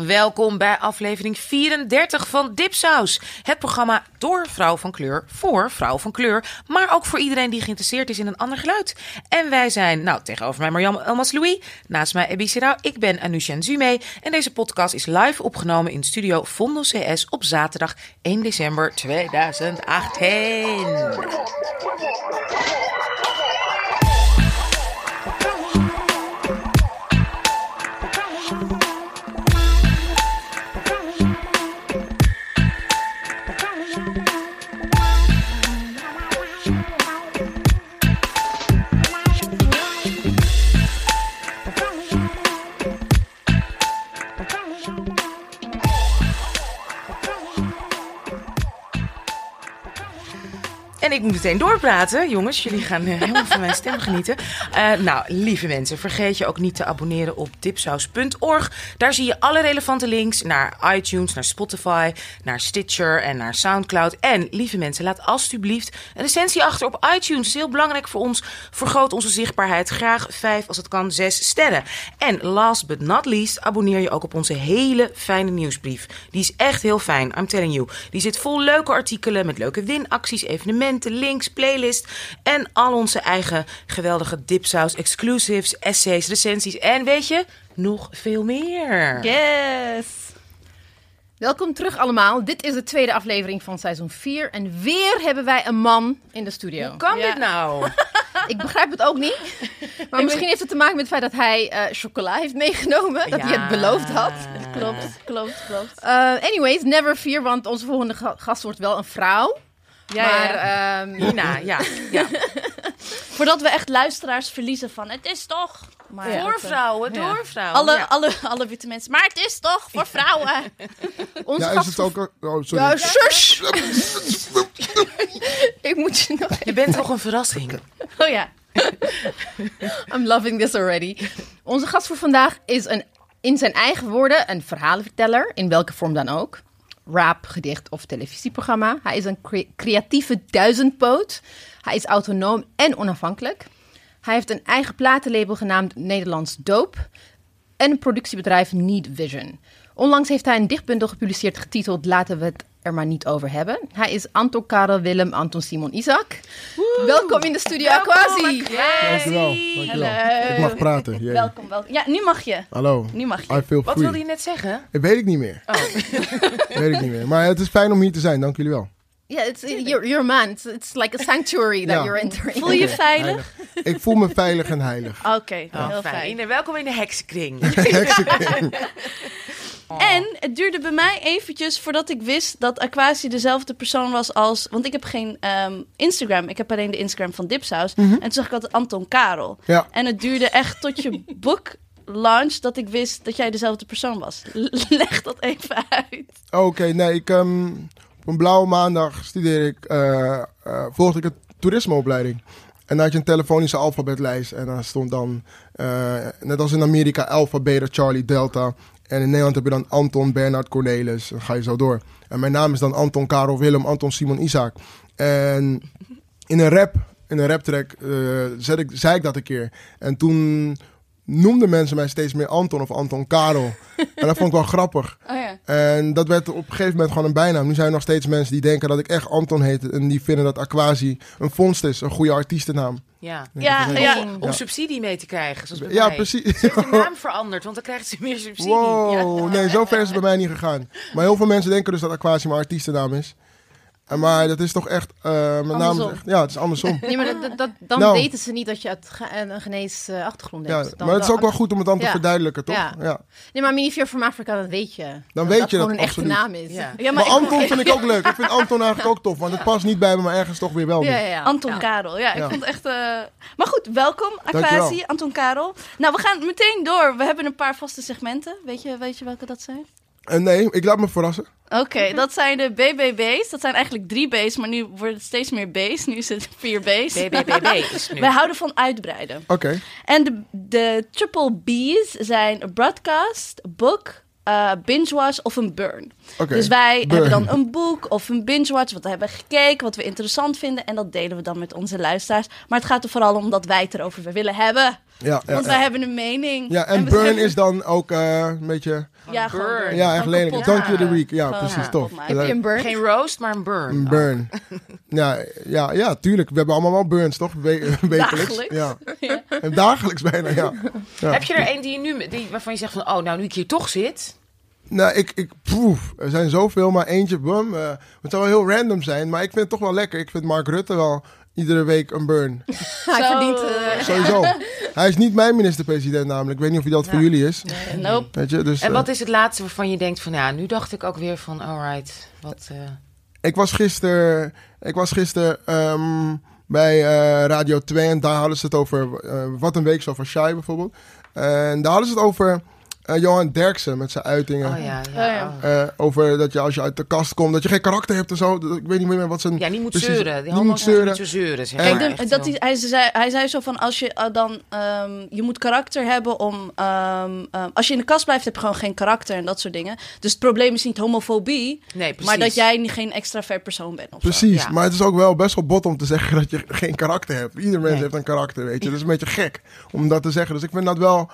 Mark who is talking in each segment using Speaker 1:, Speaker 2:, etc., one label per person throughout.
Speaker 1: Welkom bij aflevering 34 van Dipsaus. Het programma door vrouw van kleur, voor vrouw van kleur, maar ook voor iedereen die geïnteresseerd is in een ander geluid. En wij zijn, nou, tegenover mij Marjam Elmas Louis, naast mij Ebi Sirau, ik ben Anusha Zume. En deze podcast is live opgenomen in studio Vondel CS op zaterdag 1 december 2018. Ik moet meteen doorpraten, jongens. Jullie gaan eh, helemaal van mijn stem genieten. Uh, nou, lieve mensen, vergeet je ook niet te abonneren op dipsaus.org. Daar zie je alle relevante links naar iTunes, naar Spotify, naar Stitcher en naar Soundcloud. En lieve mensen, laat alsjeblieft een recensie achter op iTunes. Is heel belangrijk voor ons. Vergroot onze zichtbaarheid. Graag vijf, als het kan, zes sterren. En last but not least, abonneer je ook op onze hele fijne nieuwsbrief. Die is echt heel fijn, I'm telling you. Die zit vol leuke artikelen met leuke winacties, evenementen links, playlist en al onze eigen geweldige dipsaus, exclusives, essays, recensies en weet je, nog veel meer.
Speaker 2: Yes! Welkom terug allemaal. Dit is de tweede aflevering van seizoen 4 en weer hebben wij een man in de studio.
Speaker 1: Hoe kan dit nou?
Speaker 2: Ik begrijp het ook niet. Maar misschien heeft het te maken met het feit dat hij uh, chocola heeft meegenomen. Dat hij het beloofd had.
Speaker 3: Klopt, klopt, klopt.
Speaker 2: Uh, anyways, never fear, want onze volgende gast wordt wel een vrouw.
Speaker 1: Ja, maar ja. Um, Nina, ja. ja.
Speaker 3: Voordat we echt luisteraars verliezen van het is toch
Speaker 1: maar voor ja, vrouwen, door vrouwen.
Speaker 3: Alle, alle, alle witte mensen. Maar het is toch voor vrouwen.
Speaker 4: Onze ja, is het ook... Oh, sorry.
Speaker 2: Ja, shush! Ik moet je nog...
Speaker 1: Je bent toch een verrassing?
Speaker 3: Oh ja.
Speaker 2: I'm loving this already. Onze gast voor vandaag is een, in zijn eigen woorden een verhalenverteller, in welke vorm dan ook rap, gedicht of televisieprogramma. Hij is een creatieve duizendpoot. Hij is autonoom en onafhankelijk. Hij heeft een eigen platenlabel genaamd Nederlands Doop en een productiebedrijf Need Vision. Onlangs heeft hij een dichtbundel gepubliceerd getiteld Laten we het er maar niet over hebben. Hij is Anton Karel Willem Anton Simon Isaac. Welkom in de studio Aquasi.
Speaker 4: Dankjewel. Dankjewel. Ik mag praten.
Speaker 3: Yeah. Welkom, welkom. Ja, nu mag je.
Speaker 4: Hallo.
Speaker 3: Nu mag je.
Speaker 4: I feel
Speaker 1: Wat wilde je net zeggen?
Speaker 4: Dat weet ik niet meer. Oh. weet ik niet meer. Maar het is fijn om hier te zijn. Dank jullie wel.
Speaker 2: Ja, yeah, it's you're, you're man. It's, it's like a sanctuary that you're entering.
Speaker 3: Voel je veilig?
Speaker 4: Ik voel me veilig en heilig.
Speaker 3: Oké, okay, oh, heel fijn.
Speaker 1: fijn. Welkom in de heksenkring.
Speaker 4: heksenkring.
Speaker 3: En het duurde bij mij eventjes voordat ik wist dat Aquasi dezelfde persoon was als... Want ik heb geen um, Instagram. Ik heb alleen de Instagram van Dipsaus.
Speaker 4: Mhm.
Speaker 3: En toen zag ik altijd Anton Karel.
Speaker 4: Ja.
Speaker 3: En het duurde echt tot je boek launch dat ik wist dat jij dezelfde persoon was. Leg dat even uit.
Speaker 4: Oké, okay, nee, ik... Um, op een blauwe maandag studeer ik... Uh, uh, volgde ik een toerismeopleiding. En dan had je een telefonische alfabetlijst. En dan stond dan, uh, net als in Amerika, Alpha, Beta, Charlie, Delta. En in Nederland heb je dan Anton, Bernard, Cornelis. Dan ga je zo door. En mijn naam is dan Anton, Karel, Willem, Anton, Simon, Isaac. En in een rap, in een raptrack, uh, zei, ik, zei ik dat een keer. En toen noemden mensen mij steeds meer Anton of Anton Karel. en dat vond ik wel grappig.
Speaker 3: Oh ja.
Speaker 4: En dat werd op een gegeven moment gewoon een bijnaam. Nu zijn er nog steeds mensen die denken dat ik echt Anton heet. En die vinden dat Aquasi een vondst is, een goede artiestennaam.
Speaker 1: Ja,
Speaker 3: ja, ja.
Speaker 1: Om, om subsidie mee te krijgen. Zoals bij
Speaker 4: ja,
Speaker 1: mij.
Speaker 4: precies.
Speaker 1: Ze heeft de naam veranderd, want dan krijgt ze meer subsidie.
Speaker 4: Wow,
Speaker 1: ja.
Speaker 4: nee, zo ver is het bij mij niet gegaan. Maar heel veel mensen denken dus dat Aquasi mijn artiestennaam is. Maar dat is toch echt, uh, mijn naam is echt, ja, het is andersom.
Speaker 2: Nee, maar dat, dat, dan
Speaker 4: Nou.
Speaker 2: weten ze niet dat je het ge- een genees uh, achtergrond
Speaker 4: Ja,
Speaker 2: hebt. Dan,
Speaker 4: maar het is ook wel goed om het dan te
Speaker 2: Ja.
Speaker 4: verduidelijken, toch?
Speaker 2: Ja.
Speaker 4: Ja.
Speaker 2: Nee, maar Minifear from Africa, dat weet je.
Speaker 4: Dan
Speaker 2: dat
Speaker 4: weet
Speaker 2: dat
Speaker 4: je
Speaker 2: gewoon
Speaker 4: dat,
Speaker 2: een echte naam is.
Speaker 1: Ja.
Speaker 3: Ja,
Speaker 4: Maar
Speaker 3: ik-
Speaker 4: Anton vind ik ook leuk. Ik vind Anton eigenlijk ook tof, want het past niet bij me, maar ergens toch weer wel.
Speaker 2: Ja, ja, ja.
Speaker 3: Anton
Speaker 2: Ja.
Speaker 3: Karel, ja, ik
Speaker 4: Ja.
Speaker 3: vond het echt... eh, Maar goed, welkom Aquasi. Anton Karel. Nou, we gaan meteen door. We hebben een paar vaste segmenten. Weet je, weet je welke dat zijn?
Speaker 4: En nee, ik laat me verrassen.
Speaker 3: Oké, dat zijn de BBB's. Dat zijn eigenlijk drie B's, maar nu wordt het steeds meer B's. Nu is het vier B's.
Speaker 1: Nu.
Speaker 3: Wij houden van uitbreiden.
Speaker 4: Oké.
Speaker 3: En de, de triple B's zijn broadcast, book, eh binge-watch of een burn.
Speaker 4: Oké.
Speaker 3: Dus wij
Speaker 4: Burn.
Speaker 3: hebben dan een boek of een binge-watch, wat we hebben gekeken, wat we interessant vinden. En dat delen we dan met onze luisteraars. Maar het gaat er vooral om dat wij het erover willen hebben.
Speaker 4: Ja, ja,
Speaker 3: Want
Speaker 4: ja.
Speaker 3: wij hebben een mening.
Speaker 4: Ja, en burn is dan ook eh, een beetje...
Speaker 3: Ja, gewoon
Speaker 1: Burn.
Speaker 3: burn.
Speaker 4: Ja, echt lelijk. the
Speaker 3: maken.
Speaker 4: week. Ja,
Speaker 3: Gewoon
Speaker 4: precies, tof.
Speaker 3: maken.
Speaker 2: Heb je een burn?
Speaker 1: Geen roast, maar een burn.
Speaker 4: Een burn. Ja, ja, ja, tuurlijk. We hebben allemaal wel burns, toch? We- wekelijks.
Speaker 3: Dagelijks.
Speaker 4: Ja. En dagelijks bijna, ja. ja.
Speaker 1: Heb je er een die je nu, die, waarvan je zegt van, oh, nou nu ik hier toch zit.
Speaker 4: Nou, ik, ik, poef, er zijn zoveel, maar eentje, bum. eh, het zou wel heel random zijn, maar ik vind het toch wel lekker. Ik vind Mark Rutte wel iedere week een burn.
Speaker 2: Hij verdient... eh,
Speaker 4: Sowieso. Hij is niet mijn minister-president namelijk. Ik weet niet of hij dat voor jullie is.
Speaker 3: Nope.
Speaker 4: Weet je, dus,
Speaker 1: En
Speaker 4: eh,
Speaker 1: wat is het laatste waarvan je denkt van, ja, nu dacht ik ook weer van, alright, wat... eh,
Speaker 4: ik was gisteren, ik was gisteren ehm, bij eh, Radio 2 en daar hadden ze het over, eh, wat een week zo van Shai bijvoorbeeld. En daar hadden ze het over eh, Johan Derksen met zijn uitingen.
Speaker 1: oh ja,
Speaker 3: Oh
Speaker 1: ja.
Speaker 3: ja.
Speaker 1: oh.
Speaker 4: Eh, over dat je als je uit de kast komt, dat je geen karakter hebt en zo. Ik weet niet meer wat zijn...
Speaker 1: Ja, niet moet
Speaker 4: precies,
Speaker 1: zeuren. Die
Speaker 4: niet moet zeuren.
Speaker 1: niet zo zeuren, zeg maar.
Speaker 3: De- dat hij, hij, zei, hij zei zo van als je eh, dan ehm, je moet karakter hebben om ehm, ehm, als je in de kast blijft heb je gewoon geen karakter en dat soort dingen. Dus het probleem is niet homofobie,
Speaker 1: Nee,
Speaker 3: maar dat jij niet- geen extravert persoon bent. Of zo.
Speaker 4: Precies,
Speaker 1: Ja.
Speaker 4: maar het is ook wel best wel bot om te zeggen dat je geen karakter hebt. Ieder mens
Speaker 1: Nee.
Speaker 4: heeft een karakter, weet je. Dat is een beetje gek om dat te zeggen. Dus ik vind dat wel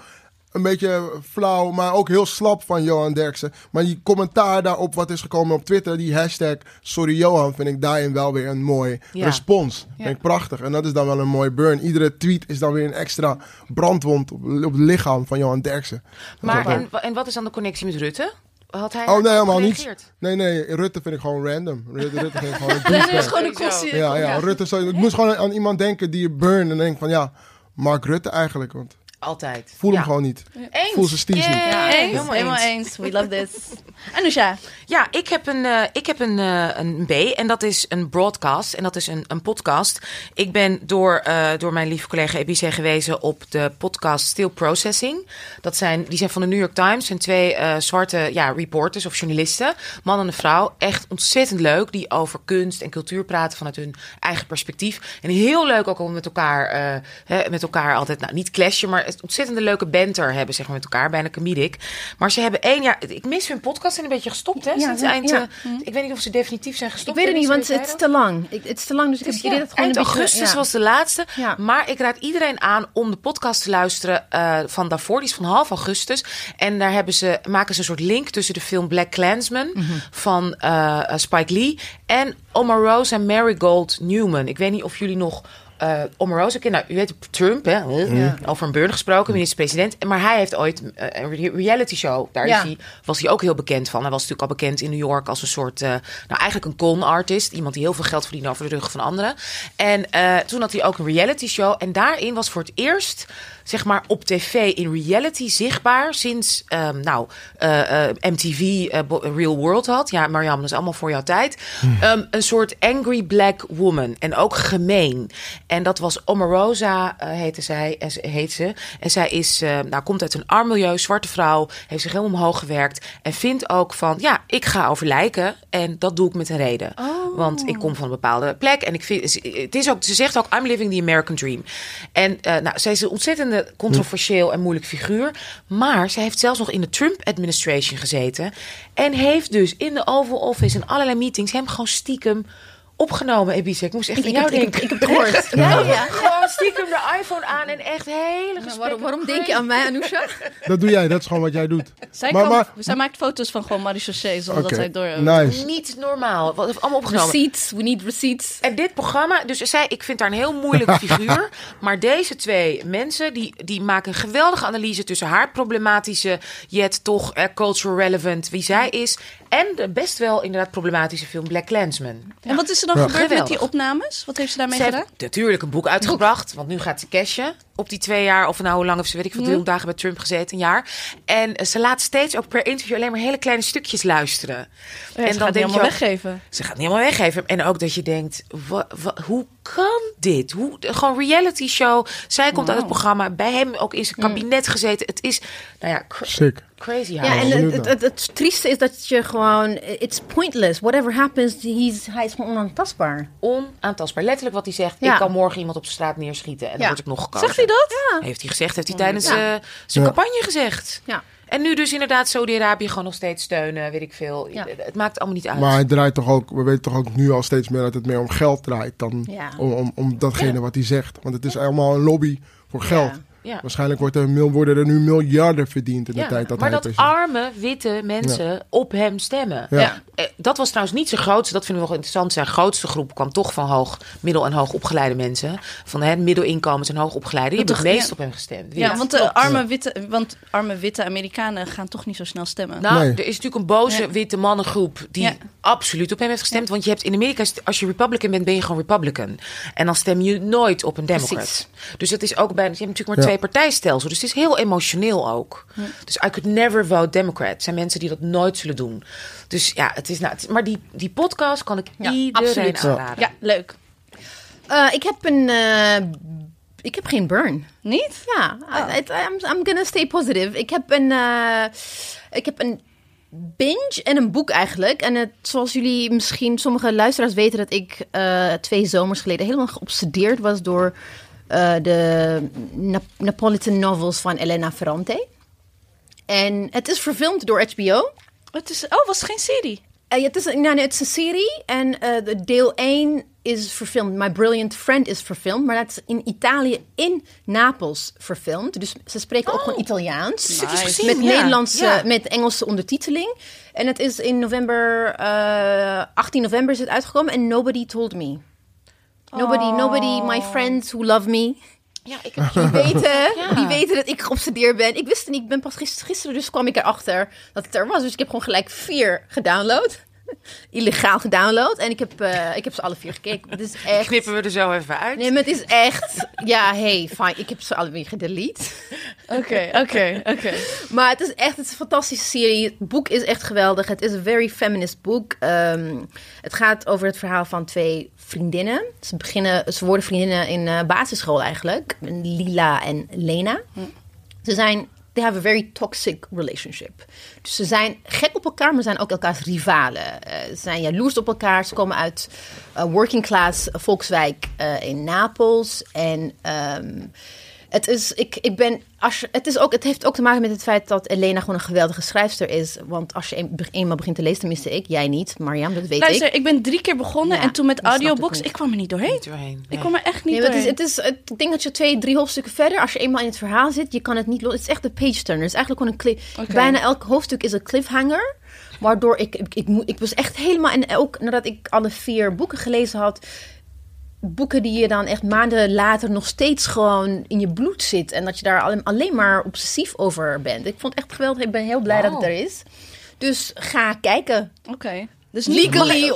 Speaker 4: een beetje flauw, maar ook heel slap van Johan Derksen. Maar die commentaar daarop wat is gekomen op Twitter, die hashtag sorry Johan, vind ik daarin wel weer een mooi
Speaker 1: Ja.
Speaker 4: respons. Vind ik prachtig. En dat is dan wel een mooi burn. Iedere tweet is dan weer een extra brandwond op, op het lichaam van Johan Derksen.
Speaker 1: Maar en, en wat is dan de connectie met Rutte? Had hij
Speaker 4: Oh nee, helemaal niet. Nee, nee, Rutte vind ik gewoon random. Rutte, Rutte vind ik gewoon een
Speaker 3: is gewoon een
Speaker 1: Sowieso.
Speaker 3: kost.
Speaker 4: Ja, ja, Rutte. Zou, ik moest gewoon aan iemand denken die je burn. En denk van ja, Mark Rutte eigenlijk. Want
Speaker 1: Altijd.
Speaker 4: voel hem gewoon niet.
Speaker 1: Eens.
Speaker 4: Voel zijn steeds niet.
Speaker 3: Ja, eens,
Speaker 1: helemaal
Speaker 3: helemaal
Speaker 1: eens.
Speaker 3: eens. We love this. Anusha,
Speaker 1: Ja, ik heb een, eh, ik heb een, eh, een B en dat is een broadcast en dat is een, een podcast. Ik ben door, eh, door mijn lieve collega Ebice gewezen op de podcast Still Processing. Dat zijn, die zijn van de New York Times en twee eh, zwarte ja, reporters of journalisten, man en een vrouw. Echt ontzettend leuk, die over kunst en cultuur praten vanuit hun eigen perspectief. En heel leuk ook om met elkaar, eh, hè, met elkaar altijd, nou niet clashen, maar het ontzettende leuke banter hebben zeg maar, met elkaar, bijna comedic. Maar ze hebben één jaar, ik mis hun podcast en een beetje gestopt hè,
Speaker 2: Ja,
Speaker 1: sinds
Speaker 2: ja,
Speaker 1: eind.
Speaker 2: ja.
Speaker 1: eh, Ik weet niet of ze definitief zijn
Speaker 2: Ik
Speaker 1: gestopt.
Speaker 2: weet het niet, want het is te lang. Ik- Het is te lang, dus ik heb
Speaker 1: ja,
Speaker 2: het gewoon
Speaker 1: eind
Speaker 2: een beetje...
Speaker 1: augustus was de laatste.
Speaker 2: Ja.
Speaker 1: Maar ik raad iedereen aan om de podcast te luisteren eh, van daarvoor. Die is van half augustus. En daar hebben ze, maken ze een soort link tussen de film Black Klansman
Speaker 2: Mhm.
Speaker 1: van eh, Spike Lee en Omarosa en Marigold Newman. Ik weet niet of jullie nog eh Omarosa kennen. Nou, u weet Trump, hè? Over een burn gesproken, minister-president. Maar hij heeft ooit eh, een re- reality show. Daar
Speaker 2: Ja.
Speaker 1: is hij, was hij ook heel bekend van. Hij was natuurlijk al bekend in New York als een soort, eh, nou eigenlijk een con artist. Iemand die heel veel geld verdient over de rug van anderen. En eh, toen had hij ook een reality show. En daarin was voor het eerst, zeg maar, op tv in reality zichtbaar sinds, ehm, nou, eh, eh, MTV eh, Real World had. Ja, Mariam, dat is allemaal voor jouw tijd. Ehm, een soort angry black woman. En ook gemeen. En dat was Omarosa, eh heette zij, en ze- heet ze. En zij is, nou, komt uit een arm milieu, zwarte vrouw. Heeft zich helemaal omhoog gewerkt. En vindt ook van, ja, ik ga over lijken. En dat doe ik met een reden. Want ik kom van een bepaalde plek. En ik vind, het is ook, ze zegt ook, I'm living the American dream. En eh, nou, zij is een ontzettende controversieel en moeilijk figuur. Maar zij heeft zelfs nog in de Trump-administration gezeten. En heeft dus in de Oval Office en allerlei meetings hem gewoon stiekem opgenomen. Ebice, ik moest echt aan
Speaker 2: ik,
Speaker 1: jou denken.
Speaker 2: ik heb het gehoord. Ja, ja.
Speaker 1: Gewoon stiekem de iPhone aan en echt hele gesprekken.
Speaker 2: waarom, waarom denk je aan mij, Anousha?
Speaker 4: Dat doe jij, dat is gewoon wat jij doet.
Speaker 3: zij,
Speaker 4: Maar-
Speaker 3: kan-
Speaker 4: maar-
Speaker 3: zij maakt foto's van gewoon Marie José zonder dat zij door...
Speaker 4: nice.
Speaker 1: Niet normaal. Wat heeft allemaal opgenomen?
Speaker 2: Receipts, we need receipts.
Speaker 1: En dit programma, dus zij, ik vind haar een heel moeilijke figuur. maar deze twee mensen, die, die maken een geweldige analyse tussen haar problematische, yet toch eh, cultural relevant wie zij is. En de best wel inderdaad problematische film Black Klansman.
Speaker 3: En wat is er dan
Speaker 4: Ja.
Speaker 3: gebeurd met die opnames? Wat heeft ze daarmee
Speaker 1: Ze
Speaker 3: gedaan?
Speaker 1: heeft natuurlijk een boek uitgebracht, want nu gaat ze cashen op die twee jaar. Of nou, hoe lang heeft ze, weet ik veel, 300 dagen bij Trump gezeten, een jaar. En eh, ze laat steeds ook per interview alleen maar hele kleine stukjes luisteren.
Speaker 3: Ja,
Speaker 1: en
Speaker 3: en dan
Speaker 1: denk je
Speaker 3: helemaal
Speaker 1: ook-
Speaker 3: weggeven.
Speaker 1: Ze gaat niet helemaal weggeven. En ook dat je denkt, wa, wa- hoe kan dit? Hoe, gewoon reality show. Zij komt uit het programma. Bij hem ook in zijn kabinet gezeten. Het is, nou ja,
Speaker 4: Sick.
Speaker 1: Crazy
Speaker 2: Ja, en het, het, het, het trieste is dat je gewoon... It's pointless. Whatever happens, he's, hij is gewoon onaantastbaar.
Speaker 1: Onaantastbaar. Letterlijk wat hij zegt.
Speaker 2: Ja.
Speaker 1: Ik kan morgen iemand op de straat neerschieten. En dan
Speaker 2: Ja.
Speaker 1: word ik nog gekozen.
Speaker 3: Zegt hij dat?
Speaker 2: Ja.
Speaker 1: Heeft hij gezegd. Heeft hij tijdens
Speaker 2: Ja.
Speaker 1: eh, zijn
Speaker 4: Ja.
Speaker 1: campagne gezegd.
Speaker 2: Ja.
Speaker 1: En nu dus inderdaad Saudi-Arabië gewoon nog steeds steunen. Weet ik veel.
Speaker 2: Ja.
Speaker 1: Het maakt allemaal niet uit.
Speaker 4: Maar het draait toch ook, we weten toch ook nu al steeds meer dat het meer om geld draait dan
Speaker 2: Ja.
Speaker 4: om, om, om datgene wat hij zegt. Want het is allemaal een lobby voor geld.
Speaker 1: Ja.
Speaker 4: Waarschijnlijk wordt er, worden er nu miljarden verdiend in de
Speaker 1: Ja,
Speaker 4: tijd dat
Speaker 1: maar
Speaker 4: hij
Speaker 1: dat arme witte mensen op hem stemmen.
Speaker 4: Ja.
Speaker 2: Ja.
Speaker 1: Eh, Dat was trouwens niet zijn grootste, dat vinden we wel interessant. Zijn grootste groep kwam toch van hoog, middel- en hoogopgeleide mensen. Van hè, middelinkomens en hoogopgeleide. Die
Speaker 3: Dat
Speaker 1: hebben het meest
Speaker 3: ja.
Speaker 1: op hem gestemd.
Speaker 3: Ja,
Speaker 1: Ja.
Speaker 3: want de arme witte, want arme witte Amerikanen gaan toch niet zo snel stemmen.
Speaker 1: Nou,
Speaker 4: Nee.
Speaker 1: er is natuurlijk een boze
Speaker 3: Ja.
Speaker 1: witte mannengroep die
Speaker 3: Ja.
Speaker 1: absoluut op hem heeft gestemd. Want je hebt in Amerika, als je Republican bent, ben je gewoon Republican. En dan stem je nooit op een Democrat.
Speaker 2: Precies.
Speaker 1: Dus het is ook bijna, je hebt natuurlijk maar
Speaker 4: Ja.
Speaker 1: twee partijstelsel. Dus het is heel emotioneel ook. Dus I could never vote Democrat. Zijn mensen die dat nooit zullen doen. Dus ja, het is nou, het is- maar die, die podcast kan ik
Speaker 2: Ja,
Speaker 1: iedereen
Speaker 2: absoluut.
Speaker 4: Ja.
Speaker 1: aanraden.
Speaker 3: Ja, leuk.
Speaker 2: Eh, ik heb een... eh, ik heb geen burn.
Speaker 3: Niet?
Speaker 2: Ja, I, I- I'm, I'm gonna stay positive. Ik heb een, eh, ik heb een binge en een boek eigenlijk. En het, zoals jullie misschien, sommige luisteraars weten dat ik eh, twee zomers geleden helemaal geobsedeerd was door eh, de Nap- Napolitan novels van Elena Ferrante. En het is verfilmd door HBO.
Speaker 3: Het is, oh, was het geen serie?
Speaker 2: Eh, ja, het, is, een- nou, nee, het is een serie en eh, de deel 1 is verfilmd. My Brilliant Friend is verfilmd, maar dat is in Italië, in Napels verfilmd. Dus ze spreken ook gewoon Italiaans.
Speaker 3: Nice.
Speaker 1: gezien,
Speaker 2: Met
Speaker 1: ja.
Speaker 2: Nederlandse,
Speaker 1: Ja.
Speaker 2: met Engelse ondertiteling. En het is in november, eh 18 november is het uitgekomen en nobody told me. Nobody, nobody, my friends who love me.
Speaker 1: Ja, ik heb
Speaker 2: Die weten,
Speaker 1: Ja.
Speaker 2: die weten dat ik geobsedeerd ben. Ik wist het niet. Ik ben pas gisteren, gisteren dus kwam ik erachter dat het er was. Dus ik heb gewoon gelijk vier gedownload. Illegaal gedownload. En ik heb, eh, ik heb ze alle vier gekeken. Het is echt...
Speaker 1: knippen we er zo even uit.
Speaker 2: Nee, maar het is echt... Ja, hey, fine. Ik heb ze alle vier gedelete.
Speaker 3: Oké, oké, oké.
Speaker 2: Maar het is echt het is een fantastische serie. Het boek is echt geweldig. Het is een very feminist boek. Ehm, het gaat over het verhaal van twee vriendinnen. Ze, beginnen, ze worden vriendinnen in eh, basisschool eigenlijk. Lila en Lena. Ze zijn... They have a very toxic relationship. Dus ze zijn gek op elkaar, maar zijn ook elkaars rivalen. Eh, ze zijn jaloers op elkaar. Ze komen uit eh, working class volkswijk in Napels. En ehm, het is, ik, ik ben, als je, het, is ook, het heeft ook te maken met het feit dat Elena gewoon een geweldige schrijfster is. Want als je een, eenmaal begint te lezen, tenminste ik, jij niet, Mariam, dat weet
Speaker 3: Luister,
Speaker 2: ik.
Speaker 3: ik ben drie keer begonnen
Speaker 2: Ja,
Speaker 3: en toen met
Speaker 2: ik
Speaker 3: audiobooks,
Speaker 2: niet.
Speaker 3: ik kwam er niet doorheen.
Speaker 1: Niet doorheen.
Speaker 3: Ik kwam er echt niet
Speaker 2: Nee, maar het is,
Speaker 3: doorheen.
Speaker 2: het is, het, ik denk dat je twee, drie hoofdstukken verder, als je eenmaal in het verhaal zit, je kan het niet los. Het is echt een page turner. Het is eigenlijk gewoon een cliff. Bijna elk hoofdstuk is een cliffhanger. Waardoor ik, ik, ik, moet- ik was echt helemaal, en ook nadat ik alle vier boeken gelezen had, boeken die je dan echt maanden later nog steeds gewoon in je bloed zit. En dat je daar alleen, maar obsessief over bent. Ik vond het echt geweldig. Ik ben heel blij dat het er is. Dus ga kijken.
Speaker 3: Oké. Dus
Speaker 2: Legally
Speaker 3: kan, ik-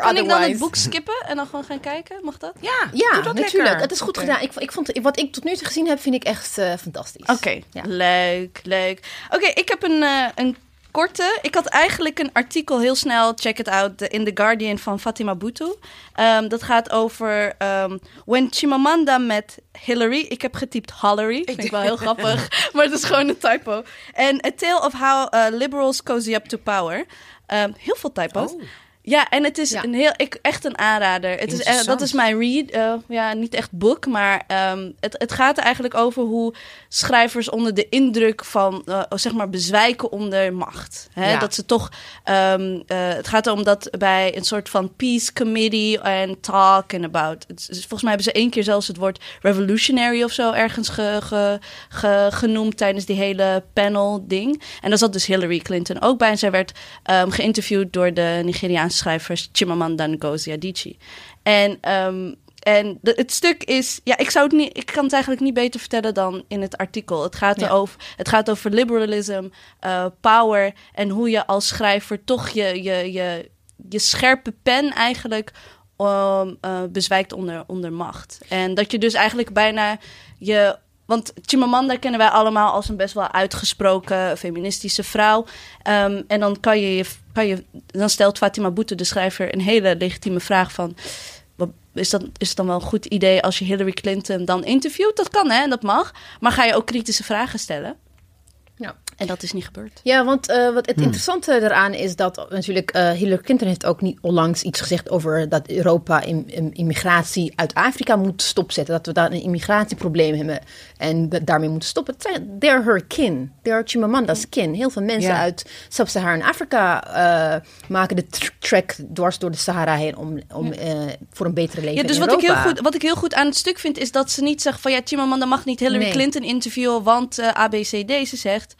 Speaker 3: kan, ik dan, ik het boek skippen en dan gewoon gaan kijken? Mag dat?
Speaker 1: Ja,
Speaker 2: Ja,
Speaker 1: dat
Speaker 2: natuurlijk.
Speaker 1: lekker.
Speaker 2: Het is goed gedaan. Ik, ik vond, wat ik tot nu toe gezien heb, vind ik echt eh, fantastisch.
Speaker 3: Oké,
Speaker 2: Ja.
Speaker 3: leuk, leuk. Oké, ik heb een, eh, een korte. Ik had eigenlijk een artikel heel snel, check it out, in The Guardian van Fatima Boutou. Ehm, dat gaat over ehm, When Chimamanda met Hillary. Ik heb getypt Hillary, vind ik wel heel grappig, maar het is gewoon een typo. En A Tale of How uh, Liberals Cozy Up to Power. Ehm, heel veel typo's.
Speaker 1: Oh.
Speaker 3: Ja, en het is
Speaker 2: Ja.
Speaker 3: een heel, ik, echt een aanrader. Het is, eh, dat is mijn read. eh, ja, niet echt boek, maar ehm, het, het gaat er eigenlijk over hoe schrijvers onder de indruk van, eh, zeg maar, bezwijken onder macht. Hè?
Speaker 1: Ja.
Speaker 3: Dat ze toch, ehm, eh, het gaat erom dat bij een soort van peace committee en talking about. Het volgens mij hebben ze één keer zelfs het woord revolutionary of zo ergens ge, ge- ge- genoemd tijdens die hele panel ding. En daar zat dus Hillary Clinton ook bij. En zij werd ehm, geïnterviewd door de Nigeriaanse schrijvers Chimamanda Ngozi Adichie. En, ehm, en de- het stuk is, ja, ik, zou het niet, ik kan het eigenlijk niet beter vertellen dan in het artikel. Het gaat,
Speaker 2: Ja.
Speaker 3: erover, het gaat over liberalism, eh, power en hoe je als schrijver toch je, je, je, je scherpe pen eigenlijk um, eh, bezwijkt onder, onder macht. En dat je dus eigenlijk bijna je. Want Chimamanda kennen wij allemaal als een best wel uitgesproken feministische vrouw. Ehm, en dan kan je, je- kan je, dan stelt Fatima Boete, de schrijver, een hele legitieme vraag van. Is, dat, is het dan wel een goed idee als je Hillary Clinton dan interviewt? Dat kan hè, dat mag. Maar ga je ook kritische vragen stellen?
Speaker 2: Ja.
Speaker 3: En dat is niet gebeurd.
Speaker 2: Ja, want eh, wat het
Speaker 4: Hmm.
Speaker 2: interessante eraan is dat natuurlijk eh, Hillary Clinton heeft ook niet onlangs iets gezegd over dat Europa im- immigratie uit Afrika moet stopzetten. Dat we daar een immigratieprobleem hebben en daarmee moeten stoppen. Het zijn- They're her kin. They're Chimamanda's kin. Heel veel mensen
Speaker 1: Ja.
Speaker 2: uit Sub-Saharan Afrika eh, maken de tr- trek dwars door de Sahara heen om, om eh, voor een betere leven
Speaker 3: Ja, dus
Speaker 2: in
Speaker 3: wat ik, heel
Speaker 2: Europa.
Speaker 3: goed, wat ik heel goed aan het stuk vind, is dat ze niet zeggen van ja, Chimamanda mag niet Hillary
Speaker 2: Nee.
Speaker 3: Clinton interviewen, want eh ABCD. Ze zegt,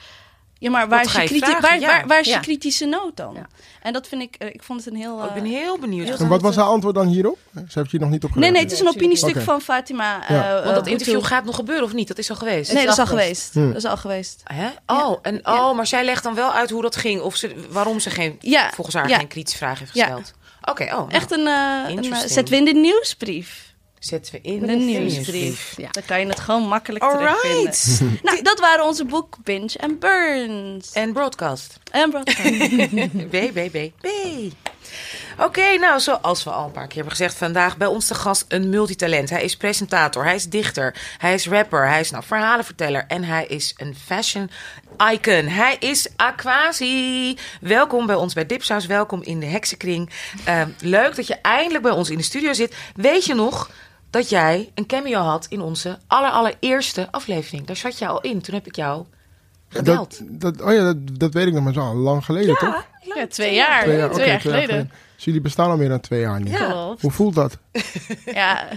Speaker 3: ja, maar waar is je, kriti- waar,
Speaker 1: Ja.
Speaker 3: waar, waar is
Speaker 2: Ja.
Speaker 3: je kritische noot dan?
Speaker 2: Ja.
Speaker 3: En dat vind ik, eh, ik vond het een heel...
Speaker 1: Oh, ik ben
Speaker 3: eh,
Speaker 1: heel benieuwd.
Speaker 3: heel
Speaker 4: En wat was haar antwoord dan hierop? Ze heeft hier nog niet op
Speaker 3: Nee,
Speaker 4: gereageerd.
Speaker 3: nee, het is een opiniestuk van Fatima.
Speaker 4: Ja.
Speaker 3: eh,
Speaker 1: Want dat interview gaat nog gebeuren of niet? Dat is al geweest.
Speaker 3: Nee, dat is al geweest.
Speaker 4: Hm.
Speaker 3: Dat is al geweest.
Speaker 1: Hè? Oh, en, oh, maar zij legt dan wel uit hoe dat ging. Of ze, waarom ze geen,
Speaker 3: Ja,
Speaker 1: volgens haar
Speaker 3: ja.
Speaker 1: geen kritische vraag heeft
Speaker 3: Ja.
Speaker 1: gesteld. Oké, oh. nou,
Speaker 3: Echt een, eh, een we in de nieuwsbrief.
Speaker 1: Zetten we in
Speaker 3: De
Speaker 1: de
Speaker 3: nieuwsbrief.
Speaker 2: Ja.
Speaker 3: Dan kan je het gewoon makkelijk
Speaker 1: Alright.
Speaker 3: terugvinden. Nou, dat waren onze boek Binge en Burns.
Speaker 1: En broadcast.
Speaker 3: En broadcast.
Speaker 1: B, B, B, B. Oké, nou, zoals we al een paar keer hebben gezegd, vandaag bij ons de gast een multitalent. Hij is presentator, hij is dichter, hij is rapper, hij is nou verhalenverteller en hij is een fashion icon. Hij is Aquasi. Welkom bij ons bij Dipsaus, welkom in de Heksenkring. Ehm, leuk dat je eindelijk bij ons in de studio zit. Weet je nog dat jij een cameo had in onze aller, allereerste aflevering? Daar zat je al in, toen heb ik jou gebeld.
Speaker 4: Dat, dat, oh ja, dat, dat weet ik nog maar zo. Lang geleden, toch?
Speaker 3: Ja, twee jaar.
Speaker 4: Twee jaar,
Speaker 3: Twee geleden.
Speaker 4: Dus jullie bestaan al meer dan twee jaar niet.
Speaker 1: Ja.
Speaker 4: Hoe voelt dat?
Speaker 3: Ja,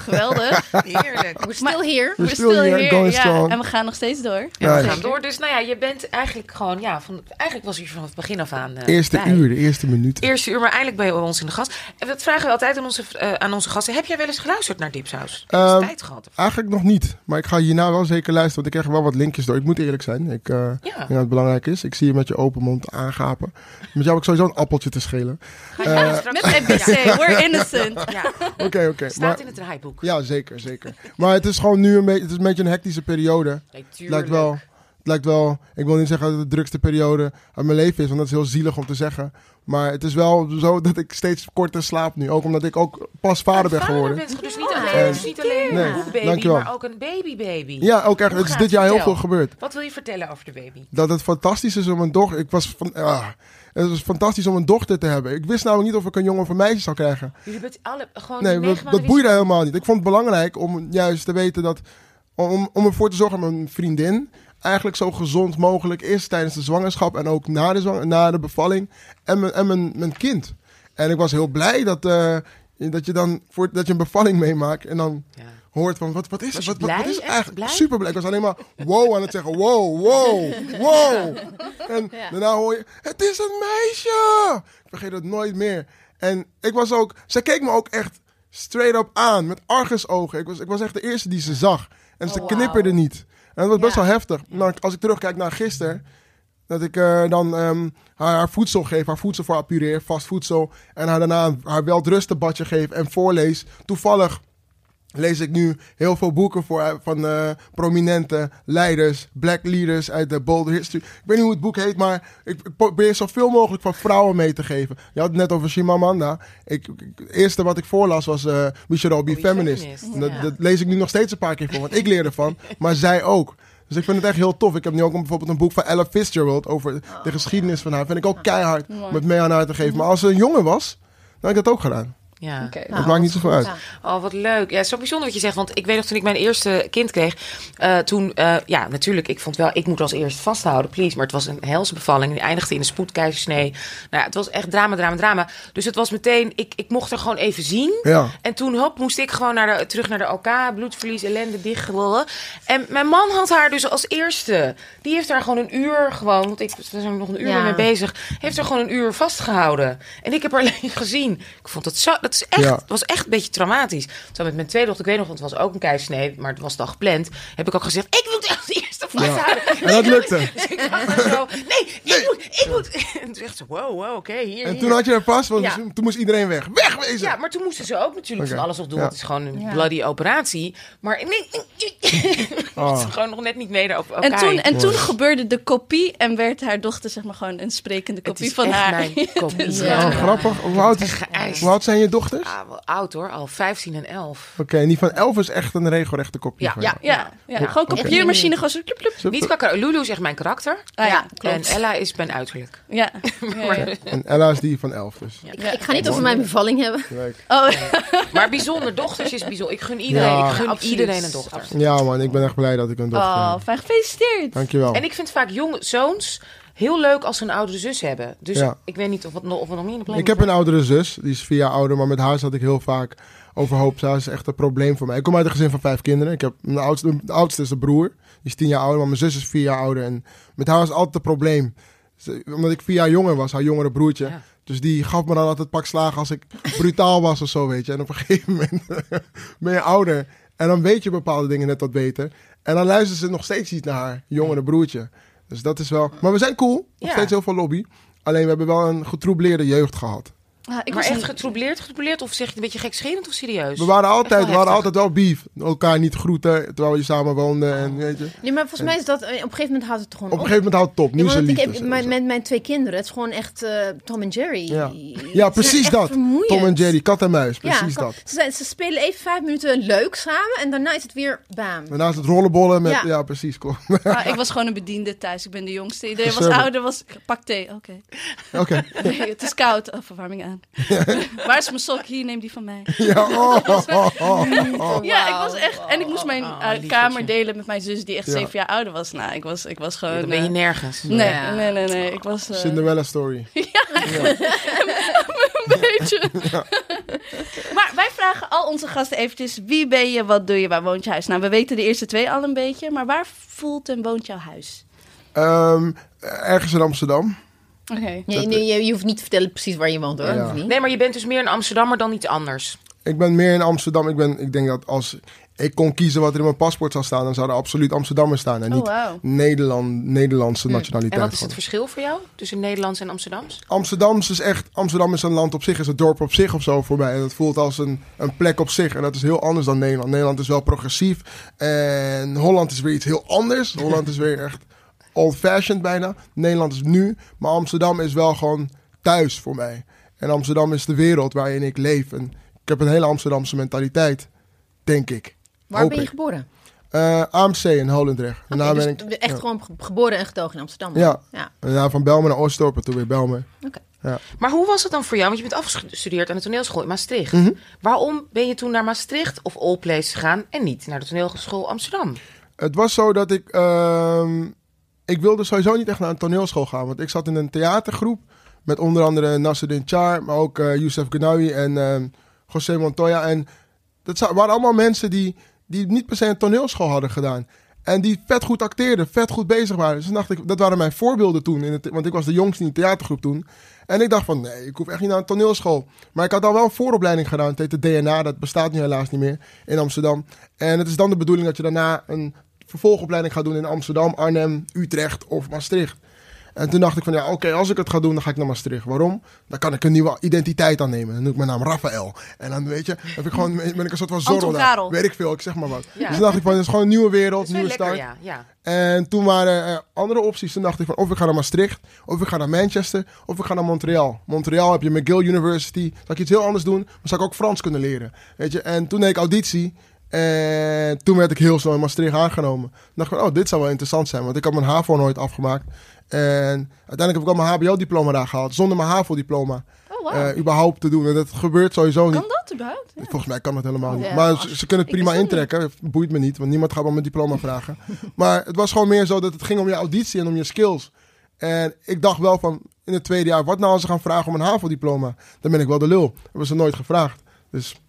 Speaker 3: geweldig.
Speaker 1: Heerlijk.
Speaker 2: We're still here.
Speaker 3: We're
Speaker 4: still here, going
Speaker 3: ja.
Speaker 4: strong.
Speaker 3: En we gaan nog steeds door.
Speaker 1: Ja,
Speaker 4: Ja,
Speaker 1: we gaan door. Dus nou ja, je bent eigenlijk gewoon, ja, van, eigenlijk was je van het begin af aan. eh,
Speaker 4: Eerste
Speaker 1: bij.
Speaker 4: uur, de eerste minuut.
Speaker 1: Eerste uur, maar eindelijk bij ons in de gast. En dat vragen we altijd aan onze, eh, aan onze gasten. Heb jij wel eens geluisterd naar Dipsaus? Heb je eens
Speaker 4: Ehm,
Speaker 1: tijd gehad? Of-
Speaker 4: Eigenlijk nog niet. Maar ik ga hierna wel zeker luisteren. Want ik krijg wel wat linkjes door. Ik moet eerlijk zijn. Ik eh, denk dat het belangrijk is. Ik zie je met je open mond aangapen. Met jou heb ik sowieso een appeltje te schelen.
Speaker 1: Ga je
Speaker 4: eh,
Speaker 1: straks-
Speaker 3: Met NPC, we're innocent.
Speaker 1: Ja,
Speaker 4: Oké, oké.
Speaker 1: staat
Speaker 4: Maar
Speaker 1: in het draaiboek.
Speaker 4: Ja, zeker, zeker. Maar het is gewoon nu een beetje, het is een beetje een hectische periode.
Speaker 1: Nee,
Speaker 4: lijkt wel, het lijkt wel, ik wil niet zeggen dat het de drukste periode uit mijn leven is, want dat is heel zielig om te zeggen. Maar het is wel zo dat ik steeds korter slaap nu. Ook omdat ik ook pas vader ben
Speaker 1: Vader
Speaker 4: geworden.
Speaker 1: bent dus niet
Speaker 2: Ah,
Speaker 1: alleen,
Speaker 4: En-
Speaker 1: dus niet alleen
Speaker 4: Nee,
Speaker 1: een boekbaby,
Speaker 4: dankjewel.
Speaker 1: maar ook een babybaby.
Speaker 4: Ja, ook echt.
Speaker 1: Hoe
Speaker 4: Het is dit jaar heel veel gebeurd.
Speaker 1: Wat wil je vertellen over de baby?
Speaker 4: Dat het fantastisch is om een dochter. Ik was van, ah, het was fantastisch om een dochter te hebben. Ik wist namelijk niet of ik een jongen of een meisje zou krijgen.
Speaker 1: Jullie bent alle gewoon
Speaker 4: Nee, dat, dat boeide helemaal niet. Ik vond het belangrijk om juist te weten dat. Om, om ervoor te zorgen dat mijn vriendin eigenlijk zo gezond mogelijk is tijdens de zwangerschap en ook na de, zwang- na de bevalling. En, mijn, en mijn, mijn kind. En ik was heel blij dat, eh, dat je dan voor, dat je een bevalling meemaakt en dan
Speaker 1: Ja.
Speaker 4: Hoort van wat, wat is het? Wat, wat, is het
Speaker 1: Echt
Speaker 4: eigenlijk?
Speaker 1: blij?
Speaker 4: Super blij. Ik was alleen maar wow aan het zeggen. Wow, wow, wow. En daarna hoor je, het is een meisje. Ik vergeet het nooit meer. En ik was ook, zij keek me ook echt straight up aan met argusogen. Ik was, ik was echt de eerste die ze zag. En ze
Speaker 2: Oh, wauw.
Speaker 4: knipperde niet. En dat was best
Speaker 2: Ja.
Speaker 4: wel heftig. Nou, als ik terugkijk naar gisteren, dat ik eh, dan ehm, haar, haar voedsel geef, haar voedsel voor haar pureer, vast voedsel. En haar daarna haar welterustenbadje geef en voorlees. Toevallig lees ik nu heel veel boeken voor, van eh, prominente leiders, black leaders uit de Boulder History. Ik weet niet hoe het boek heet, maar ik, ik probeer zoveel mogelijk van vrouwen mee te geven. Je had het net over Chimamanda. Ik, ik- het eerste wat ik voorlas was eh We Should All Be
Speaker 1: Be
Speaker 4: Feminist. Dat, lees ik nu nog steeds een paar keer voor, want ik leer ervan, maar zij ook. Dus ik vind het echt heel tof. Ik heb nu ook bijvoorbeeld een boek van Ella Fitzgerald over de geschiedenis van haar. Vind ik ook keihard om het mee aan haar te geven. Maar als ze een jongen was, dan had ik dat ook gedaan.
Speaker 1: Ja.
Speaker 3: Oké.
Speaker 4: dat maakt niet zoveel uit.
Speaker 2: Ja.
Speaker 1: Oh, wat leuk. Ja, het is zo bijzonder wat je zegt. Want ik weet nog, toen ik mijn eerste kind kreeg... eh, toen, eh, ja, natuurlijk, ik vond wel... Ik moet als eerst vasthouden, please. Maar het was een helse bevalling. Die eindigde in een spoedkeizersnee. Nou ja, het was echt drama, drama, drama. Dus het was meteen... Ik, ik mocht er gewoon even zien.
Speaker 4: Ja.
Speaker 1: En toen hop, moest ik gewoon naar de, terug naar de OK. Bloedverlies, ellende, dichtgewollen. En mijn man had haar dus als eerste. Die heeft daar gewoon een uur gewoon... Want ik was er nog een uur
Speaker 2: Ja.
Speaker 1: mee bezig. Heeft er gewoon een uur vastgehouden. En ik heb haar alleen gezien. Ik vond het zo... Dat is echt,
Speaker 4: Ja.
Speaker 1: het was echt een beetje traumatisch. Zo met mijn tweede dochter, ik weet nog, want het was ook een keizersnee, maar het was dan gepland. Heb ik ook gezegd, ik wil vasthouden.
Speaker 4: En dat lukte.
Speaker 1: Dus ik was zo, nee, ik moet, ik moet. En toen zegt ze, wow, wow, oké, hier,
Speaker 4: En
Speaker 1: hier.
Speaker 4: toen had je er vast, want
Speaker 1: Ja.
Speaker 4: toen moest iedereen weg. Wegwezen!
Speaker 1: Ja, maar toen moesten ze ook natuurlijk
Speaker 4: Oké.
Speaker 1: van alles nog doen.
Speaker 4: Ja.
Speaker 1: want Het is gewoon een
Speaker 2: Ja.
Speaker 1: bloody operatie. Maar nee, nee,
Speaker 4: Oh.
Speaker 1: ze gewoon nog net niet mee op elkaar.
Speaker 3: En toen, en toen gebeurde de kopie en werd haar dochter zeg maar gewoon een sprekende
Speaker 1: Het
Speaker 3: kopie
Speaker 1: is
Speaker 3: van
Speaker 1: echt
Speaker 3: haar.
Speaker 1: mijn kopie.
Speaker 3: Dus,
Speaker 4: Oh,
Speaker 2: Ja.
Speaker 4: grappig. Hoe oud is. Hoe zijn je dochters?
Speaker 1: Ah, wel oud hoor, al 15 en 11.
Speaker 4: Oké, en die van 11 is echt een regelrechte kopie
Speaker 1: Ja,
Speaker 4: van
Speaker 2: ja.
Speaker 3: Ja, ja.
Speaker 1: Ja.
Speaker 3: gewoon kopieermachine, gewoon zo... Plup.
Speaker 1: Niet qua karakter. Lulu is echt mijn karakter.
Speaker 3: Ah, ja,
Speaker 2: Ja,
Speaker 1: En Ella is mijn uiterlijk.
Speaker 3: Ja. ja, ja.
Speaker 4: En Ella is die van 11 dus.
Speaker 2: Ik, ik ga niet over mijn bevalling hebben.
Speaker 4: Leuk.
Speaker 3: Oh,
Speaker 1: Maar bijzonder, dochters is bijzonder. Ik gun iedereen,
Speaker 4: Ja.
Speaker 1: ik gun
Speaker 2: Absoluut.
Speaker 1: iedereen een dochter.
Speaker 4: Ja man, ik ben echt blij dat ik een dochter
Speaker 3: oh,
Speaker 4: heb.
Speaker 3: fijn gefeliciteerd.
Speaker 4: Dankjewel.
Speaker 1: En ik vind vaak jonge zoons heel leuk als ze een oudere zus hebben. Dus
Speaker 4: Ja.
Speaker 1: ik weet niet of, wat, of we nog meer in de
Speaker 4: Ik heb een oudere zus, die is vier jaar ouder, maar met haar zat ik heel vaak overhoop. Zij is echt een probleem voor mij. Ik kom uit een gezin van vijf kinderen. Ik heb mijn oudste, de oudste is de broer, is tien jaar ouder, maar mijn zus is vier jaar ouder. En met haar was altijd een probleem. Omdat ik vier jaar jonger was, haar jongere broertje.
Speaker 1: Ja.
Speaker 4: Dus die gaf me dan altijd pak slagen als ik brutaal was of zo, weet je. En op een gegeven moment ben je ouder. En dan weet je bepaalde dingen net wat beter. En dan luistert ze nog steeds niet naar haar jongere broertje. Dus dat is wel... Maar we zijn cool. Nog
Speaker 1: Ja.
Speaker 4: steeds heel veel lobby. Alleen we hebben wel een getroubleerde jeugd gehad.
Speaker 3: Ik
Speaker 1: Maar
Speaker 3: was
Speaker 1: echt getroubleerd, getroubleerd? Of zeg je het een beetje gekscherend of serieus?
Speaker 4: We waren altijd,
Speaker 1: wel
Speaker 4: we waren altijd wel beef. Elkaar niet groeten terwijl je samen woonden. En, weet je.
Speaker 2: Nee, maar volgens mij is dat... eh, Op een gegeven moment houdt het gewoon
Speaker 4: Op een gegeven moment houdt het op.
Speaker 2: Ja,
Speaker 4: is
Speaker 2: ik heb, met, met mijn twee kinderen, het is gewoon echt eh, Tom en Jerry.
Speaker 4: Ja. Ja,
Speaker 2: is
Speaker 4: precies dat.
Speaker 2: vermoeiend.
Speaker 4: Tom en Jerry, kat en muis. Precies dat.
Speaker 2: Ze, zijn- ze spelen even vijf minuten leuk samen en daarna is het weer bam.
Speaker 4: Daarnaast het rollenbollen met... Ja,
Speaker 2: Ja.
Speaker 4: precies. Cool.
Speaker 3: Ah, ik was gewoon een bediende thuis. Ik ben de jongste. Iedereen was ouder. Was... Pak thee. Oké.
Speaker 4: Oké.
Speaker 3: Nee, het is koud. Oh, verwarming aan. Waar is mijn sok? Hier, neem die van mij.
Speaker 4: Ja, oh, oh, oh, oh, oh.
Speaker 3: Ja, ik was echt... En ik moest mijn
Speaker 1: Oh,
Speaker 3: eh, kamer delen met mijn zus die echt
Speaker 4: Ja.
Speaker 3: zeven jaar ouder was. Nou, ik was, ik was gewoon...
Speaker 1: Dan ben je
Speaker 3: eh,
Speaker 1: nergens.
Speaker 3: Nee,
Speaker 2: Ja.
Speaker 3: nee, nee, nee. Ik was... eh,
Speaker 4: Cinderella story.
Speaker 3: een beetje. maar wij vragen al onze gasten eventjes... Wie ben je, wat doe je, waar woont je huis? Nou, we weten de eerste twee al een beetje. Maar waar voelt en woont jouw huis?
Speaker 4: Ehm, ergens in Amsterdam.
Speaker 3: Oké.
Speaker 2: Je, nee, je, je hoeft niet te vertellen precies waar je woont hoor.
Speaker 4: Ja.
Speaker 2: Niet.
Speaker 1: Nee, maar je bent dus meer een Amsterdammer dan iets anders.
Speaker 4: Ik ben meer in Amsterdam. Ik, ben, ik denk dat als ik kon kiezen wat er in mijn paspoort zou staan, dan zou er absoluut Amsterdammer staan. En
Speaker 3: Oh,
Speaker 4: niet. Nederland, Nederlandse
Speaker 2: Hm.
Speaker 4: nationaliteit.
Speaker 1: En wat is het verschil voor jou tussen Nederlands en Amsterdams?
Speaker 4: Amsterdam is echt, Amsterdam is een land op zich, is een dorp op zich of zo voor mij. En het voelt als een, een plek op zich. En dat is heel anders dan Nederland. Nederland is wel progressief. En Holland is weer iets heel anders. Holland is weer echt old-fashioned bijna. Nederland is nu. Maar Amsterdam is wel gewoon thuis voor mij. En Amsterdam is de wereld waarin ik leef. En ik heb een hele Amsterdamse mentaliteit, denk ik.
Speaker 2: Waar
Speaker 4: Hoop
Speaker 2: ben je
Speaker 4: ik.
Speaker 2: geboren?
Speaker 4: Eh, AMC in Holendrecht.
Speaker 2: Oké,
Speaker 4: Daarna
Speaker 2: dus
Speaker 4: ben ik
Speaker 2: echt
Speaker 4: ja.
Speaker 2: gewoon ge- geboren en getogen in Amsterdam.
Speaker 4: Ja.
Speaker 2: ja.
Speaker 4: Van Belmen naar Oostdorp en toen weer Belmen.
Speaker 1: Maar hoe was het dan voor jou? Want je bent afgestudeerd aan de toneelschool in Maastricht.
Speaker 4: Mhm.
Speaker 1: Waarom ben je toen naar Maastricht of All gegaan en niet naar de toneelschool Amsterdam?
Speaker 4: Het was zo dat ik... ehm, ik wilde sowieso niet echt naar een toneelschool gaan. Want ik zat in een theatergroep. Met onder andere Nasruddin Char. Maar ook eh Youssef Gnawi en ehm José Montoya. En dat waren allemaal mensen die, die niet per se een toneelschool hadden gedaan. En die vet goed acteerden, vet goed bezig waren. Dus dacht ik, dat waren mijn voorbeelden toen. In het, want ik was de jongste in de theatergroep toen. En ik dacht van, nee, ik hoef echt niet naar een toneelschool. Maar ik had dan wel een vooropleiding gedaan. Het heette DNA, dat bestaat nu helaas niet meer in Amsterdam. En het is dan de bedoeling dat je daarna een vervolgopleiding gaat doen in Amsterdam, Arnhem, Utrecht of Maastricht. En toen dacht ik van, ja, oké, als ik het ga doen, dan ga ik naar Maastricht. Waarom? Dan kan ik een nieuwe identiteit aannemen. Dan noem ik mijn naam Raphaël. En dan, weet je, heb ik gewoon, ben ik een soort van Zorro daar. Weet ik veel, ik zeg maar wat.
Speaker 1: Ja.
Speaker 4: Dus toen dacht ik van, het is gewoon een nieuwe wereld, nieuwe
Speaker 1: lekker,
Speaker 4: start.
Speaker 1: ja. ja.
Speaker 4: En toen waren er andere opties. Toen dacht ik van of ik ga naar Maastricht, of ik ga naar Manchester, of ik ga naar Montreal. Montreal heb je McGill University. Zou ik iets heel anders doen, maar zou ik ook Frans kunnen leren. Weet je? En toen deed ik auditie. En toen werd ik heel snel in Maastricht aangenomen. Toen dacht ik van, oh, dit zou wel interessant zijn. Want ik had mijn HAVO nooit afgemaakt. En uiteindelijk heb ik al mijn HBO-diploma daar gehaald. Zonder mijn HAVO-diploma
Speaker 3: Oh, wauw.
Speaker 4: eh, überhaupt te doen. En dat gebeurt sowieso niet.
Speaker 3: kan dat überhaupt? Ja.
Speaker 4: Volgens mij kan dat helemaal niet.
Speaker 2: Ja,
Speaker 4: maar ze, ze kunnen het prima intrekken. Het boeit me niet, want niemand gaat wel mijn diploma vragen. maar het was gewoon meer zo dat het ging om je auditie en om je skills. En ik dacht wel van in het tweede jaar, wat nou als ze gaan vragen om een HAVO-diploma? Dan ben ik wel de lul. Hebben ze nooit gevraagd. Dus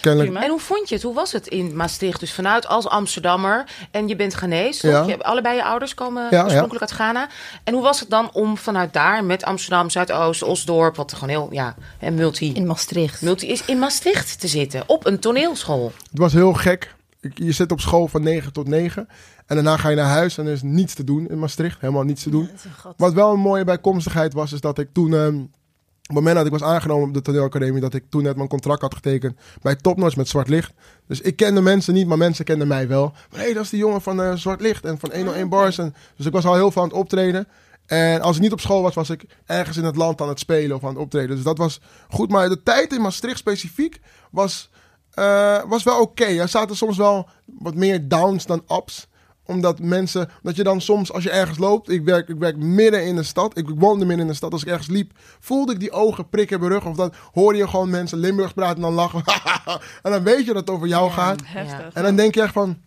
Speaker 4: kennelijk...
Speaker 3: Prima.
Speaker 1: En hoe vond je het? Hoe was het in Maastricht? Dus vanuit als Amsterdammer en je bent Ghanese?
Speaker 4: Ja.
Speaker 1: Je hebt allebei je ouders komen
Speaker 4: ja.
Speaker 1: oorspronkelijk uit Ghana. En hoe was het dan om vanuit daar met Amsterdam, Zuidoost, Osdorp, wat gewoon heel, ja, en multi,
Speaker 2: In Maastricht.
Speaker 1: multi is, in Maastricht te zitten op een toneelschool?
Speaker 4: Het was heel gek. Ik- Je zit op school van 9 tot 9. En daarna ga je naar huis en er is niets te doen in Maastricht. Helemaal niets te doen. Wat wel een mooie bijkomstigheid was, is dat ik toen... ehm, op het moment dat ik was aangenomen op de toneelacademie... dat ik toen net mijn contract had getekend bij Topnotch met Zwart Licht. Dus ik kende mensen niet, maar mensen kenden mij wel. Hé, hey, dat is die jongen van eh, Zwart Licht en van 101 Bars. En, dus ik was al heel veel aan het optreden. En als ik niet op school was, was ik ergens in het land aan het spelen of aan het optreden. Dus dat was goed. Maar de tijd in Maastricht specifiek was, eh, was wel oké. Er zaten soms wel wat meer downs dan ups omdat mensen, dat je dan soms als je ergens loopt, ik werk, ik werk midden in de stad, ik woonde midden in de stad, als ik ergens liep, voelde ik die ogen prikken in mijn rug. Of dan hoorde je gewoon mensen Limburgs praten en dan lachen. en dan weet je dat het over jou gaat.
Speaker 3: Heftig.
Speaker 4: En dan denk je echt van,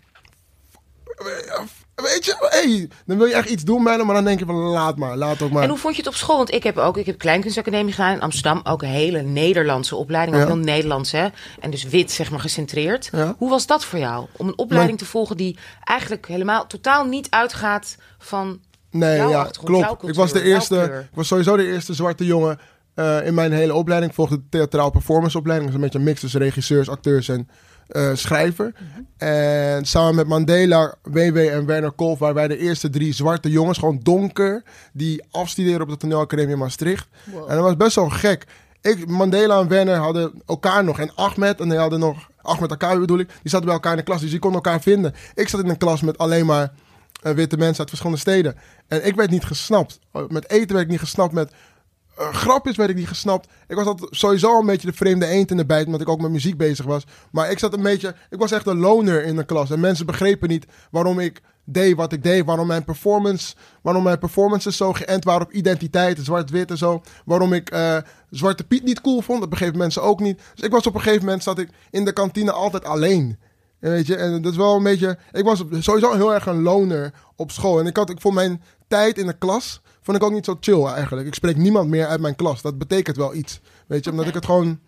Speaker 4: weet je, hey, dan wil je echt iets doen hem, maar dan denk je van laat maar, laat ook maar.
Speaker 1: En hoe vond je het op school? Want ik heb ook, ik heb kleinkunstacademie gedaan in Amsterdam. Ook een hele Nederlandse opleiding. Ook
Speaker 4: Ja.
Speaker 1: heel Nederlands, hè? En dus wit, zeg maar, gecentreerd.
Speaker 4: Ja.
Speaker 1: Hoe was dat voor jou? Om een opleiding te volgen die eigenlijk helemaal totaal niet uitgaat van...
Speaker 4: Nee,
Speaker 1: jouw
Speaker 4: ja, klopt. Ik was de eerste, ik was sowieso de eerste zwarte jongen eh, in mijn hele opleiding. Ik volgde de theatraal performance opleiding. Dat is een beetje een mix tussen regisseurs, acteurs en eh, schrijver. En samen met Mandela, WW en Werner Kolf waren wij de eerste drie zwarte jongens, gewoon donker, die afstuderen op de toneelacademie in Maastricht. En dat was best wel gek. Ik, Mandela en Werner hadden elkaar nog. En Ahmed, en die hadden nog, Ahmed elkaar bedoel ik, die zaten bij elkaar in de klas. Dus die konden elkaar vinden. Ik zat in een klas met alleen maar eh, witte mensen uit verschillende steden. En ik werd niet gesnapt. Met eten werd ik niet gesnapt. Met eh, grapjes werd ik niet gesnapt. Ik was altijd sowieso een beetje de vreemde eend in de bijt, omdat ik ook met muziek bezig was. Maar ik zat een beetje, ik was echt een loner in de klas. En mensen begrepen niet waarom ik deed wat ik deed. Waarom mijn performance, waarom mijn performances zo geënt waren op identiteit, zwart-wit en zo. Waarom ik eh, Zwarte Piet niet cool vond, dat begrepen mensen ook niet. Dus ik was op een gegeven moment, zat ik in de kantine altijd alleen. En Weet je, en dat is wel een beetje. Ik was sowieso heel erg een loner op school. En ik had, ik vond mijn tijd in de klas, vond ik ook niet zo chill eigenlijk. Ik spreek niemand meer uit mijn klas. Dat betekent wel iets. Weet je, omdat ik het gewoon.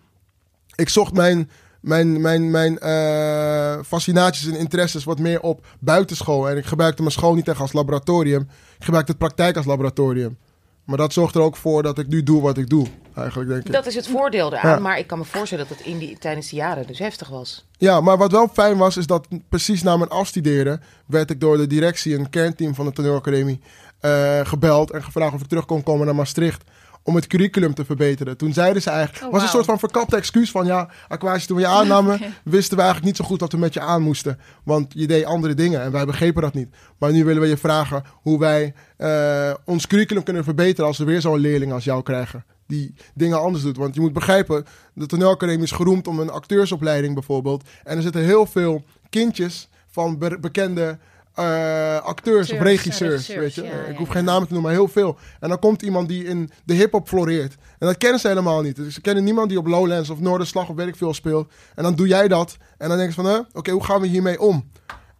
Speaker 4: Ik zocht mijn, mijn, mijn, mijn eh, fascinaties en interesses wat meer op buitenschool. En ik gebruikte mijn school niet echt als laboratorium. Ik gebruikte het praktijk als laboratorium. Maar dat zorgt er ook voor dat ik nu doe wat ik doe, eigenlijk denk ik.
Speaker 1: Dat is het voordeel eraan.
Speaker 4: Ja.
Speaker 1: Maar ik kan me voorstellen dat het in die, tijdens die jaren dus heftig was.
Speaker 4: Ja, maar wat wel fijn was, is dat precies na mijn afstuderen werd ik door de directie en kernteam van de toneelacademie eh, gebeld en gevraagd of ik terug kon komen naar Maastricht om het curriculum te verbeteren. Toen zeiden ze eigenlijk,
Speaker 2: Oh,
Speaker 4: was een soort van verkapte excuus van ja, Aquasi, toen we je aannamen, wisten we eigenlijk niet zo goed wat we met je aan moesten. Want je deed andere dingen en wij begrepen dat niet. Maar nu willen we je vragen hoe wij eh, ons curriculum kunnen verbeteren als we weer zo'n leerling als jou krijgen. Die dingen anders doet. Want je moet begrijpen, de toneelacademie is geroemd om een acteursopleiding bijvoorbeeld. En er zitten heel veel kindjes van be- bekende eh, acteurs of regisseurs. weet je?
Speaker 2: ja,
Speaker 4: ik hoef geen namen te noemen, maar heel veel. En dan komt iemand die in de hip-hop floreert. En dat kennen ze helemaal niet. Dus ze kennen niemand die op Lowlands of Noorderslag of weet ik veel speelt. En dan doe jij dat. En dan denken ze van, huh, oké, hoe gaan we hiermee om?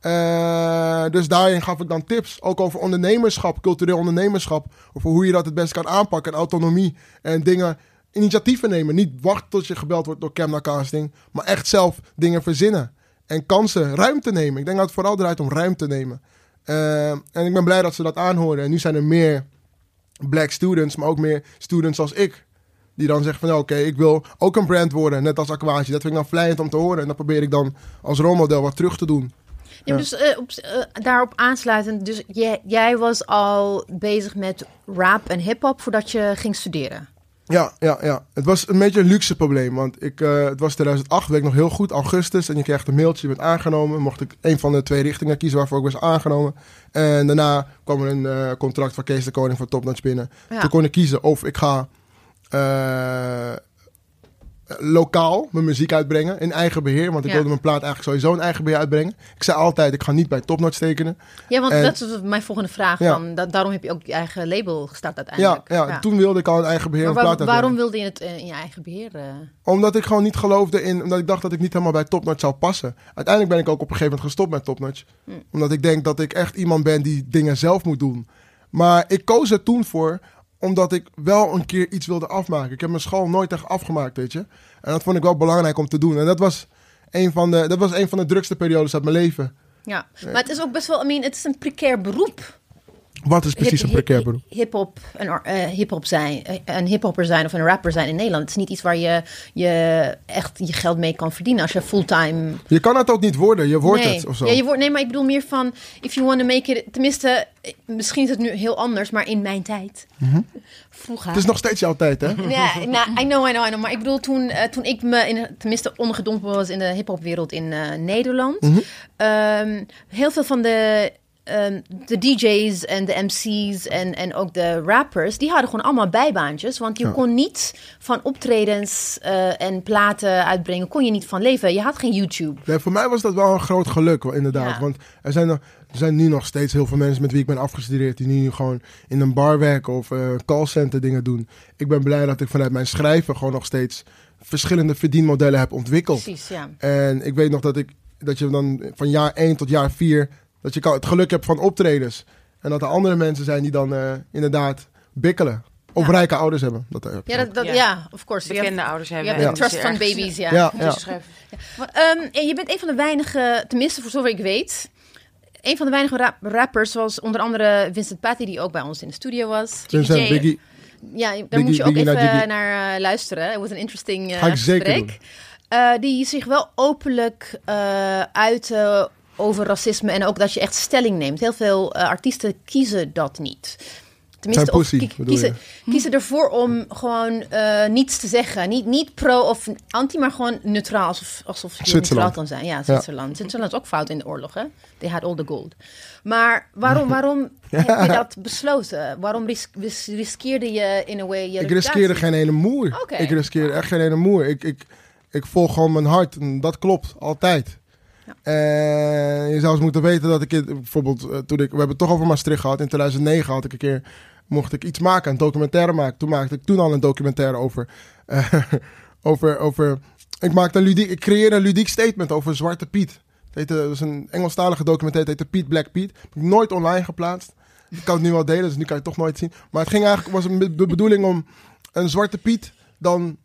Speaker 4: Eh, dus daarin gaf ik dan tips. Ook over ondernemerschap, cultureel ondernemerschap. Over hoe je dat het best kan aanpakken. En autonomie. En dingen, initiatieven nemen. Niet wachten tot je gebeld wordt door Camna Casting. Maar echt zelf dingen verzinnen. En kansen, ruimte nemen. Ik denk dat het vooral draait om ruimte nemen. Eh, en ik ben blij dat ze dat aanhoren. En nu zijn er meer black students, maar ook meer students als ik. Die dan zeggen van, ja, oké, ik wil ook een brand worden, net als Aquatie. Dat vind ik dan vlijend om te horen. En dan probeer ik dan als rolmodel wat terug te doen.
Speaker 2: Ja, dus eh, op, eh, daarop aansluitend, dus jij, jij was al bezig met rap en hip-hop voordat je ging studeren.
Speaker 4: Ja, ja, ja. Het was een beetje een luxe probleem. Want ik, eh, het was 2008, weet ik nog heel goed, augustus. En je krijgt een mailtje, je bent aangenomen. Mocht ik een van de twee richtingen kiezen waarvoor ik was aangenomen. En daarna kwam er een eh, contract van Kees de Koning voor Topnotch binnen.
Speaker 2: Ja.
Speaker 4: Toen kon ik kiezen of ik ga eh, lokaal mijn muziek uitbrengen in eigen beheer. Want ik
Speaker 2: Ja.
Speaker 4: wilde mijn plaat eigenlijk sowieso in eigen beheer uitbrengen. Ik zei altijd, ik ga niet bij Topnotch tekenen.
Speaker 2: Ja, want
Speaker 4: En-
Speaker 2: dat is mijn volgende vraag.
Speaker 4: Ja.
Speaker 2: Van, da- daarom heb je ook je eigen label gestart
Speaker 4: Ja,
Speaker 2: uiteindelijk.
Speaker 4: ja, toen wilde ik al in eigen beheer
Speaker 2: Maar waar-
Speaker 4: plaat uitbrengen.
Speaker 2: waarom wilde je het eh, in je eigen beheer? eh?
Speaker 4: Omdat ik gewoon niet geloofde in, omdat ik dacht dat ik niet helemaal bij Topnotch zou passen. Uiteindelijk ben ik ook op een gegeven moment gestopt met Topnotch. Omdat ik denk dat ik echt iemand ben die dingen zelf moet doen. Maar ik koos er toen voor, omdat ik wel een keer iets wilde afmaken. Ik heb mijn school nooit echt afgemaakt, weet je. En dat vond ik wel belangrijk om te doen. En dat was een van de, dat was een van de drukste periodes uit mijn leven.
Speaker 2: Ja, maar het is ook best wel, I mean, het is een precair beroep.
Speaker 4: Wat is precies
Speaker 2: Hip-
Speaker 4: een precair beroep?
Speaker 2: Hip-hop en eh, hip-hop zijn, eh, een hip-hopper zijn of een rapper zijn in Nederland. Het is niet iets waar je, je echt je geld mee kan verdienen als je fulltime.
Speaker 4: Je kan het ook niet worden, je wordt
Speaker 2: nee.
Speaker 4: het of zo.
Speaker 2: Ja, je wordt, nee, maar ik bedoel meer van, if you want to make it, tenminste, eh, misschien is het nu heel anders, maar in mijn tijd. Vroeger.
Speaker 4: Het is nog steeds jouw tijd, hè?
Speaker 2: Ja, nou, I know, I know, I know. Maar ik bedoel, toen, toen ik me in, tenminste ondergedompeld was in de hip-hopwereld in Nederland.
Speaker 4: Mhm.
Speaker 2: ehm, heel veel van de ehm, de DJ's en de MC's en, en ook de rappers, die hadden gewoon allemaal bijbaantjes. Want je
Speaker 4: Ja.
Speaker 2: kon niet van optredens eh, en platen uitbrengen, kon je niet van leven. Je had geen YouTube.
Speaker 4: Nee, voor mij was dat wel een groot geluk, inderdaad.
Speaker 2: Ja.
Speaker 4: Want er zijn, er zijn nu nog steeds heel veel mensen met wie ik ben afgestudeerd... die nu gewoon in een bar werken of eh callcenter dingen doen. Ik ben blij dat ik vanuit mijn schrijven gewoon nog steeds... verschillende verdienmodellen heb ontwikkeld.
Speaker 2: Precies, ja.
Speaker 4: En ik weet nog dat, ik, dat je dan van jaar 1 tot jaar 4... dat je kan, het geluk hebt van optredens. En dat er andere mensen zijn die dan eh, inderdaad bikkelen. Of
Speaker 2: Ja.
Speaker 4: rijke ouders hebben. Dat heb je
Speaker 2: Ja, dat, dat,
Speaker 1: Ja.
Speaker 2: ja. of course. Je
Speaker 1: Bekende
Speaker 2: hebt-
Speaker 1: ouders
Speaker 2: Je
Speaker 1: hebben.
Speaker 2: trust van baby's, ja.
Speaker 4: Ja.
Speaker 2: Ehm, en je bent een van de weinige, tenminste voor zover ik weet, een van de weinige rap- rappers, zoals onder andere Vincent Patty, die ook bij ons in de studio was.
Speaker 4: Vincent. Biggie.
Speaker 2: Ja, daar
Speaker 4: Biggie-
Speaker 2: moet je ook
Speaker 4: Biggie
Speaker 2: even
Speaker 4: naar
Speaker 2: eh, luisteren. Het was een interesting eh,
Speaker 4: Ga ik zeker
Speaker 2: gesprek. Eh, die zich wel openlijk eh uit over racisme en ook dat je echt stelling neemt. Heel veel eh, artiesten kiezen dat niet.
Speaker 4: Zijn
Speaker 2: of
Speaker 4: pussy,
Speaker 2: kie- kiezen, kiezen ervoor om gewoon eh, niets te zeggen. Niet, niet pro of anti, maar gewoon neutraal. Alsof, alsof je neutraal kan zijn. Ja, Zwitserland. Zwitserland is ook fout in de oorlog, hè? They had all the gold. Maar waarom, waarom heb je dat besloten? Waarom ris ris- riskeerde je in een way je
Speaker 4: Ik riskeerde geen ene moer. Ik riskeerde echt geen ene moer. Ik, ik, ik volg gewoon mijn hart. En dat klopt, altijd. En je zou eens moeten weten dat ik... Bijvoorbeeld, eh, toen ik... We hebben het toch over Maastricht gehad. In 2009 had ik een keer... Mocht ik iets maken, een documentaire maken. Toen maakte ik toen al een documentaire over... eh, over, over ik, maakte een ludiek, ik creëerde een ludiek statement over Zwarte Piet. Het heette, dat is een Engelstalige documentaire. Het heette Piet Black Piet. Heb ik nooit online geplaatst. Ik kan het nu wel delen, dus nu kan je het toch nooit zien. Maar het ging eigenlijk, was de bedoeling om een Zwarte Piet dan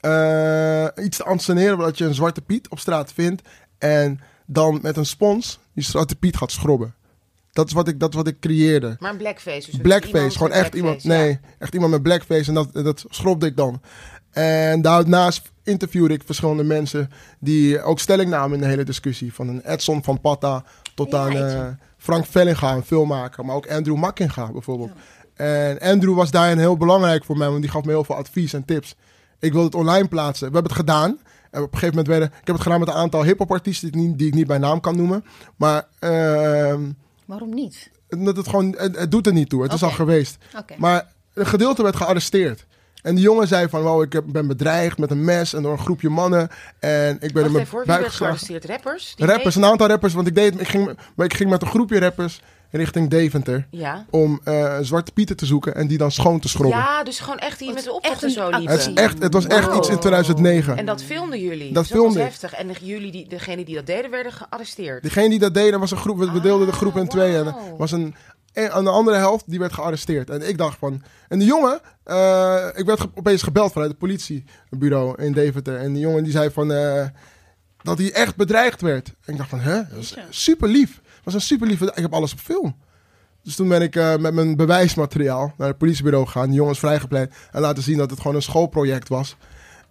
Speaker 4: eh, iets te anseneren. Dat je een Zwarte Piet op straat vindt. En dan met een spons die Zwarte Piet gaat schrobben. Dat is wat ik, dat is wat ik creëerde.
Speaker 1: Maar een blackface. Dus
Speaker 4: Blackface,
Speaker 1: iemand
Speaker 4: gewoon echt iemand.
Speaker 1: blackface,
Speaker 4: Nee, echt iemand met blackface. En dat, dat schrobde ik dan. En daarnaast interviewde ik verschillende mensen die ook stelling namen in de hele discussie. Van een Edson van Patta tot aan eh, Frank Vellinga, een filmmaker. Maar ook Andrew Mackinga bijvoorbeeld. En Andrew was daarin heel belangrijk voor mij, want die gaf me heel veel advies en tips. Ik wilde het online plaatsen. We hebben het gedaan. En op een gegeven moment werden... Ik heb het gedaan met een aantal hip-hop artiesten die, ik niet- die ik niet bij naam kan noemen. Maar ehm,
Speaker 2: Waarom niet?
Speaker 4: dat het, gewoon, het, het doet er niet toe. Het is al geweest. Maar een gedeelte werd gearresteerd. En die jongen zei van, wow, ik ben bedreigd met een mes en door een groepje mannen. En ik ben
Speaker 1: Wacht
Speaker 4: er met
Speaker 1: even, wie werd gearresteerd? Rappers?
Speaker 4: Rappers, een aantal rappers. Want ik, deed, ik, ging, maar ik ging met een groepje rappers richting Deventer.
Speaker 1: Ja.
Speaker 4: Om eh, Zwarte Pieten te zoeken en die dan schoon te schrobben.
Speaker 1: Ja, dus gewoon echt
Speaker 2: Het
Speaker 1: met de
Speaker 2: is
Speaker 1: optocht
Speaker 2: echt
Speaker 1: en
Speaker 2: een
Speaker 1: zo liepen.
Speaker 4: het, is echt, het was echt
Speaker 1: Wow.
Speaker 4: iets in 2009.
Speaker 1: En dat filmden jullie.
Speaker 4: Dat
Speaker 1: Dus
Speaker 4: filmde
Speaker 1: was
Speaker 4: ik.
Speaker 1: heftig. En jullie, die, degene die dat deden, werden gearresteerd.
Speaker 4: Degene die dat deden was een groep, we deelden de groep in
Speaker 1: Ah,
Speaker 4: twee. En was een, en aan de andere helft, die werd gearresteerd. En ik dacht van... En de jongen, eh, ik werd ge- opeens gebeld vanuit het politiebureau in Deventer. En die jongen die zei van... eh, dat hij echt bedreigd werd. En ik dacht van, hè? Dat is super lief. Het was een super lief. Ik heb alles op film. Dus toen ben ik eh, met mijn bewijsmateriaal naar het politiebureau gegaan. Die jongens vrijgepleit. En laten zien dat het gewoon een schoolproject was.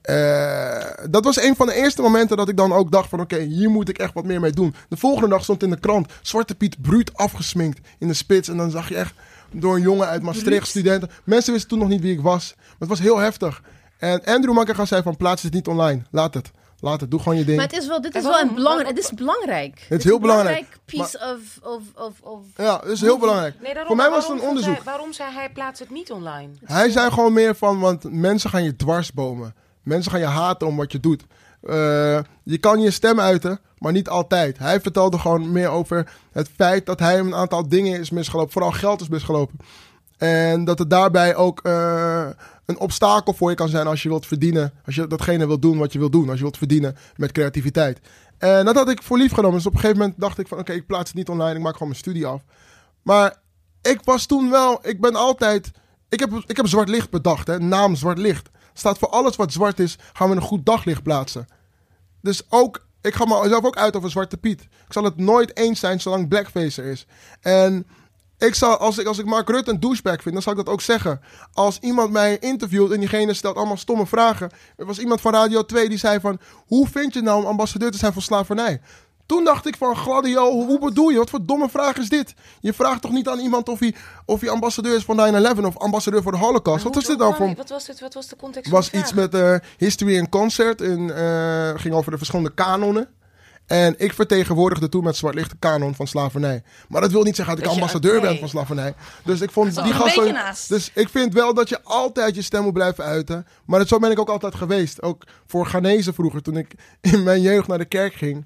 Speaker 4: Eh, dat was een van de eerste momenten dat ik dan ook dacht van... oké, hier moet ik echt wat meer mee doen. De volgende dag stond in de krant... Zwarte Piet bruut afgesminkt in de spits. En dan zag je echt door een jongen uit Maastricht, studenten... Mensen wisten toen nog niet wie ik was. Maar het was heel heftig. En Andrew Makkerga zei van... plaats het niet online. Laat het. Laat het. Doe gewoon je ding.
Speaker 2: Maar het is wel, dit is wel een belangrijk. Het is belangrijk.
Speaker 4: Het is heel
Speaker 2: een
Speaker 4: belangrijk.
Speaker 2: piece of, of, of, of.
Speaker 4: Ja, dat is heel belangrijk.
Speaker 1: Nee, daarom,
Speaker 4: Voor mij was het
Speaker 1: waarom
Speaker 4: een onderzoek.
Speaker 1: Hij, waarom zei hij plaats het niet online?
Speaker 4: Hij zei gewoon meer van, want mensen gaan je dwarsbomen. Mensen gaan je haten om wat je doet. Eh, je kan je stem uiten, maar niet altijd. Hij vertelde gewoon meer over het feit dat hij een aantal dingen is misgelopen. Vooral geld is misgelopen. En dat het daarbij ook eh, een obstakel voor je kan zijn als je wilt verdienen. Als je datgene wilt doen wat je wilt doen. Als je wilt verdienen met creativiteit. En dat had ik voor lief genomen. Dus op een gegeven moment dacht ik van oké, ik plaats het niet online. Ik maak gewoon mijn studie af. Maar ik was toen wel, ik ben altijd, ik heb, ik heb zwart licht bedacht, hè, naam zwart licht. Staat voor alles wat zwart is, gaan we een goed daglicht plaatsen. Dus ook, ik ga mezelf ook uit over Zwarte Piet. Ik zal het nooit eens zijn zolang Blackface er is. En ik zal, als ik, als ik Mark Rutte een douchebag vind, dan zal ik dat ook zeggen. Als iemand mij interviewt en diegene stelt allemaal stomme vragen. Er was iemand van Radio 2 die zei van, hoe vind je nou om ambassadeur te zijn van slavernij? Toen dacht ik van, Gladio, hoe bedoel je? Wat voor domme vraag is dit? Je vraagt toch niet aan iemand of hij, of hij ambassadeur is van 9-11 of ambassadeur voor de Holocaust? Wat was dit
Speaker 1: hoe
Speaker 4: nou voor...
Speaker 1: Wat was, dit, wat was de context
Speaker 4: was
Speaker 1: van
Speaker 4: iets met eh, History in Concert. En eh, ging over de verschillende kanonnen. En ik vertegenwoordigde toen met zwart licht de kanon van slavernij. Maar dat wil niet zeggen dat ik ambassadeur ben van slavernij. Dus ik vond die gasten. Dus ik vind wel dat je altijd je stem moet blijven uiten. Maar dat, zo ben ik ook altijd geweest. Ook voor Ghanese vroeger, toen ik in mijn jeugd naar de kerk ging.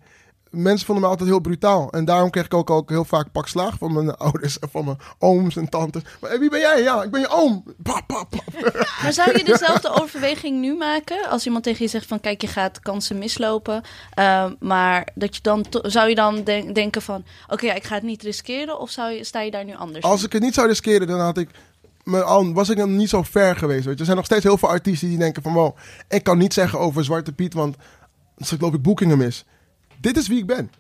Speaker 4: Mensen vonden me altijd heel brutaal. En daarom kreeg ik ook, ook heel vaak pak slaag van mijn ouders en van mijn ooms en tantes. Maar hey, wie ben jij? Ja, ik ben je oom. Pap, pap, pap.
Speaker 3: Maar zou je dezelfde overweging nu maken als iemand tegen je zegt van kijk je gaat kansen mislopen, eh, maar dat je dan zou je dan denk- denken van oké ja, ik ga het niet riskeren of zou je, sta je daar nu anders?
Speaker 4: Als
Speaker 3: in?
Speaker 4: ik het niet zou riskeren, dan had ik was ik dan niet zo ver geweest. Weet je. Er zijn nog steeds heel veel artiesten die denken van... Wow, ik kan niet zeggen over Zwarte Piet, want loop ik boekingen mis. Dit is wie ik ben.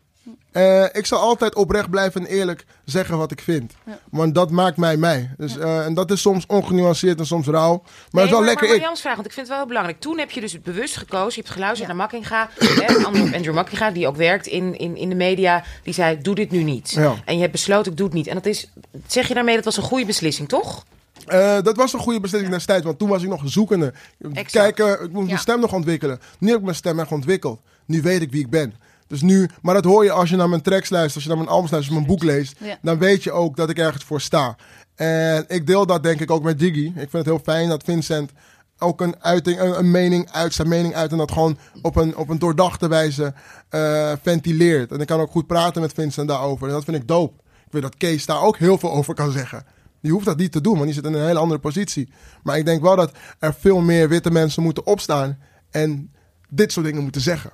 Speaker 4: Eh, ik zal altijd oprecht blijven en eerlijk zeggen wat ik vind.
Speaker 3: Ja.
Speaker 4: Want dat maakt mij mij. Dus, eh, en dat is soms ongenuanceerd en soms rauw. Maar het is wel lekker
Speaker 1: maar
Speaker 4: ik.
Speaker 1: Jan's vraag, want ik vind het wel heel belangrijk. Toen heb je dus bewust gekozen. Je hebt geluisterd naar Makkinga. hè, Andrew, Andrew Makkinga, die ook werkt in, in, in de media. Die zei, doe dit nu niet.
Speaker 4: Ja.
Speaker 1: En je hebt besloten, ik doe het niet. En dat is, zeg je daarmee, dat was een goede beslissing, toch?
Speaker 4: Eh, dat was een goede beslissing destijds, want toen was ik nog zoekende.
Speaker 1: Exact.
Speaker 4: Kijken, ik moest
Speaker 2: Ja.
Speaker 4: mijn stem nog ontwikkelen. Nu heb ik mijn stem echt ontwikkeld. Nu weet ik wie ik ben. Dus nu, maar dat hoor je als je naar mijn tracks luistert, als je naar mijn albums luistert, als je mijn boek leest.
Speaker 3: Ja.
Speaker 4: Dan weet je ook dat ik ergens voor sta. En ik deel dat denk ik ook met Jiggy. Ik vind het heel fijn dat Vincent ook een, uiting, een, een mening uit, zijn mening uit en dat gewoon op een, op een doordachte wijze eh, ventileert. En ik kan ook goed praten met Vincent daarover. En dat vind ik dope. Ik weet dat Kees daar ook heel veel over kan zeggen. Die hoeft dat niet te doen, want die zit in een hele andere positie. Maar ik denk wel dat er veel meer witte mensen moeten opstaan en dit soort dingen moeten zeggen.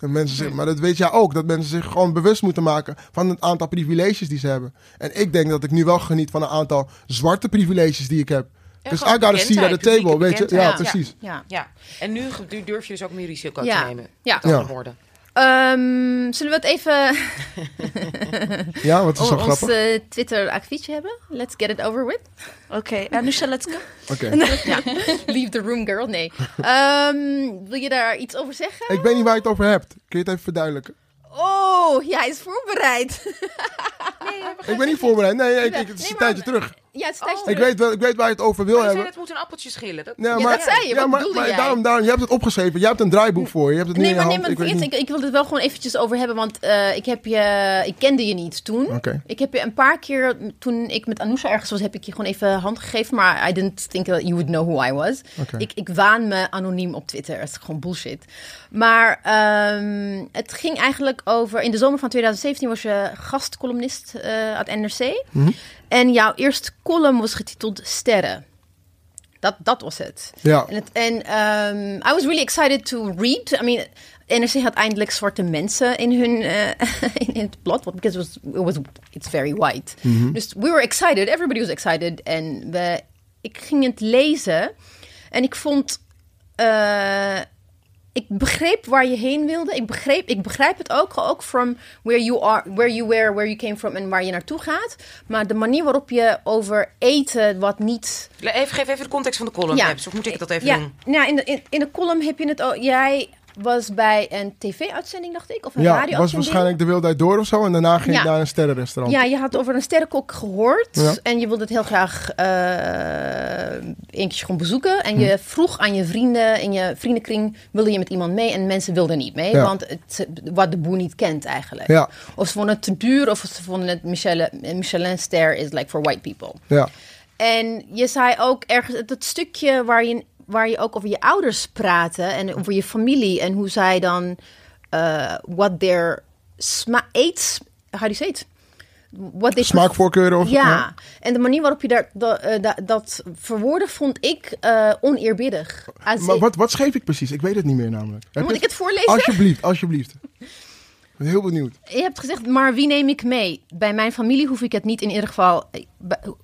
Speaker 4: En mensen zeggen, maar dat weet jij ook, dat mensen zich gewoon bewust moeten maken van het aantal privileges die ze hebben. En ik denk dat ik nu wel geniet van een aantal zwarte privileges die ik heb.
Speaker 1: En
Speaker 4: Dus I gotta see at the table, weet je? Ja, precies.
Speaker 2: Ja.
Speaker 1: Ja. En nu durf je dus ook meer risico
Speaker 2: Ja.
Speaker 1: te nemen.
Speaker 2: Ja.
Speaker 4: Ja.
Speaker 1: woorden.
Speaker 2: Ehm, zullen we het even
Speaker 4: Ja, wat is zo
Speaker 2: ons
Speaker 4: grappig?
Speaker 2: eh, Twitter-akkefietje hebben? Let's get it over with.
Speaker 3: Oké, Anusha, let's go.
Speaker 4: Oké.
Speaker 2: Ja. Leave the room, girl. Nee. Ehm, wil je daar iets over zeggen?
Speaker 4: Ik weet niet waar je het over hebt. Kun je het even verduidelijken?
Speaker 2: Oh, ja, hij is voorbereid.
Speaker 4: Ik ben niet voorbereid. Nee, ik, ik, het is
Speaker 2: Nee,
Speaker 4: een tijdje terug.
Speaker 2: Ja, het
Speaker 1: Oh.
Speaker 4: Ik weet, wel, ik weet waar je het over wil
Speaker 1: Maar je zei,
Speaker 4: hebben.
Speaker 1: het moet een appeltje schillen. Dat,
Speaker 4: Ja,
Speaker 2: Ja, dat zei je. Wat
Speaker 4: maar,
Speaker 2: bedoelde
Speaker 4: maar
Speaker 2: jij?
Speaker 4: Daarom, daarom, je hebt het opgeschreven. Je hebt een draaiboek voor je. Je hebt het niet
Speaker 2: Nee,
Speaker 4: in je
Speaker 2: maar, nee,
Speaker 4: hand.
Speaker 2: maar
Speaker 4: ik weet
Speaker 2: vriend,
Speaker 4: niet.
Speaker 2: ik, ik wil het wel gewoon eventjes over hebben, want eh, ik, heb je, ik kende je niet toen.
Speaker 4: Oké.
Speaker 2: Ik heb je een paar keer, toen ik met Anousha ergens was, heb ik je gewoon even hand gegeven, maar I didn't think that you would know who I was.
Speaker 4: Oké.
Speaker 2: Ik, ik waan me anoniem op Twitter, dat is gewoon bullshit. Maar ehm, het ging eigenlijk over, in de zomer van 2017 was je gastcolumnist eh aan het NRC. En jouw eerste column was getiteld Sterren. Dat, dat was het.
Speaker 4: Ja.
Speaker 2: En, het, en ehm, I was really excited to read. I mean, NRC had eindelijk zwarte mensen in hun eh, in, in het blad, because it was, it was it's very white. Dus we were excited. Everybody was excited. En we, ik ging het lezen en ik vond. eh, ik begreep waar je heen wilde. Ik begreep, ik begrijp het ook, ook from where you are, where you were, where you came from en waar je naartoe gaat. Maar de manier waarop je over eten, wat niet
Speaker 1: Even, geef even de context van de column,
Speaker 2: Ja.
Speaker 1: Babs, Of moet ik dat even
Speaker 2: ja,
Speaker 1: doen?
Speaker 2: Nou, in de, in, in de column heb je het al. Jij was bij een tv-uitzending, dacht ik, of een
Speaker 4: Ja,
Speaker 2: radio
Speaker 4: was waarschijnlijk de Wildheid Door of zo. En daarna ging
Speaker 2: Ja.
Speaker 4: ik naar een sterrenrestaurant.
Speaker 2: Ja, je had over een sterrenkok gehoord.
Speaker 4: Ja.
Speaker 2: En je wilde het heel graag eh een keer gewoon bezoeken. En
Speaker 4: Hm.
Speaker 2: je vroeg aan je vrienden, in je vriendenkring, wilde je met iemand mee? En mensen wilden niet mee,
Speaker 4: Ja.
Speaker 2: want het, wat de boer niet kent eigenlijk.
Speaker 4: Ja.
Speaker 2: Of ze vonden het te duur, of ze vonden het Michelin, Michelin-ster is like for white people.
Speaker 4: Ja.
Speaker 2: En je zei ook ergens dat stukje waar je, waar je ook over je ouders praten en over je familie en hoe zij dan eh what their sma eet, how do you say it? What they
Speaker 4: Smaakvoorkeuren of
Speaker 2: ja. en de manier waarop je daar, dat, eh, dat, verwoordde vond ik eh, oneerbiedig. Als
Speaker 4: Maar
Speaker 2: ik-
Speaker 4: wat, wat schreef ik precies? Ik weet het niet meer namelijk. Heb
Speaker 2: moet ik het voorlezen?
Speaker 4: Alsjeblieft, alsjeblieft. Ik ben heel benieuwd.
Speaker 2: Je hebt gezegd, maar wie neem ik mee? Bij mijn familie hoef ik het niet in ieder geval,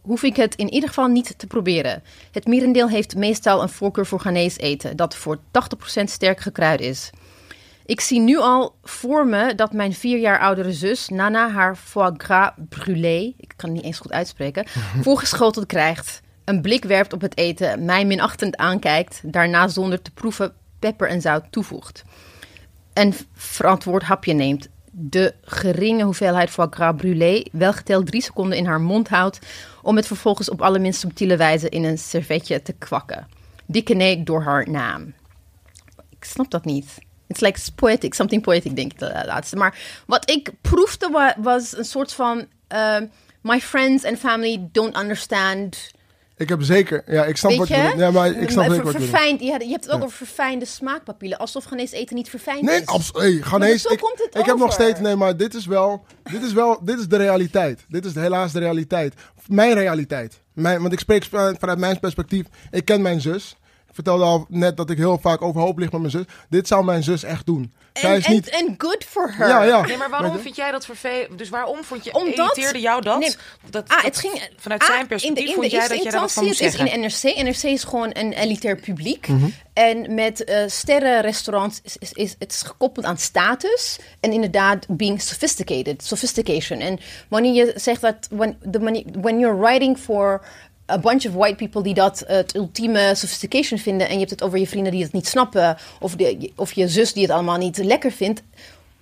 Speaker 2: hoef ik het in ieder geval niet te proberen. Het merendeel heeft meestal een voorkeur voor Ghanese eten, dat voor 80% sterk gekruid is. Ik zie nu al voor me dat mijn vier jaar oudere zus Nana haar foie gras brûlé, ik kan het niet eens goed uitspreken, voorgeschoteld krijgt. Een blik werpt op het eten, mij minachtend aankijkt, daarna zonder te proeven peper en zout toevoegt een verantwoord hapje neemt. De geringe hoeveelheid foie gras brûlé welgeteld drie seconden in haar mond houdt... om het vervolgens op alle minst subtiele wijze in een servetje te kwakken. Dikke nee door haar naam. Ik snap dat niet. It's like poetic, something poetic, denk ik de laatste. Maar wat ik proefde wa- was een soort van... eh, my friends and family don't understand...
Speaker 4: Ik heb zeker, ja, ik snap
Speaker 2: Weet
Speaker 4: wat je. Ja, maar ik snap
Speaker 2: ver-
Speaker 4: wat
Speaker 2: verfijnd, je, je hebt het ook over verfijnde smaakpapillen. Alsof Ghanese eten niet verfijnd
Speaker 4: Nee,
Speaker 2: is.
Speaker 4: absoluut. Hey, Ghanese,
Speaker 2: zo
Speaker 4: ik,
Speaker 2: komt het
Speaker 4: ik heb nog steeds, nee, maar dit is wel, dit is wel, dit is de realiteit. Dit is helaas de realiteit. Mijn realiteit. Mijn, want ik spreek vanuit mijn perspectief. Ik ken mijn zus. Ik vertelde al net dat ik heel vaak overhoop lig met mijn zus. Dit zou mijn zus echt doen. Zij
Speaker 2: En
Speaker 4: is niet...
Speaker 2: en- good for her.
Speaker 4: Ja, ja.
Speaker 1: Nee, maar waarom vind jij dat vervelend? Dus waarom vond je,
Speaker 2: Omdat-
Speaker 1: irriteerde jou dat?
Speaker 2: Nee,
Speaker 1: dat,
Speaker 2: Ah,
Speaker 1: dat
Speaker 2: het ging,
Speaker 1: vanuit
Speaker 2: ah,
Speaker 1: zijn perspectief
Speaker 2: in de, in
Speaker 1: vond jij dat je wat van moest zeggen?
Speaker 2: het is in NRC. NRC is gewoon een elitair publiek.
Speaker 4: Mhm.
Speaker 2: En met eh sterrenrestaurants is, is, is het is gekoppeld aan status. En inderdaad, being sophisticated. Sophistication. En wanneer je zegt dat... When, the money, when you're writing for a bunch of white people die dat het ultieme sophistication vinden... en je hebt het over je vrienden die het niet snappen... of, de, of je zus die het allemaal niet lekker vindt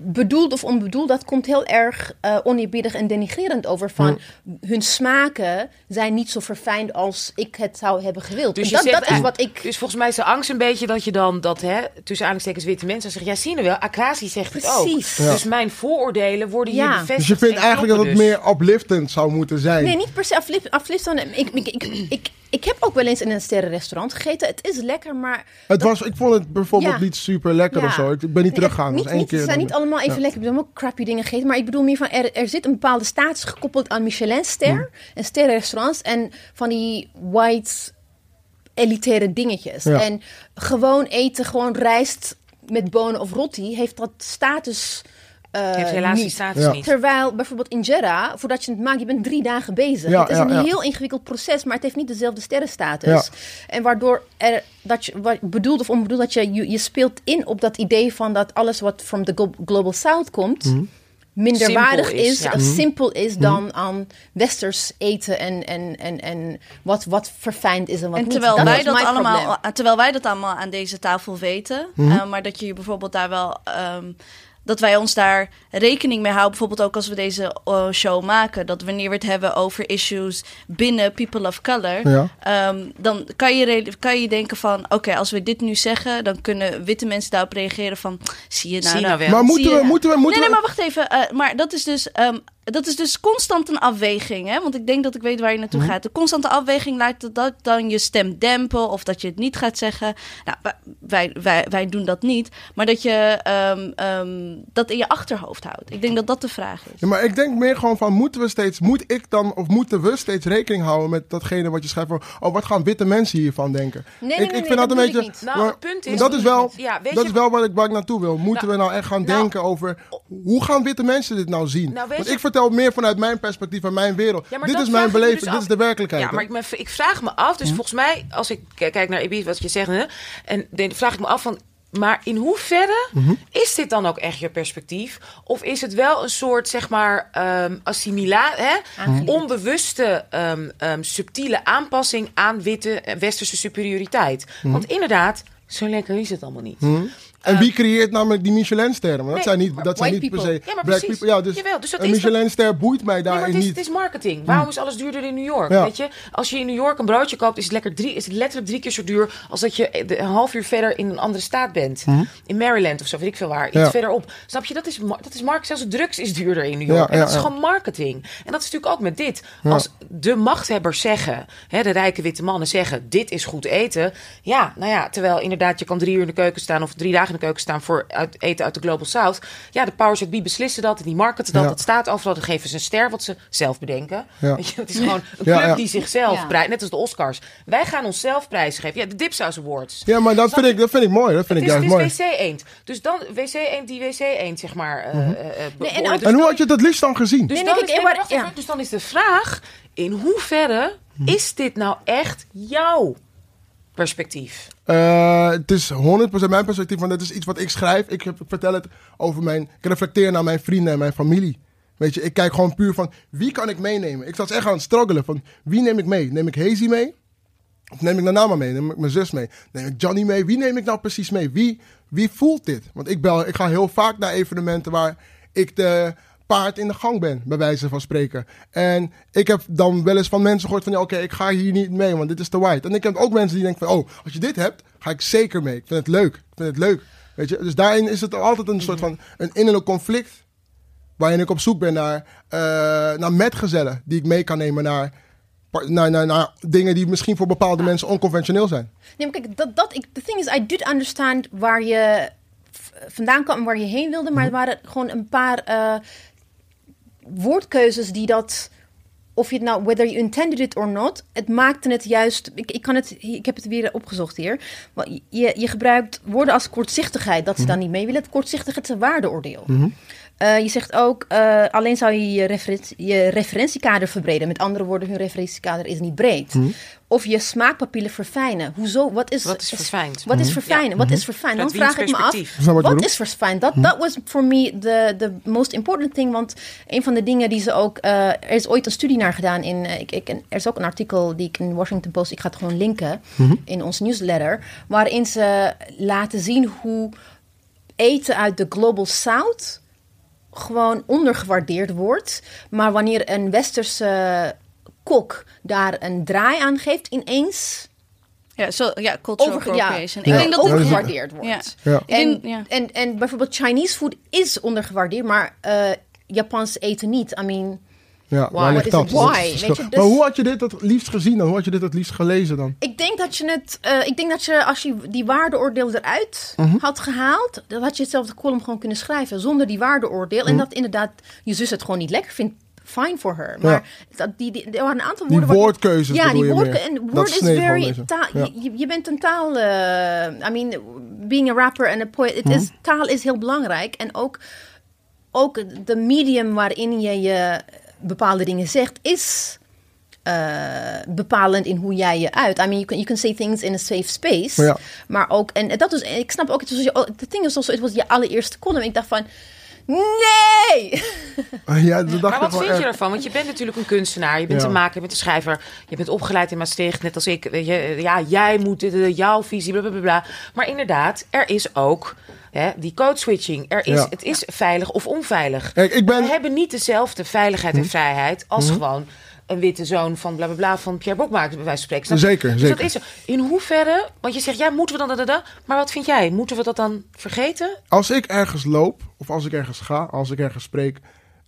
Speaker 2: bedoeld of onbedoeld, dat komt heel erg eh oneerbiedig en denigrerend over. Van hun smaken zijn niet zo verfijnd als ik het zou hebben gewild.
Speaker 1: Dus
Speaker 2: dat,
Speaker 1: zegt
Speaker 2: dat is wat ik.
Speaker 1: Dus volgens mij is de angst een beetje dat je dan dat, hè, tussen aanhalingstekens witte mensen zegt, ja, zie je wel, Akrasi zegt het ook.
Speaker 2: Precies.
Speaker 4: Ja.
Speaker 1: Dus mijn vooroordelen worden hier
Speaker 2: Ja.
Speaker 1: bevestigd.
Speaker 4: Dus je vindt
Speaker 1: en
Speaker 4: eigenlijk dat het meer upliftend zou moeten zijn.
Speaker 2: Nee, niet per se. Ik, ik, ik, ik, ik heb ook wel eens in een sterrenrestaurant gegeten. Het is lekker, maar.
Speaker 4: Het was, ik vond het bijvoorbeeld
Speaker 2: Ja.
Speaker 4: niet super lekker
Speaker 2: Ja.
Speaker 4: of zo. Ik ben niet teruggegaan. Was één keer.
Speaker 2: Ze zijn niet allemaal even
Speaker 4: Ja.
Speaker 2: lekker. Ik heb ook crappy dingen gegeten. Maar ik bedoel meer van, er, er zit een bepaalde status gekoppeld aan Michelin-ster. En sterrenrestaurants. En van die white elitaire dingetjes. En gewoon eten, gewoon rijst met bonen of roti, heeft dat status eh,
Speaker 1: Heeft helaas die
Speaker 2: niet.
Speaker 1: status
Speaker 4: Ja.
Speaker 1: niet.
Speaker 2: Terwijl bijvoorbeeld injera, voordat je het maakt, je bent drie dagen bezig.
Speaker 4: Ja,
Speaker 2: het is
Speaker 4: ja,
Speaker 2: een
Speaker 4: ja.
Speaker 2: heel ingewikkeld proces, maar het heeft niet dezelfde sterrenstatus.
Speaker 4: Ja.
Speaker 2: En waardoor er, dat je, wat bedoeld of onbedoeld, dat je, je, je speelt in op dat idee van dat alles wat from the glo- Global South komt,
Speaker 4: Mhm.
Speaker 2: minder
Speaker 1: Simpel
Speaker 2: waardig
Speaker 1: is,
Speaker 2: is,
Speaker 1: ja.
Speaker 2: of
Speaker 1: Mhm.
Speaker 2: simpel is dan aan westers eten en, en, en, en wat, wat verfijnd is en wat
Speaker 3: En
Speaker 2: niet.
Speaker 3: terwijl
Speaker 2: Dat
Speaker 3: wij
Speaker 2: is
Speaker 3: dat allemaal, terwijl wij dat allemaal aan deze tafel weten, uh, maar dat je bijvoorbeeld daar wel ehm, dat wij ons daar rekening mee houden, bijvoorbeeld ook als we deze uh, show maken, dat wanneer we het hebben over issues binnen people of color,
Speaker 4: Ja.
Speaker 3: ehm, dan kan je, kan je denken van, oké, als we dit nu zeggen, dan kunnen witte mensen daarop reageren van, zie je nou,
Speaker 1: Zie je nou wel.
Speaker 4: Maar moeten we,
Speaker 3: nou-
Speaker 4: moeten we, moeten
Speaker 3: nee, nee, maar wacht even. eh, maar dat is dus. ehm, dat is dus constant een afweging, hè? Want ik denk dat ik weet waar je naartoe
Speaker 4: Mhm.
Speaker 3: gaat. De constante afweging lijkt dat, dat dan je stem dempen of dat je het niet gaat zeggen. Nou, wij- wij, wij, doen dat niet. Maar dat je ehm, ehm, dat in je achterhoofd houdt. Ik denk dat dat de vraag is.
Speaker 4: Ja, maar ik denk meer gewoon van, moeten we steeds, moet ik dan, of moeten we steeds rekening houden met datgene wat je schrijft van, oh, wat gaan witte mensen hiervan denken?
Speaker 2: Nee, nee,
Speaker 4: ik,
Speaker 2: nee,
Speaker 4: ik
Speaker 2: nee,
Speaker 4: vind dat
Speaker 2: dat
Speaker 4: een beetje,
Speaker 2: ik
Speaker 1: niet. Nou,
Speaker 4: maar-
Speaker 1: het punt is-
Speaker 4: dat is wel,
Speaker 1: Ja, weet
Speaker 4: dat
Speaker 1: je-
Speaker 4: is wel waar ik, waar ik naartoe wil. Moeten
Speaker 1: Nou,
Speaker 4: we nou echt gaan
Speaker 1: nou-
Speaker 4: denken over, hoe gaan witte mensen dit nou zien?
Speaker 1: Nou, weet
Speaker 4: Want
Speaker 1: je-
Speaker 4: ik vertel meer vanuit mijn perspectief en mijn wereld.
Speaker 1: Ja, maar
Speaker 4: dit is mijn beleving,
Speaker 1: dus
Speaker 4: dit
Speaker 1: af.
Speaker 4: is de werkelijkheid.
Speaker 1: Ja,
Speaker 4: hè?
Speaker 1: maar ik, me, ik vraag me af, dus
Speaker 4: Hm?
Speaker 1: volgens mij, als ik kijk naar Ibiza, wat je zegt, hè, en dan vraag ik me af van, maar in hoeverre
Speaker 4: Mhm.
Speaker 1: is dit dan ook echt je perspectief? Of is het wel een soort, zeg maar, ehm assimila, hè? onbewuste, ehm, ehm, subtiele aanpassing aan witte westerse superioriteit?
Speaker 4: Mhm.
Speaker 1: Want inderdaad, zo lekker is het allemaal niet.
Speaker 4: En wie creëert namelijk die Michelin-sterren? Want dat
Speaker 1: nee,
Speaker 4: zijn niet, dat zijn niet per se
Speaker 1: Ja, maar
Speaker 4: black
Speaker 1: precies.
Speaker 4: people. Ja, dus,
Speaker 1: Jawel, dus dat
Speaker 4: een Michelin-ster boeit mij
Speaker 1: Nee, maar
Speaker 4: daarin
Speaker 1: het is,
Speaker 4: niet.
Speaker 1: het is marketing. Waarom is alles duurder in New York?
Speaker 4: Ja.
Speaker 1: Weet je, als je in New York een broodje koopt, is het, lekker drie, is het letterlijk drie keer zo duur als dat je een half uur verder in een andere staat bent. In Maryland of zo, weet ik veel waar. Iets.
Speaker 4: Ja.
Speaker 1: verderop. Snap je? Dat is, dat is markt. Zelfs drugs is duurder in New York. En dat is gewoon marketing. En dat is natuurlijk ook met dit. Als de machthebbers zeggen, hè, de rijke witte mannen zeggen, dit is goed eten. Ja, nou ja, terwijl inderdaad je kan drie uur in de keuken staan of drie dagen in de keuken staan voor uit, eten uit de Global South. Ja, de powers that be beslissen dat, die marketen dat,
Speaker 4: Ja.
Speaker 1: het staat overal. Dan geven ze een ster wat ze zelf bedenken.
Speaker 4: Ja.
Speaker 1: Weet je, het is gewoon een
Speaker 4: Ja,
Speaker 1: club
Speaker 4: ja.
Speaker 1: die zichzelf
Speaker 2: Ja.
Speaker 1: prijst, net als de Oscars. Wij gaan onszelf prijzen geven. Ja, de Dipsaus Awards.
Speaker 4: Ja, maar dat vind, ik, dat vind ik mooi. Dat vind
Speaker 1: Het
Speaker 4: ik
Speaker 1: is,
Speaker 4: juist
Speaker 1: het is
Speaker 4: mooi.
Speaker 1: wc-eend. Dus dan wc-eend die wc-eend, zeg maar. eh, eh, eh,
Speaker 2: ook-
Speaker 1: Dus
Speaker 4: En hoe had je het het liefst dan gezien?
Speaker 1: dus,
Speaker 2: Nee,
Speaker 1: dan
Speaker 2: nee,
Speaker 1: is,
Speaker 2: ik-
Speaker 1: nee,
Speaker 2: maar-
Speaker 1: wacht
Speaker 2: ja.
Speaker 1: even. dus dan is de vraag: in hoeverre is dit nou echt jouw perspectief?
Speaker 4: Eh, het is 100% mijn perspectief, want het is iets wat ik schrijf. Ik, heb- vertel het over mijn... Ik reflecteer naar mijn vrienden en mijn familie. Weet je, ik kijk gewoon puur van wie kan ik meenemen. Ik was echt aan het struggelen van wie neem ik mee? Neem ik Hazy mee? Of neem ik Nanama mee? Neem ik mijn zus mee? Neem ik Johnny mee? Wie neem ik nou precies mee? Wie, wie voelt dit? Want ik, bel, ik ga heel vaak naar evenementen waar ik de paard in de gang ben, bij wijze van spreken. En ik heb dan wel eens van mensen gehoord van, ja, oké, ik ga hier niet mee, want dit is te white. En ik heb ook mensen die denken van, oh, als je dit hebt, ga ik zeker mee. Ik vind het leuk. Ik vind het leuk. Weet je? Dus daarin is het altijd een soort van een innerlijk conflict. Waarin ik op zoek ben naar, eh, naar metgezellen die ik mee kan nemen naar, naar, naar, naar dingen die misschien voor bepaalde mensen onconventioneel zijn.
Speaker 2: Nee, maar kijk, dat, dat, ik, the thing is, I did understand waar je vandaan kwam en waar je heen wilde, maar er waren gewoon een paar eh, woordkeuzes die dat, of je het nou, whether you intended it or not, het maakte het juist, ik, ik kan het, ik heb het weer opgezocht hier, je, je gebruikt woorden als kortzichtigheid, dat ze dan niet mee willen. Het kortzichtigheid is een waardeoordeel. Eh, je zegt ook, eh, alleen zou je je, referen- je referentiekader verbreden. Met andere woorden, hun referentiekader is niet breed. Of je smaakpapillen verfijnen. Hoezo? Wat is,
Speaker 1: Wat is verfijnd?
Speaker 2: Wat is verfijnen? Wat is verfijnen? Dan
Speaker 1: Uit wiens
Speaker 2: vraag ik me af,
Speaker 4: wat
Speaker 2: is verfijnd? Dat that was for me the, the most important thing. Want een van de dingen die ze ook... eh, er is ooit een studie naar gedaan. In, eh, ik, ik, er is ook een artikel die ik in Washington Post... Ik ga het gewoon linken in ons newsletter. Waarin ze laten zien hoe eten uit de Global South gewoon ondergewaardeerd wordt. Maar wanneer een westerse kok daar een draai aan geeft, ineens
Speaker 3: Ja, zo, ja cultural
Speaker 2: over, ja,
Speaker 3: appropriation.
Speaker 4: Ja.
Speaker 3: Ik denk dat het
Speaker 2: overgewaardeerd wordt.
Speaker 3: Ja.
Speaker 2: En, en, en bijvoorbeeld Chinese food is ondergewaardeerd, maar eh, Japans eten niet. I mean,
Speaker 4: Ja,
Speaker 1: Why?
Speaker 4: waar ligt dat?
Speaker 2: Why?
Speaker 4: het
Speaker 2: Weet je, dus-
Speaker 4: Maar hoe had je dit het liefst gezien dan? Hoe had je dit het liefst gelezen dan?
Speaker 2: ik denk dat je het, eh, ik denk dat je als je die waardeoordeel eruit
Speaker 4: Mhm.
Speaker 2: had gehaald, dan had je hetzelfde column gewoon kunnen schrijven zonder die waardeoordeel.
Speaker 4: Mhm.
Speaker 2: En dat inderdaad je zus het gewoon niet lekker vindt. Fine for her. Maar dat, die, die, er waren een aantal
Speaker 4: Die
Speaker 2: woorden. waar-
Speaker 4: woordkeuzes
Speaker 2: Ja, die
Speaker 4: meer?
Speaker 2: en word is very. taal- je, je bent een taal. eh, I mean, being a rapper en een poet.
Speaker 4: Mhm.
Speaker 2: is, taal is heel belangrijk. En ook, ook de medium waarin je je bepaalde dingen zegt, is eh, bepalend in hoe jij je uit. I mean, you can, you can say things in a safe space.
Speaker 4: Ja.
Speaker 2: Maar ook, en dat is, ik snap ook, het was, je- het ding is also, het was je allereerste column. Ik dacht van, nee!
Speaker 4: Ja, dat dacht
Speaker 1: Maar wat vind je ervan? Want je bent natuurlijk een kunstenaar. Je bent
Speaker 4: Ja.
Speaker 1: een maker, je bent een schrijver. Je bent opgeleid in Maastricht, net als ik. Weet je, ja, jij moet dit, eh, jouw visie, bla, bla, bla, bla. Maar inderdaad, er is ook hè, die code switching. Er is,
Speaker 4: Ja.
Speaker 1: Het is veilig of onveilig.
Speaker 4: Kijk, ik ben- Hm?
Speaker 1: We hebben niet dezelfde veiligheid en vrijheid als gewoon een witte zoon van bla bla bla van Pierre Bokmaker, bij wijze van spreken. Snap?
Speaker 4: Zeker,
Speaker 1: dus
Speaker 4: zeker.
Speaker 1: dat is zo. In hoeverre, want je zegt, ja, moeten we dan da, da, da, maar wat vind jij? Moeten we dat dan vergeten?
Speaker 4: Als ik ergens loop, of als ik ergens ga, als ik ergens spreek,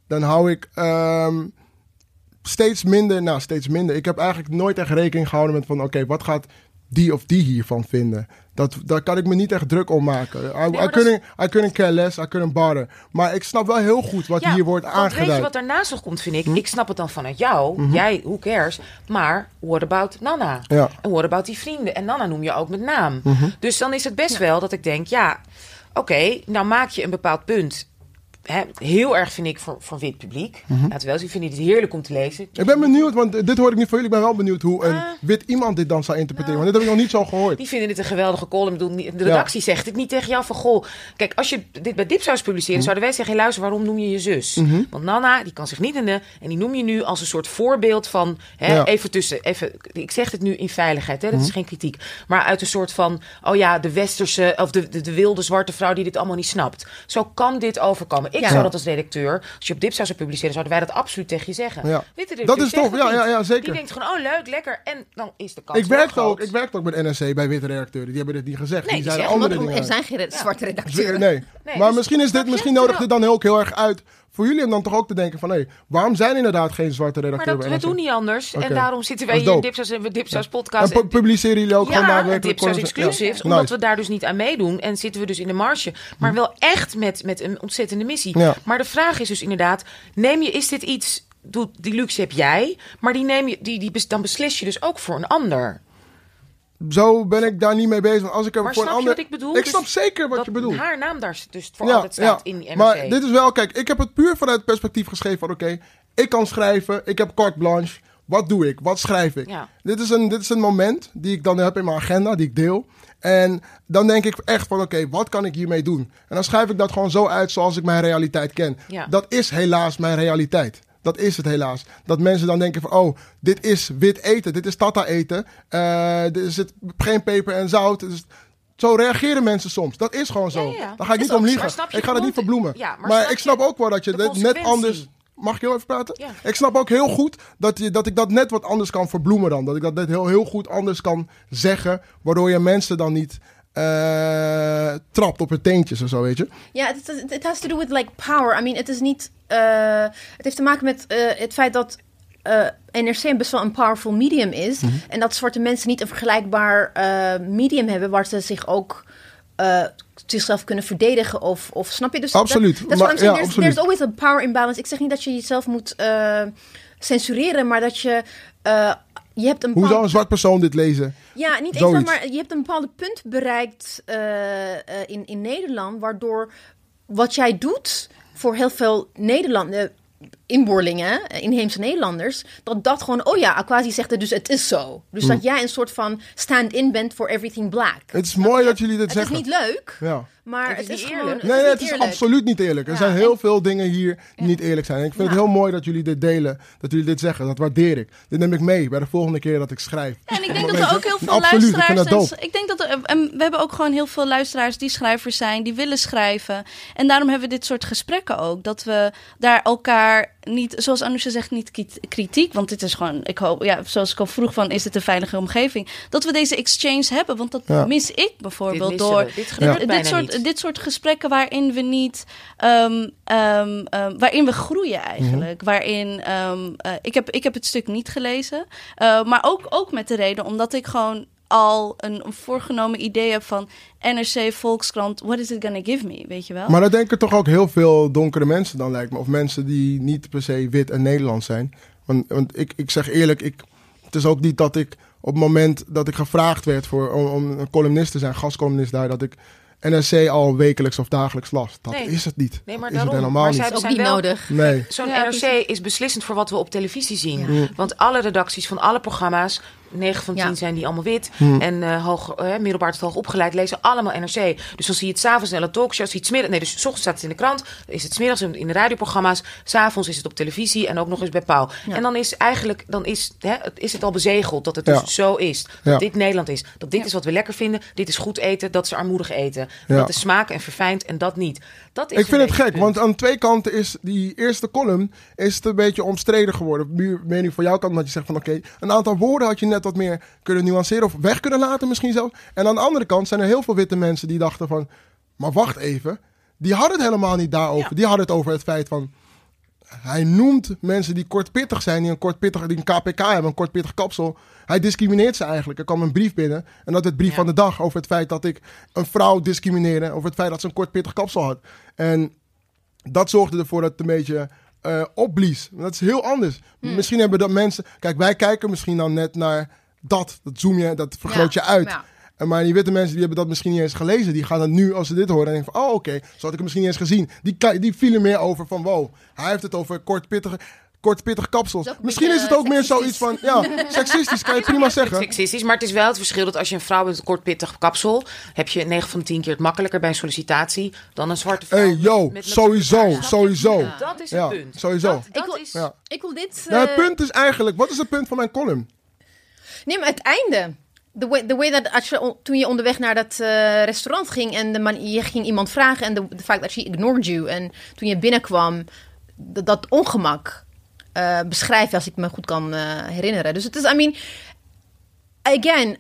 Speaker 4: dan hou ik ehm, steeds minder, nou steeds minder. Ik heb eigenlijk nooit echt rekening gehouden met van, oké, wat gaat die of die hiervan vinden? Dat, daar kan ik me niet echt druk om maken. I,
Speaker 1: maar
Speaker 4: I, couldn't, I couldn't care less, I couldn't bother. Maar ik snap wel heel goed wat hier wordt
Speaker 1: want weet je
Speaker 4: aangeduid. Hm?
Speaker 1: wat daarnaast nog komt, vind ik? Ik snap het dan vanuit jou. Jij, who cares? Maar what about Nana?
Speaker 4: Ja.
Speaker 1: En what about die vrienden? En Nana noem je ook met naam.
Speaker 4: Mhm.
Speaker 1: Dus dan is het best wel dat ik denk, ja, oké, nou maak je een bepaald punt. Heel erg vind ik voor, voor wit publiek.
Speaker 4: Mhm.
Speaker 1: Laten we wel zien, vind ik het heerlijk om te lezen.
Speaker 4: Ik ben benieuwd, want dit hoor ik niet van jullie. Ik ben wel benieuwd hoe een
Speaker 1: Ah.
Speaker 4: wit iemand dit dan zou interpreteren. Want dit heb ik nog niet zo gehoord.
Speaker 1: Die vinden dit een geweldige column. De redactie zegt het niet tegen jou van... Goh, kijk, als je dit bij Dip zou publiceren...
Speaker 4: Mhm.
Speaker 1: zouden wij zeggen... Hey, luister, waarom noem je je zus? Want Nana, die kan zich niet in de... En die noem je nu als een soort voorbeeld van... Hè,
Speaker 4: Ja.
Speaker 1: Even tussen... Even, ik zeg het nu in veiligheid, hè, dat
Speaker 4: Mhm.
Speaker 1: is geen kritiek. Maar uit een soort van... Oh ja, de westerse... Of de, de, de wilde zwarte vrouw die dit allemaal niet snapt. Zo kan dit overkomen. Ik
Speaker 2: Ja.
Speaker 1: zou dat als redacteur... Als je op Dip zou publiceren... zouden wij dat absoluut tegen je zeggen.
Speaker 4: Ja.
Speaker 1: Witte
Speaker 4: Dat is
Speaker 1: het
Speaker 4: ja, ja, ja, zeker.
Speaker 1: Die denkt gewoon... Oh, leuk, lekker. En dan is de kans
Speaker 4: Ik
Speaker 1: groot.
Speaker 4: ook, ik werkte ook met NRC bij witte redacteuren. Die hebben dit niet gezegd.
Speaker 1: Nee,
Speaker 4: die
Speaker 1: die
Speaker 4: zeiden andere dingen.
Speaker 2: er zijn geen zwarte redacteuren.
Speaker 4: Nee.
Speaker 1: Nee,
Speaker 4: maar
Speaker 1: dus
Speaker 4: misschien, is dit, misschien nodigt dit dan ook heel erg uit voor jullie om dan toch ook te denken van... hé, waarom zijn inderdaad geen zwarte
Speaker 1: Maar
Speaker 4: redacteuren
Speaker 1: dat,
Speaker 4: bij
Speaker 1: we doen niet anders. En daarom zitten
Speaker 4: Dat
Speaker 1: wij hier in. Dipsaus en we Dipsaus
Speaker 4: En
Speaker 1: podcast.
Speaker 4: pu- publiceren jullie ook gewoon
Speaker 1: ja,
Speaker 4: daadwerkelijk...
Speaker 1: Dipsaus
Speaker 4: columns?
Speaker 1: exclusives.
Speaker 4: Ja.
Speaker 1: Omdat
Speaker 4: Nice.
Speaker 1: we daar dus niet aan meedoen. En zitten we dus in de marge. Maar wel echt met, met een ontzettende missie.
Speaker 4: Ja.
Speaker 1: Maar de vraag is dus inderdaad... Neem je, is dit iets... Die luxe heb jij. Maar die neem je, die, die, dan beslis je dus ook voor een ander.
Speaker 4: Zo ben ik daar niet mee bezig. Want als ik er
Speaker 1: Maar
Speaker 4: voor een
Speaker 1: snap je
Speaker 4: ander...
Speaker 1: wat ik bedoel?
Speaker 4: Ik
Speaker 1: Dus
Speaker 4: snap zeker wat je bedoelt.
Speaker 1: haar naam daar dus voor altijd staat in die NRC.
Speaker 4: Maar dit is wel, kijk, ik heb het puur vanuit het perspectief geschreven van, oké, ik kan schrijven, ik heb carte blanche. Wat doe ik? Wat schrijf ik?
Speaker 1: Ja.
Speaker 4: Dit, is een, dit is een moment die ik dan heb in mijn agenda, die ik deel. En dan denk ik echt van, oké, wat kan ik hiermee doen? En dan schrijf ik dat gewoon zo uit zoals ik mijn realiteit ken. Dat is helaas mijn realiteit. Dat is het helaas. Dat mensen dan denken van, oh, dit is wit eten, dit is tata eten. Eh, er zit geen peper en zout. Dus zo reageren mensen soms. Dat is gewoon zo.
Speaker 1: Ja.
Speaker 4: Daar ga ik
Speaker 1: Is
Speaker 4: niet om liegen. Ik ga het niet verbloemen.
Speaker 1: Ja, maar
Speaker 4: ik snap ook wel dat je dit net anders... Mag ik heel even praten?
Speaker 1: Ja.
Speaker 4: Ik snap ook heel goed dat, je, dat ik dat net wat anders kan verbloemen dan. Dat ik dat net heel, heel goed anders kan zeggen. Waardoor je mensen dan niet eh, trapt op haar teentjes of zo, weet je.
Speaker 2: Ja, het, het, het has to do with like power. I mean, het is niet. eh, het heeft te maken met eh, het feit dat eh, NRC best wel een powerful medium is.
Speaker 4: Mhm.
Speaker 2: En dat zwarte mensen niet een vergelijkbaar medium hebben waar ze zich ook. zichzelf kunnen verdedigen of, of snap je dus
Speaker 4: Absoluut.
Speaker 2: dat, is
Speaker 4: Maar- ja,
Speaker 2: there's, there's always a power imbalance ik zeg niet dat je jezelf moet censureren maar dat je je hebt een
Speaker 4: Hoe zou een zwart persoon dit lezen?
Speaker 2: ja, niet eens
Speaker 4: Zoiets.
Speaker 2: maar je hebt een bepaald punt bereikt eh, eh, in, in Nederland, waardoor wat jij doet voor heel veel Nederlanders, inboorlingen, eh, inheemse Nederlanders, dat dat gewoon, oh ja, Aquasi zegt het, dus het is zo. Dus dat jij een soort van stand-in bent voor everything black.
Speaker 4: Het is mooi dat jullie dit
Speaker 2: Het
Speaker 4: zeggen.
Speaker 2: is niet leuk,
Speaker 4: Ja.
Speaker 2: maar
Speaker 1: Het
Speaker 2: het
Speaker 1: is niet
Speaker 2: gewoon,
Speaker 1: eerlijk.
Speaker 2: het
Speaker 4: Nee,
Speaker 2: is
Speaker 4: nee, het is
Speaker 2: eerlijk.
Speaker 4: absoluut niet eerlijk. Er
Speaker 2: Ja,
Speaker 4: zijn
Speaker 2: en-
Speaker 4: heel veel dingen hier die niet eerlijk zijn. En ik vind het heel mooi dat jullie dit delen. Dat jullie dit zeggen. Dat waardeer ik. Dit neem ik mee bij de volgende keer dat ik schrijf.
Speaker 3: En ik denk dat er ook heel veel
Speaker 4: Absoluut,
Speaker 3: luisteraars zijn. Ik denk dat er, en we hebben ook gewoon heel veel luisteraars die schrijvers zijn, die willen schrijven. En daarom hebben we dit soort gesprekken ook. Dat we daar elkaar niet, zoals Anousha zegt, niet kritiek. Want dit is gewoon, ik hoop, ja, zoals ik al vroeg van, is dit een veilige omgeving? Dat we deze exchange hebben. Want dat
Speaker 4: Ja.
Speaker 3: mis ik
Speaker 1: Dit
Speaker 3: bijvoorbeeld
Speaker 1: missen
Speaker 3: door.
Speaker 1: Dit
Speaker 3: dit, soort,
Speaker 1: niet.
Speaker 3: dit soort gesprekken waarin we niet, ehm, ehm, ehm, waarin we groeien eigenlijk. Waarin, ehm, eh, ik, heb, ik heb het stuk niet gelezen, eh, maar ook, ook met de reden omdat ik gewoon al een, een voorgenomen idee heb van NRC, Volkskrant, what is it gonna give me, weet je wel?
Speaker 4: Maar dat denken toch ook heel veel donkere mensen dan lijkt me. Of mensen die niet per se wit en Nederlands zijn. Want, want ik, ik zeg eerlijk, ik, het is ook niet dat ik op het moment dat ik gevraagd werd voor, om, om een columnist te zijn, gastcolumnist daar, dat ik NRC al wekelijks of dagelijks las. Dat
Speaker 1: Nee.
Speaker 4: is het niet.
Speaker 1: Nee, maar
Speaker 4: is het
Speaker 1: daarom.
Speaker 4: helemaal
Speaker 1: Maar
Speaker 4: niet.
Speaker 1: zij-
Speaker 2: Dat is ook niet
Speaker 1: wel-
Speaker 2: nodig.
Speaker 4: Nee.
Speaker 1: Zo'n
Speaker 3: Ja,
Speaker 1: NRC is beslissend voor wat we op televisie zien. Want alle redacties van alle programma's, 9 van 10
Speaker 2: Ja.
Speaker 1: zijn die allemaal wit.
Speaker 4: Mm.
Speaker 1: En eh hoog, eh, middelbaar tot hoog opgeleid lezen allemaal NRC. Dus dan zie je het s'avonds in alle talkshows. Zie je het smiddag, nee, dus s ochtends staat het in de krant. Is het smiddags in in de radioprogramma's. S'avonds is het op televisie en ook nog eens bij Pauw.
Speaker 2: Ja.
Speaker 1: En dan is eigenlijk dan is, hè, het- is het al bezegeld dat het dus
Speaker 4: Ja.
Speaker 1: zo is. Dat
Speaker 4: Ja.
Speaker 1: dit Nederland is. Dat dit
Speaker 2: Ja.
Speaker 1: is wat we lekker vinden. Dit is goed eten. Dat is armoedig eten.
Speaker 4: Ja.
Speaker 1: Dat is smaak en verfijnd en dat niet. Dat is
Speaker 4: Ik vind het gek,
Speaker 1: punt.
Speaker 4: want aan twee kanten is die eerste column is het een beetje omstreden geworden. Nu, meer nu voor jouw kant, omdat je zegt van oké, een aantal woorden had je net wat meer kunnen nuanceren of weg kunnen laten misschien zelfs. En aan de andere kant zijn er heel veel witte mensen die dachten van, maar wacht even, die hadden het helemaal niet daarover.
Speaker 1: Ja.
Speaker 4: Die hadden het over het feit van, hij noemt mensen die kortpittig zijn, die een kortpittig, die een KPK hebben, een kortpittig kapsel. Hij discrimineert ze eigenlijk. Er kwam een brief binnen en dat het brief
Speaker 1: Ja.
Speaker 4: van de dag over het feit dat ik een vrouw discrimineerde, over het feit dat ze een kortpittig kapsel had. En dat zorgde ervoor dat het een beetje eh, opblies. Dat is heel anders.
Speaker 2: Hmm.
Speaker 4: Misschien hebben dat mensen. Kijk, wij kijken misschien dan net naar dat. Dat zoom je, dat vergroot
Speaker 2: Ja,
Speaker 4: je uit.
Speaker 2: ja.
Speaker 4: En maar die witte mensen die hebben dat misschien niet eens gelezen. Die gaan dat nu, als ze dit horen, en denken van... Oh, oké, zo had ik het misschien niet eens gezien. Die, die vielen meer over van... Wow, hij heeft het over kortpittige, kortpittige kapsels.
Speaker 2: Is
Speaker 4: Misschien is het ook
Speaker 2: eh,
Speaker 4: meer zoiets van... Ja, seksistisch kan je prima zeggen.
Speaker 1: Seksistisch, maar het is wel het verschil dat als je een vrouw met een kort pittig kapsel, heb je 9 van de 10 keer het makkelijker bij een sollicitatie dan een zwarte vrouw.
Speaker 4: hey,
Speaker 1: met-
Speaker 4: yo,
Speaker 1: met- met-
Speaker 4: sowieso, sowieso.
Speaker 2: Ja.
Speaker 1: Dat is
Speaker 4: Ja,
Speaker 1: het punt.
Speaker 4: sowieso.
Speaker 1: Dat,
Speaker 2: Ik wil-
Speaker 1: is.
Speaker 4: Ja.
Speaker 2: Ik wil dit...
Speaker 4: Nou, het
Speaker 2: eh,
Speaker 4: punt is eigenlijk... Wat is het punt van mijn column?
Speaker 2: Nee, maar het einde. The way, the way that als je, on- toen je onderweg naar dat eh, restaurant ging en de man, je ging iemand vragen en de, de fact dat she ignored you en toen je binnenkwam, dat, dat ongemak eh, beschrijven als ik me goed kan eh, herinneren. Dus het is, I mean, again,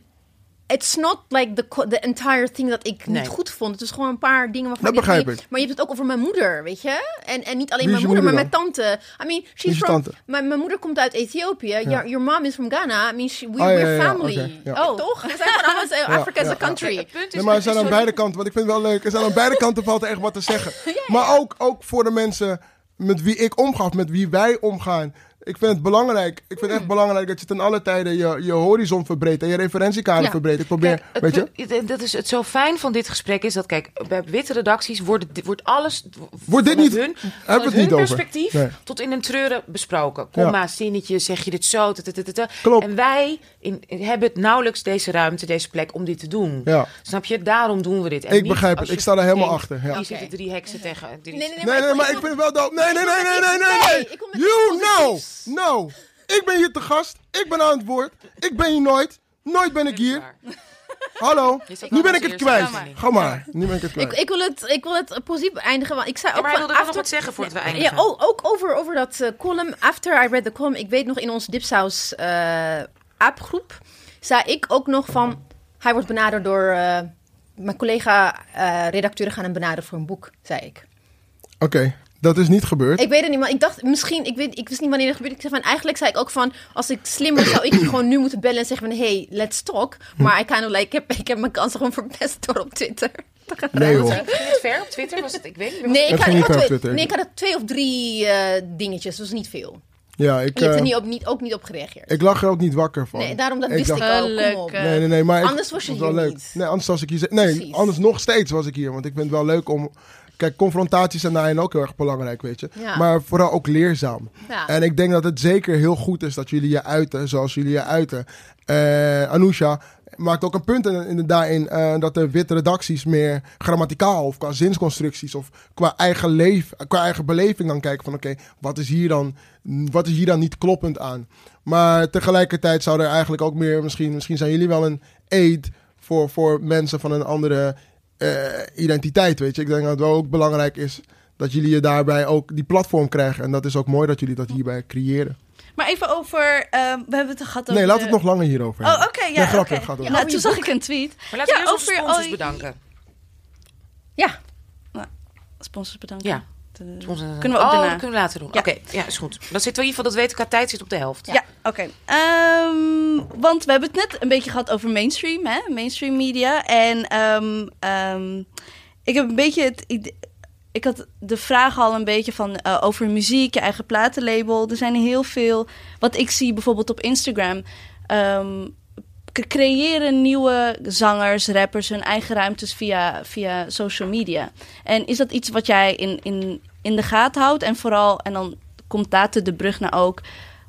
Speaker 2: it's not like the, the entire thing dat ik
Speaker 1: Nee.
Speaker 2: niet goed vond. Het is gewoon een paar dingen waarvan
Speaker 4: Dat
Speaker 2: ik
Speaker 4: begrijp ik.
Speaker 2: Maar je hebt het ook over mijn moeder, weet je? En, en niet alleen mijn moeder, maar mijn tante. I mean, she's from...
Speaker 4: tante?
Speaker 2: Mijn, mijn moeder komt uit Ethiopië. Your, your mom is from Ghana. I mean, she, we,
Speaker 4: Oh, ja,
Speaker 2: we're
Speaker 4: ja, ja,
Speaker 2: family.
Speaker 4: ja.
Speaker 2: Oh. Toch? We zijn allemaal...
Speaker 4: Ja,
Speaker 2: Africa is
Speaker 4: ja,
Speaker 2: a country.
Speaker 1: Het punt is,
Speaker 4: Nee, maar er zijn aan beide kanten, want ik vind het wel leuk. Er zijn aan beide kanten valt er echt wat te zeggen. Maar ook, ook voor de mensen met wie ik omga, of met wie wij omgaan. Ik vind het belangrijk. Ik vind het echt belangrijk dat je ten alle tijden je, je horizon verbreedt en je referentiekader
Speaker 2: Ja.
Speaker 4: verbreedt. Ik probeer,
Speaker 1: Kijk, het
Speaker 4: weet je?
Speaker 1: dat is het zo fijn van dit gesprek is dat, kijk, bij witte redacties wordt, wordt alles
Speaker 4: Wordt dit niet-
Speaker 1: hun,
Speaker 4: hebben het
Speaker 1: hun
Speaker 4: niet over?
Speaker 1: perspectief
Speaker 4: Nee.
Speaker 1: tot in een treuren besproken. Komma, zinnetje, zeg je dit zo.
Speaker 4: Klopt.
Speaker 1: En wij in, hebben het nauwelijks deze ruimte, deze plek om dit te doen.
Speaker 4: Ja.
Speaker 1: Snap je? Daarom doen we dit. En
Speaker 4: Ik
Speaker 1: niet
Speaker 4: begrijp het. Ik sta er helemaal
Speaker 1: denkt,
Speaker 4: achter, ja.
Speaker 1: Hier
Speaker 2: Oké.
Speaker 1: zitten drie heksen tegen. drie-
Speaker 2: Nee, nee, nee,
Speaker 4: Nee, nee, maar ik vind het wel dood. Nee, nee, nee, nee, nee, nee, nee. You know,
Speaker 2: positiefs.
Speaker 4: no. Ik ben hier te gast. Ik ben aan het woord. Ik ben hier nooit. Nooit ben ik hier. Hallo. Nu ben ik het kwijt. Ga maar. Nu ben ik het
Speaker 2: Ik,
Speaker 4: kwijt.
Speaker 2: ik, wil het, ik wil het positief eindigen. Want ik zei
Speaker 1: Ja,
Speaker 2: ook
Speaker 1: maar hij wilde wel nog
Speaker 2: after-
Speaker 1: wat zeggen voordat we
Speaker 2: Ja,
Speaker 1: eindigen.
Speaker 2: ook, ook over, over dat eh, column. After I read the column. Ik weet nog in onze Dipsaus eh appgroep. zei ik ook nog van... Hij wordt benaderd door eh, mijn collega-redacteuren gaan hem benaderen voor een boek, zei ik.
Speaker 4: Oké, dat is niet gebeurd.
Speaker 2: Ik weet het niet, maar ik dacht misschien, ik, weet, ik wist niet wanneer het gebeurde. Ik zei van, eigenlijk zei ik ook van, als ik slimmer zou ik gewoon nu moeten bellen en zeggen van, hey, let's talk. Maar ik, kind of like, ik, heb, ik heb mijn kansen gewoon verpest door op Twitter.
Speaker 4: Nee, joh.
Speaker 1: Ging het ver op Twitter? Was het, ik weet niet.
Speaker 2: Nee, ik
Speaker 4: Het
Speaker 2: had, ik
Speaker 4: niet
Speaker 2: had twee,
Speaker 4: Twitter.
Speaker 2: nee, ik had er twee of drie eh, dingetjes, dus niet veel.
Speaker 4: Ja, ik,
Speaker 2: Je hebt er
Speaker 4: eh,
Speaker 2: niet op, niet, ook niet op gereageerd.
Speaker 4: ik lag er ook niet wakker van.
Speaker 2: nee, daarom dat
Speaker 4: ik
Speaker 2: wist
Speaker 4: dacht-
Speaker 2: ik ook. Kom op.
Speaker 3: Gelukkig.
Speaker 4: Nee, nee, nee. Maar ik-
Speaker 2: Anders was je hier
Speaker 4: leuk.
Speaker 2: niet.
Speaker 4: Nee, anders was ik hier. Nee,
Speaker 2: Precies.
Speaker 4: anders nog steeds was ik hier. Want ik vind het wel leuk om. Kijk, confrontaties zijn daarin ook heel erg belangrijk, weet je.
Speaker 2: Ja.
Speaker 4: Maar vooral ook leerzaam.
Speaker 2: Ja.
Speaker 4: En ik denk dat het zeker heel goed is dat jullie je uiten zoals jullie je uiten. Eh Anousha maakt ook een punt in, in, daarin eh, dat de witte redacties meer grammaticaal of qua zinsconstructies of qua eigen, leef, qua eigen beleving dan kijken van oké, wat is hier dan wat is hier dan niet kloppend aan? Maar tegelijkertijd zou er eigenlijk ook meer, misschien, misschien zijn jullie wel een aid voor, voor mensen van een andere eh, identiteit, weet je. Ik denk dat het wel ook belangrijk is dat jullie je daarbij ook die platform krijgen. En dat is ook mooi dat jullie dat hierbij creëren.
Speaker 3: Maar even over, ehm, we hebben het gehad over...
Speaker 4: Nee, laat het nog langer hierover
Speaker 3: Oh, oké, ja,
Speaker 4: Nee, grapje,
Speaker 3: oké.
Speaker 4: gaat door.
Speaker 3: Nou,
Speaker 2: over
Speaker 3: toen zag ik een tweet.
Speaker 1: Maar laten we
Speaker 3: Ja,
Speaker 1: onze
Speaker 3: over-
Speaker 1: sponsors
Speaker 3: oh,
Speaker 1: bedanken.
Speaker 2: Ja,
Speaker 3: Sponsors bedanken.
Speaker 1: Ja.
Speaker 3: De-
Speaker 1: Sponsors-
Speaker 3: Kunnen we ook
Speaker 1: oh, dat kunnen we later doen.
Speaker 3: Ja.
Speaker 1: Oké, ja, is goed. Dan zitten we in ieder geval, dat weten we, qua tijd zit op de helft.
Speaker 3: Ja, oké. Ehm, want we hebben het net een beetje gehad over mainstream, hè? mainstream media. En ehm, ehm, ik heb een beetje het idee. Ik had de vraag al een beetje van eh, over muziek, je eigen platenlabel. Er zijn heel veel. Wat ik zie bijvoorbeeld op Instagram. Creëren nieuwe zangers, rappers hun eigen ruimtes via, via social media. En is dat iets wat jij in, in, in de gaten houdt? En vooral, en dan komt daar de brug naar ook.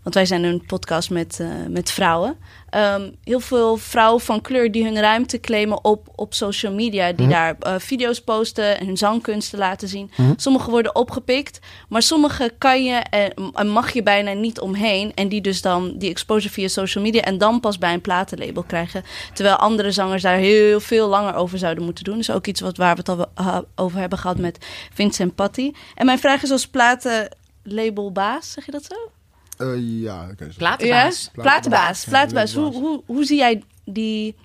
Speaker 3: Want wij zijn een podcast met, eh, met vrouwen. Ehm, heel veel vrouwen van kleur die hun ruimte claimen op, op social media. Die daar eh, video's posten en hun zangkunsten laten zien. Sommige worden opgepikt. Maar sommige kan je en en mag je bijna niet omheen. En die dus dan die exposure via social media. En dan pas bij een platenlabel krijgen. Terwijl andere zangers daar heel veel langer over zouden moeten doen. Dus ook iets wat, waar we het al eh, over hebben gehad met Vincent Patty. En mijn vraag is als platenlabelbaas, zeg je dat zo?
Speaker 4: Eh, ja.
Speaker 1: Platenbaas.
Speaker 3: Ja, platenbaas. Platenbaas. Hoe, hoe, hoe zie jij die,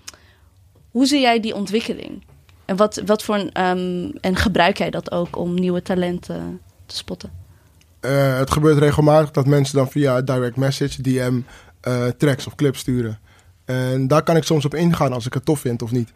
Speaker 3: hoe zie jij die ontwikkeling? En wat, wat voor een, ehm, en gebruik jij dat ook om nieuwe talenten te spotten?
Speaker 4: Eh, het gebeurt regelmatig dat mensen dan via direct message, DM, eh, tracks of clips sturen. En daar kan ik soms op ingaan als ik het tof vind of niet.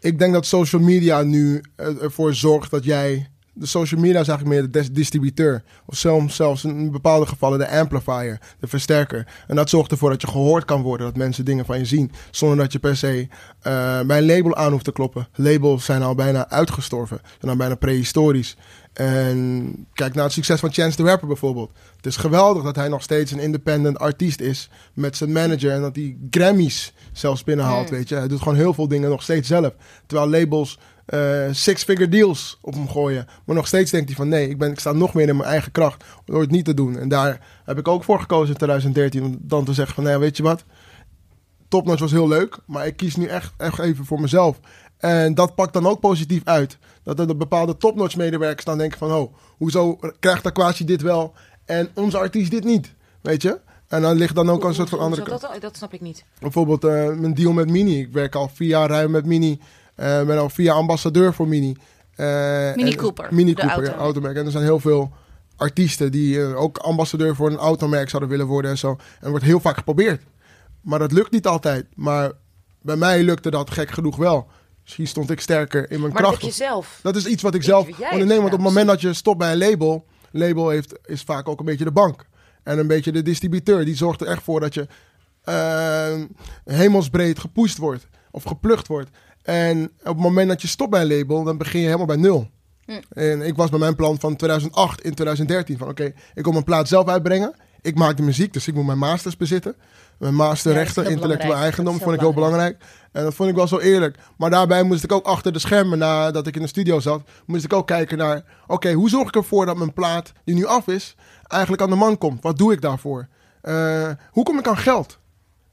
Speaker 4: Ik denk dat social media nu ervoor zorgt dat jij. De social media is eigenlijk meer de distributeur. Of zelfs, zelfs in bepaalde gevallen de amplifier, de versterker. En dat zorgt ervoor dat je gehoord kan worden, dat mensen dingen van je zien. Zonder dat je per se eh, bij een label aan hoeft te kloppen. Labels zijn al bijna uitgestorven, zijn al bijna prehistorisch. En kijk naar het succes van Chance the Rapper bijvoorbeeld. Het is geweldig dat hij nog steeds een independent artiest is met zijn manager en dat hij Grammys zelfs binnenhaalt, weet je. Hij doet gewoon heel veel dingen nog steeds zelf. Terwijl labels eh, six-figure deals op hem gooien. Maar nog steeds denkt hij van nee, ik, ben, ik sta nog meer in mijn eigen kracht door het niet te doen. En daar heb ik ook voor gekozen in 2013 om dan te zeggen van nee, weet je wat. Topnotch was heel leuk, maar ik kies nu echt, echt even voor mezelf. En dat pakt dan ook positief uit. Dat er de bepaalde topnotch medewerkers dan denken van... Oh, hoezo krijgt Aquasi dit wel en onze artiest dit niet? Weet je? En dan ligt dan ook een soort van andere.
Speaker 1: Dat, dat snap ik niet.
Speaker 4: Bijvoorbeeld eh, mijn deal met Mini. Ik werk al vier jaar ruim met Mini. Eh ben al jaar ambassadeur voor Mini. Eh,
Speaker 3: Mini
Speaker 4: en-
Speaker 3: Cooper,
Speaker 4: Mini Cooper,
Speaker 3: auto.
Speaker 4: ja, automerk. En er zijn heel veel artiesten die eh, ook ambassadeur voor een automerk zouden willen worden en zo. En wordt heel vaak geprobeerd. Maar dat lukt niet altijd. Maar bij mij lukte dat gek genoeg wel. Misschien stond ik sterker in mijn
Speaker 1: Maar dat
Speaker 4: kracht.
Speaker 1: zelf.
Speaker 4: Dat is iets wat ik zelf onderneem. Want op het moment dat je stopt bij een label, label heeft, is vaak ook een beetje de bank. En een beetje de distributeur. Die zorgt er echt voor dat je eh, hemelsbreed gepusht wordt. Of geplukt wordt. En op het moment dat je stopt bij een label, dan begin je helemaal bij nul. En ik was bij mijn plan van 2008 in 2013 van oké, ik wil mijn plaat zelf uitbrengen. Ik maak de muziek, dus ik moet mijn masters bezitten. Mijn masterrechten,
Speaker 2: Ja,
Speaker 4: intellectueel eigendom, vond ik
Speaker 2: heel
Speaker 4: heel belangrijk. En dat vond ik wel zo eerlijk. Maar daarbij moest ik ook achter de schermen, nadat ik in de studio zat, moest ik ook kijken naar, oké, hoe zorg ik ervoor dat mijn plaat, die nu af is, eigenlijk aan de man komt? Wat doe ik daarvoor? Eh, hoe kom ik aan geld?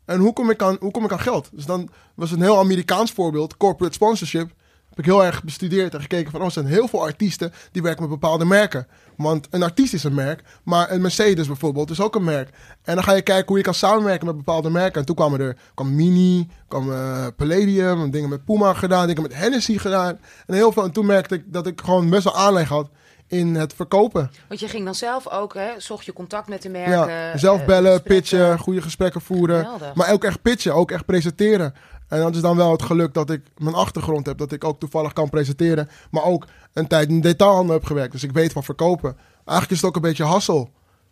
Speaker 4: En hoe kom, ik aan, hoe kom ik aan geld? Dus dan was een heel Amerikaans voorbeeld, corporate sponsorship. heb ik heel erg bestudeerd en gekeken van... oh, er zijn heel veel artiesten die werken met bepaalde merken. Want een artiest is een merk, maar een Mercedes bijvoorbeeld is ook een merk. En dan ga je kijken hoe je kan samenwerken met bepaalde merken. En toen kwamen er kwam Mini, kwam eh, Palladium, dingen met Puma gedaan, dingen met Hennessy gedaan. En heel veel. En toen merkte ik dat ik gewoon best wel aanleg had in het verkopen.
Speaker 1: Want je ging dan zelf ook, hè, zocht je contact met de merken.
Speaker 4: Ja, zelf
Speaker 1: eh,
Speaker 4: bellen, pitchen, goede gesprekken voeren.
Speaker 1: Geweldig.
Speaker 4: Maar ook echt pitchen, ook echt presenteren. En dat is dan wel het geluk dat ik mijn achtergrond heb. Dat ik ook toevallig kan presenteren. Maar ook een tijd in detailhandel heb gewerkt. Dus ik weet van verkopen. Eigenlijk is het ook een beetje hassel.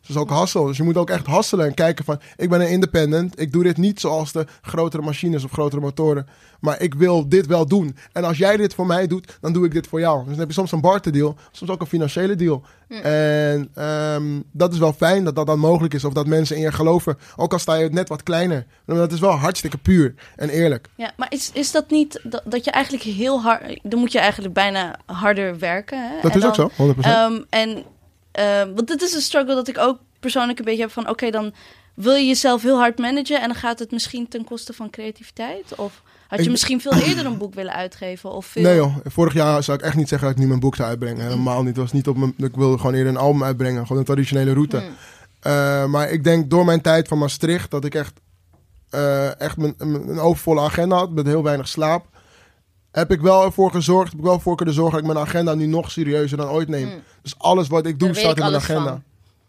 Speaker 4: Het is ook hassel. Dus je moet ook echt hasselen en kijken van... Ik ben een independent. Ik doe dit niet zoals de grotere machines of grotere motoren. Maar ik wil dit wel doen. En als jij dit voor mij doet, dan doe ik dit voor jou. Dus dan heb je soms een barterdeal. Soms ook een financiële deal. En ehm, dat is wel fijn dat dat dan mogelijk is. Of dat mensen in je geloven. Ook al sta je net wat kleiner. Maar dat is wel hartstikke puur en eerlijk.
Speaker 3: Ja, maar is, is dat niet dat, dat je eigenlijk heel hard... Dan moet je eigenlijk bijna harder werken. Hè?
Speaker 4: Dat
Speaker 3: En
Speaker 4: is ook zo, 100%.
Speaker 3: Ehm, en ehm, want dit is een struggle dat ik ook persoonlijk een beetje heb van... Oké, dan wil je jezelf heel hard managen... en dan gaat het misschien ten koste van creativiteit? Of had je
Speaker 4: Ik-
Speaker 3: misschien veel eerder een boek willen uitgeven? Of veel...
Speaker 4: Nee joh, vorig jaar zou ik echt niet zeggen dat ik nu mijn boek zou uitbrengen. Helemaal niet. Was niet op mijn, ik wilde gewoon eerder een album uitbrengen. Gewoon een traditionele route. Eh, maar ik denk door mijn tijd van Maastricht dat ik echt, eh, echt mijn- een overvolle agenda had. Met heel weinig slaap. Heb ik wel ervoor gezorgd, heb ik wel voor kunnen zorgen dat ik mijn agenda nu nog serieuzer dan ooit neem. Dus alles wat ik doe
Speaker 2: Daar
Speaker 4: staat in mijn agenda.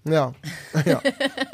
Speaker 4: Ja. ja.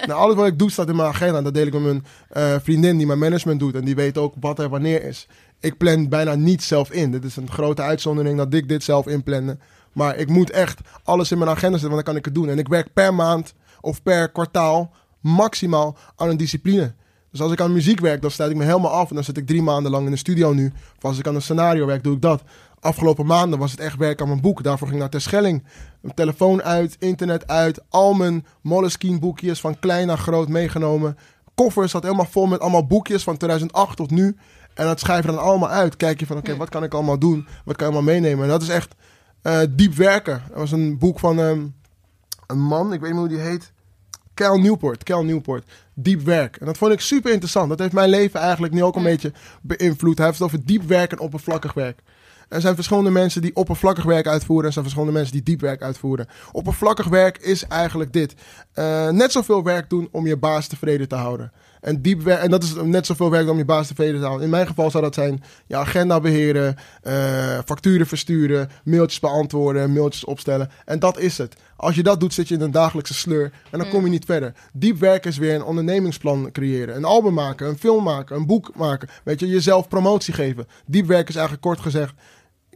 Speaker 4: nou, alles wat ik doe staat in mijn agenda. Dat deel ik met mijn eh, vriendin die mijn management doet. En die weet ook wat er wanneer is. Ik plan bijna niet zelf in. Dit is een grote uitzondering dat ik dit zelf inplannen. Maar ik moet echt alles in mijn agenda zetten, want dan kan ik het doen. En ik werk per maand of per kwartaal maximaal aan een discipline. Dus als ik aan muziek werk, dan sluit ik me helemaal af. En dan zit ik drie maanden lang in de studio nu. Of als ik aan een scenario werk, doe ik dat. Afgelopen maanden was het echt werk aan mijn boek. Daarvoor ging ik naar Terschelling. Mijn telefoon uit, internet uit. Al mijn Moleskine boekjes van klein naar groot meegenomen. Koffer zat helemaal vol met allemaal boekjes van 2008 tot nu. En dat schrijf je dan allemaal uit. Kijk je van, oké, wat kan ik allemaal doen? Wat kan ik allemaal meenemen? En dat is echt eh, diep werken. Dat was een boek van ehm, een man, ik weet niet hoe die heet. Cal Newport, Cal Newport. Diep werk. En dat vond ik super interessant. Dat heeft mijn leven eigenlijk nu ook een beetje beïnvloed. Hij heeft het over diep werk en oppervlakkig werk. Er zijn verschillende mensen die oppervlakkig werk uitvoeren. Er zijn verschillende mensen die diep werk uitvoeren. Oppervlakkig werk is eigenlijk dit. Eh, net zoveel werk doen om je baas tevreden te houden. En, diep werk, en dat is net zoveel werk om je baas tevreden te houden. In mijn geval zou dat zijn je agenda beheren, eh, facturen versturen, mailtjes beantwoorden, mailtjes opstellen. En dat is het. Als je dat doet, zit je in een dagelijkse sleur en dan kom je niet verder. Diep werk is weer een ondernemingsplan creëren. Een album maken, een film maken, een boek maken. Weet je, jezelf promotie geven. Diep werk is eigenlijk kort gezegd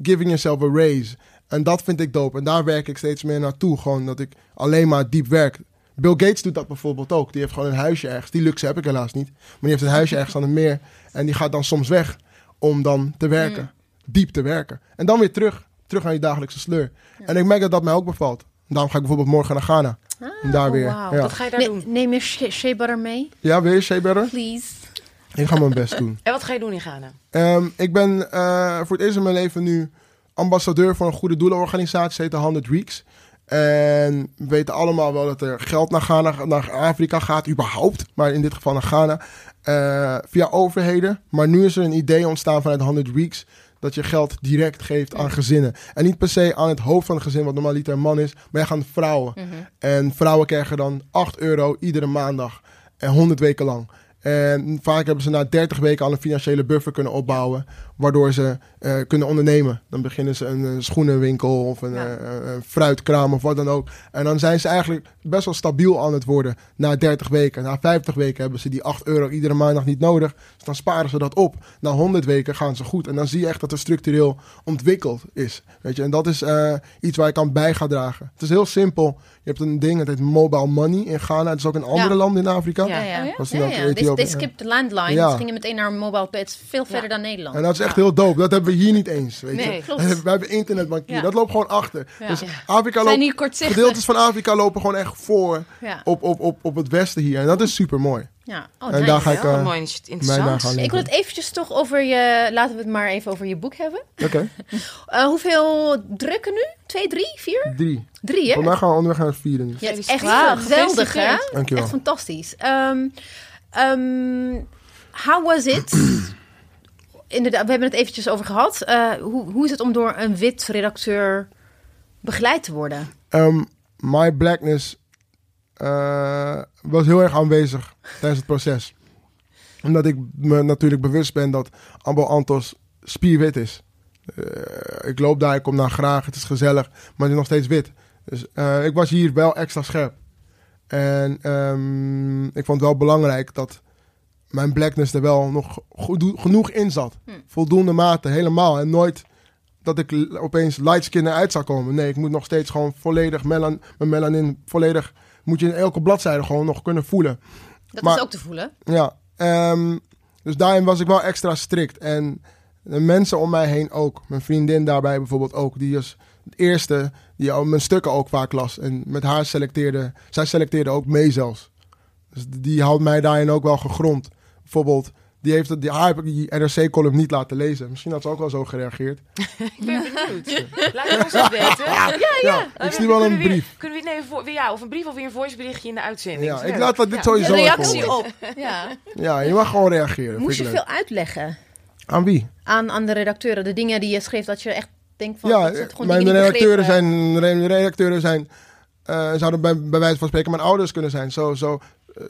Speaker 4: giving yourself a raise. En dat vind ik dope. En daar werk ik steeds meer naartoe. Gewoon dat ik alleen maar diep werk. Bill Gates doet dat bijvoorbeeld ook. Die heeft gewoon een huisje ergens. Die luxe heb ik helaas niet. Maar die heeft een huisje ergens aan het meer. En die gaat dan soms weg om dan te werken. Diep te werken. En dan weer terug. Terug naar je dagelijkse sleur. En ik merk dat dat mij ook bevalt. Daarom ga ik bijvoorbeeld morgen naar Ghana. En daar
Speaker 2: oh,
Speaker 4: weer.
Speaker 2: wauw.
Speaker 4: Ja.
Speaker 1: Wat ga je daar
Speaker 2: Ne-
Speaker 1: doen?
Speaker 2: neem je shea shea butter mee,
Speaker 4: ja, weer Shea Butter?
Speaker 2: please.
Speaker 4: Ik ga mijn best doen.
Speaker 1: En wat ga je doen in Ghana?
Speaker 4: Ehm, ik ben eh, voor het eerst in mijn leven nu ambassadeur voor een goede doelenorganisatie. Ze heet de 100 Weeks. En we weten allemaal wel dat er geld naar Ghana, naar Afrika gaat, überhaupt. Maar in dit geval naar Ghana. eh, via overheden. Maar nu is er een idee ontstaan vanuit 100 Weeks. Dat je geld direct geeft aan gezinnen. En niet per se aan het hoofd van het gezin, wat normaliter een man is. Maar je gaat vrouwen. En vrouwen krijgen dan 8 euro iedere maandag. En 100 weken lang. En vaak hebben ze na 30 weken al een financiële buffer kunnen opbouwen. Waardoor ze eh, kunnen ondernemen. Dan beginnen ze een, eh, schoenenwinkel of een,
Speaker 2: Ja.
Speaker 4: eh, een fruitkraam of wat dan ook. En dan zijn ze eigenlijk best wel stabiel aan het worden na 30 weken. Na 50 weken hebben ze die 8 euro iedere maandag niet nodig. Dus dan sparen ze dat op. Na 100 weken gaan ze goed. En dan zie je echt dat er structureel ontwikkeld is. Weet je? En dat is iets waar ik aan bij ga dragen. Het is heel simpel. Je hebt een ding, het heet mobile money in Ghana. Het is ook in andere
Speaker 2: Ja.
Speaker 4: landen in Afrika.
Speaker 1: Ja.
Speaker 2: Ja, ja.
Speaker 4: Was
Speaker 2: ja, ja. They,
Speaker 4: Ethiopië,
Speaker 2: they skipped landline.
Speaker 4: Ja.
Speaker 2: Ze gingen meteen naar een mobile is veel verder dan Nederland.
Speaker 4: En dat is echt
Speaker 2: Ja.
Speaker 4: heel dope. Dat hebben we hier niet eens. Weet
Speaker 1: Nee,
Speaker 4: je?
Speaker 2: klopt.
Speaker 4: We hebben internetbankier.
Speaker 2: Ja.
Speaker 4: Dat loopt gewoon achter.
Speaker 2: Ja.
Speaker 4: Dus. Afrika
Speaker 3: zijn
Speaker 4: loopt,
Speaker 3: hier kortzichtig.
Speaker 4: gedeeltes van Afrika lopen gewoon echt voor
Speaker 2: Ja.
Speaker 4: op, op, op, op het westen hier. En dat is super mooi.
Speaker 2: Ja. Oh,
Speaker 4: En daar ga ik, eh,
Speaker 1: een mooi interessant.
Speaker 2: Ik wil het eventjes toch over je... Laten we het maar even over je boek hebben.
Speaker 4: Oké,
Speaker 2: Eh, hoeveel drukken nu? Twee, drie, vier?
Speaker 4: drie.
Speaker 2: Drie, hè?
Speaker 4: Mij gaan we onderweg naar nu.
Speaker 2: Ja, het is echt geweldig, hè?
Speaker 4: Dankjewel.
Speaker 2: Echt fantastisch. Ehm, ehm, how was it inderdaad, we hebben het eventjes over gehad. Eh, hoe, hoe is het om door een wit redacteur begeleid te worden?
Speaker 4: Ehm, my blackness eh, was heel erg aanwezig tijdens het proces. Omdat ik me natuurlijk bewust ben dat Ambo Antos spierwit is. Eh, ik loop daar, ik kom daar graag, het is gezellig, maar het is nog steeds wit. Dus eh, ik was hier wel extra scherp. En ehm, ik vond het wel belangrijk dat mijn blackness er wel nog genoeg in zat.
Speaker 2: Hm.
Speaker 4: Voldoende mate, helemaal. En nooit dat ik opeens light skin eruit zou komen. Nee, ik moet nog steeds gewoon volledig melan, mijn melanin volledig moet je in elke bladzijde gewoon nog kunnen voelen.
Speaker 2: Dat
Speaker 4: Maar-
Speaker 2: is ook te voelen.
Speaker 4: Ja, ehm, dus daarin was ik wel extra strikt. En de mensen om mij heen ook. Mijn vriendin daarbij bijvoorbeeld ook. Die was het eerste die al mijn stukken ook vaak las. En met haar selecteerde, zij selecteerde ook mee zelfs. Dus die houdt mij daarin ook wel gegrond. Bijvoorbeeld, die heeft het, die, haar heb ik die NRC-column niet laten lezen. Misschien had ze ook wel zo gereageerd.
Speaker 1: Ik ben benieuwd. Laat het ons eens weten. Ja,
Speaker 4: Ja, ik stuur wel een brief.
Speaker 1: Kunnen we nee, voor, ja, of een brief of weer een voiceberichtje in de uitzending.
Speaker 4: Ja, ik laat dat dit
Speaker 1: Ja.
Speaker 4: sowieso
Speaker 2: Een reactie op. Ja.
Speaker 4: Ja, je mag gewoon reageren.
Speaker 2: Moest je veel uitleggen
Speaker 4: Aan wie?
Speaker 2: aan, aan de redacteuren? De dingen die je schreef, dat je echt denkt van...
Speaker 4: Ja,
Speaker 2: dat het gewoon
Speaker 4: mijn redacteuren zijn, re- redacteuren zijn eh, zouden bij, bij wijze van spreken mijn ouders kunnen zijn. Zo, zo, eh,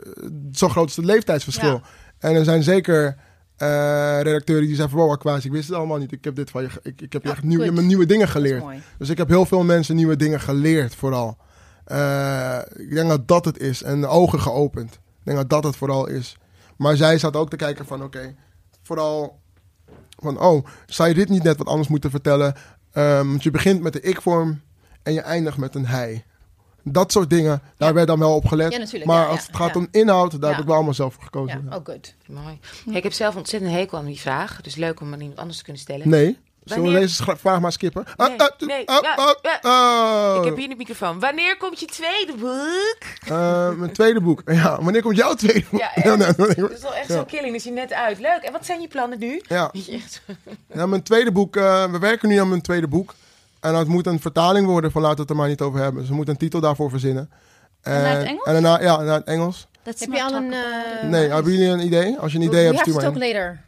Speaker 4: zo groot is het leeftijdsverschil.
Speaker 2: Ja.
Speaker 4: En er zijn zeker eh, redacteuren die zeggen van, wow, Aquasi, ik wist het allemaal niet. Ik heb dit van je, ik, ik heb je
Speaker 2: Ja,
Speaker 4: echt nieuw, je
Speaker 2: goed.
Speaker 4: hebt me nieuwe dingen geleerd. Dus ik heb heel veel mensen nieuwe dingen geleerd, vooral. Ik denk dat dat het is. En de ogen geopend. Ik denk dat dat het vooral is. Maar zij zat ook te kijken van, oké, vooral van, oh, zou je dit niet net wat anders moeten vertellen? Ehm, want je begint met de ik-vorm en je eindigt met een hij. Dat soort dingen, daar werd dan wel op gelet.
Speaker 2: Ja, natuurlijk,
Speaker 4: maar
Speaker 2: ja,
Speaker 4: als
Speaker 2: ja,
Speaker 4: het gaat
Speaker 2: ja.
Speaker 4: om inhoud, daar
Speaker 2: Ja.
Speaker 4: heb ik wel allemaal zelf voor gekozen.
Speaker 2: Ja,
Speaker 4: Ja.
Speaker 2: oh good.
Speaker 1: Mooi. Hey, ik heb zelf ontzettend hekel aan die vraag. Dus leuk om aan iemand anders te kunnen stellen.
Speaker 4: Nee, zullen we
Speaker 1: Wanneer-
Speaker 4: deze vraag maar skippen? Ah, ah,
Speaker 1: nee,
Speaker 4: ah,
Speaker 1: ja, ja. Ik heb hier de microfoon. Wanneer komt je tweede boek?
Speaker 4: Eh, mijn tweede boek. Ja, wanneer komt jouw tweede boek?
Speaker 1: Ja,
Speaker 4: nee, nee,
Speaker 1: Dat is wel echt zo killing. Is hij net uit. Leuk. En wat zijn je plannen nu?
Speaker 4: ja.
Speaker 1: Echt.
Speaker 4: ja, mijn tweede boek. eh, we werken nu aan mijn tweede boek. En het moet een vertaling worden van laten we het er maar niet over hebben. Dus we moeten een titel daarvoor verzinnen.
Speaker 3: naar het
Speaker 4: En-
Speaker 3: Engels?
Speaker 4: En daarna, ja, naar het Engels.
Speaker 2: Heb je al een... eh.
Speaker 4: Nee, hebben jullie een idee? Als je een idee
Speaker 2: we
Speaker 4: hebt, stuur maar
Speaker 2: talk
Speaker 4: in.
Speaker 2: later.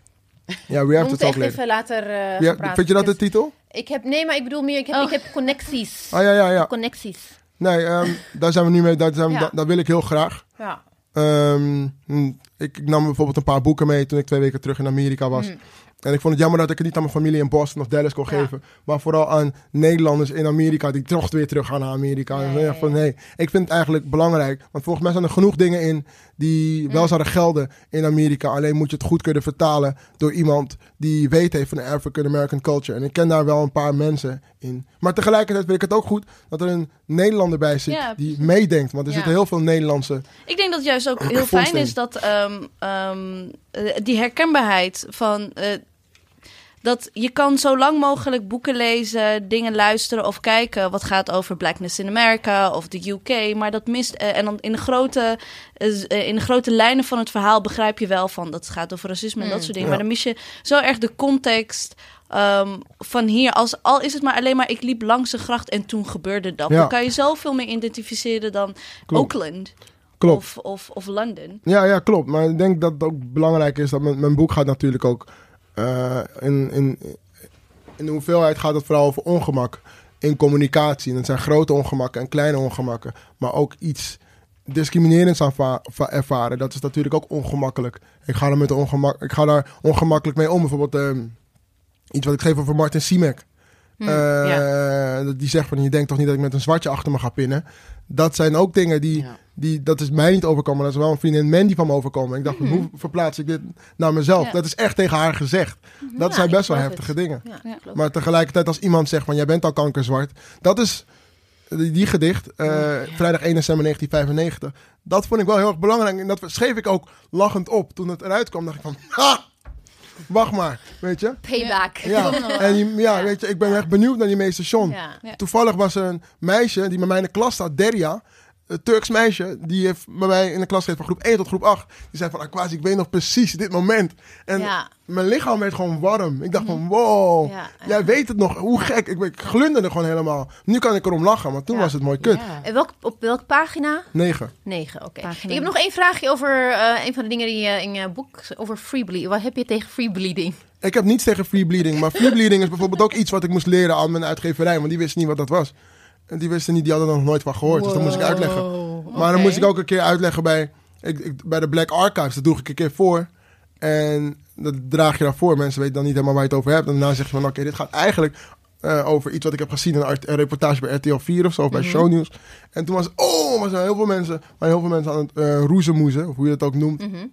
Speaker 4: Ja, we
Speaker 2: We
Speaker 4: have to
Speaker 2: moeten
Speaker 4: talk
Speaker 2: echt
Speaker 4: later.
Speaker 2: even later eh, gaan
Speaker 4: Ja,
Speaker 2: praten.
Speaker 4: vind je dat de
Speaker 2: Ik heb-
Speaker 4: titel?
Speaker 2: Ik heb... Nee, maar ik bedoel meer... Ik heb,
Speaker 3: Oh.
Speaker 2: ik heb connecties.
Speaker 4: Ah ja, ja, ja.
Speaker 2: Connecties.
Speaker 4: Nee, ehm, daar zijn we nu mee. Daar, zijn we,
Speaker 2: Ja.
Speaker 4: daar, daar wil ik heel graag.
Speaker 2: Ja.
Speaker 4: Ehm, hm, ik, ik nam bijvoorbeeld een paar boeken mee toen ik twee weken terug in Amerika was.
Speaker 2: Mm.
Speaker 4: En ik vond het jammer dat ik het niet aan mijn familie in Boston of Dallas kon
Speaker 2: Ja.
Speaker 4: geven. Maar vooral aan Nederlanders in Amerika die toch weer terug gaan naar Amerika. En
Speaker 2: ja,
Speaker 4: zo, van, nee, ik vind het eigenlijk belangrijk. Want volgens mij zijn er genoeg dingen in die wel
Speaker 2: Mm.
Speaker 4: zouden gelden in Amerika. Alleen moet je het goed kunnen vertalen door iemand die weet heeft van de African American culture. En ik ken daar wel een paar mensen in. Maar tegelijkertijd vind ik het ook goed dat er een Nederlander bij zit
Speaker 3: Ja,
Speaker 4: die meedenkt. Want er
Speaker 2: Ja.
Speaker 4: zitten heel veel Nederlandse
Speaker 3: Ik denk dat het juist ook heel fijn is dat ehm, ehm, eh, die herkenbaarheid van. eh, dat je kan zo lang mogelijk boeken lezen, dingen luisteren of kijken wat gaat over Blackness in America of de UK. Maar dat mist. eh, en dan in de, grote, in de grote lijnen van het verhaal begrijp je wel van dat het gaat over racisme en dat
Speaker 2: Mm.
Speaker 3: soort dingen.
Speaker 4: Ja.
Speaker 3: Maar dan mis je zo erg de context. Ehm, van hier, als, al is het maar alleen maar ik liep langs de gracht en toen gebeurde dat.
Speaker 4: Ja.
Speaker 3: Dan kan je zoveel meer identificeren dan
Speaker 4: Klopt.
Speaker 3: Oakland.
Speaker 4: Klopt.
Speaker 3: Of, of, of London.
Speaker 4: Ja, ja, klopt. Maar ik denk dat het ook belangrijk is dat mijn, mijn boek gaat natuurlijk ook eh, in, in, in de hoeveelheid gaat het vooral over ongemak in communicatie. En het zijn grote ongemakken en kleine ongemakken, maar ook iets discriminerends aan ervaren. Dat is natuurlijk ook ongemakkelijk. Ik ga, er met ongemak, ik ga daar ongemakkelijk mee om. Bijvoorbeeld ehm, iets wat ik geef over Martin Simek.
Speaker 2: Hm,
Speaker 4: Eh, dat Die zegt van je denkt toch niet dat ik met een zwartje achter me ga pinnen. Dat zijn ook dingen die,
Speaker 1: Ja.
Speaker 4: die dat is mij niet overkomen. Dat is wel een vriendin Mandy van me overkomen. En ik dacht, van, hoe verplaats ik dit naar mezelf?
Speaker 3: Ja.
Speaker 4: Dat is echt tegen haar gezegd. Dat
Speaker 2: Ja,
Speaker 4: zijn best wel heftige dingen.
Speaker 2: Ja,
Speaker 3: Ja.
Speaker 2: klopt.
Speaker 4: Maar tegelijkertijd als iemand zegt van jij bent al kankerzwart. Dat is die, die gedicht, eh, vrijdag 1 december 1995. Dat vond ik wel heel erg belangrijk. En dat schreef ik ook lachend op. Toen het eruit kwam dacht ik van, ha! Wacht maar, weet je?
Speaker 2: Payback.
Speaker 4: Ja, en die- ja, weet je, ik ben echt benieuwd naar die meester John.
Speaker 2: Ja.
Speaker 3: Ja.
Speaker 4: Toevallig was er een meisje die bij mij in de klas staat, Deria. Een Turks meisje, die heeft bij mij in de klas gezeten van groep 1 tot groep 8. Die zei van, Aquasi, ik weet nog precies dit moment. En
Speaker 2: Ja.
Speaker 4: mijn lichaam werd gewoon warm. Ik dacht van, wow,
Speaker 2: Ja,
Speaker 4: jij weet het nog. Hoe gek. Ik, ik glunderde gewoon helemaal. Nu kan ik erom lachen, maar toen
Speaker 2: Ja.
Speaker 4: was het mooi kut.
Speaker 1: Ja.
Speaker 2: En welk, op welke pagina?
Speaker 4: 9.
Speaker 2: 9, oké. Ik heb nog één vraagje over eh, een van de dingen die je in je boek over free bleeding. Wat heb je tegen free bleeding?
Speaker 4: Ik heb niets tegen free bleeding. Maar free bleeding is bijvoorbeeld ook iets wat ik moest leren aan mijn uitgeverij. Want die wisten niet wat dat was. En die wisten niet, die hadden er nog nooit van gehoord. Dus dat moest ik uitleggen. Maar dan moest ik ook een keer uitleggen bij, ik, ik- bij de Black Archives. Dat droeg ik een keer voor. En dat draag je dan voor. Mensen weten dan niet helemaal waar je het over hebt. En daarna zeg je van, oké, dit gaat eigenlijk eh, over iets wat ik heb gezien. in Een, een reportage bij RTL 4 of zo, of bij
Speaker 2: Mhm.
Speaker 4: Shownieuws. En toen was oh, er zijn heel veel mensen, maar heel veel mensen aan het eh roezemoezen. Of hoe je dat ook noemt.
Speaker 2: Mhm.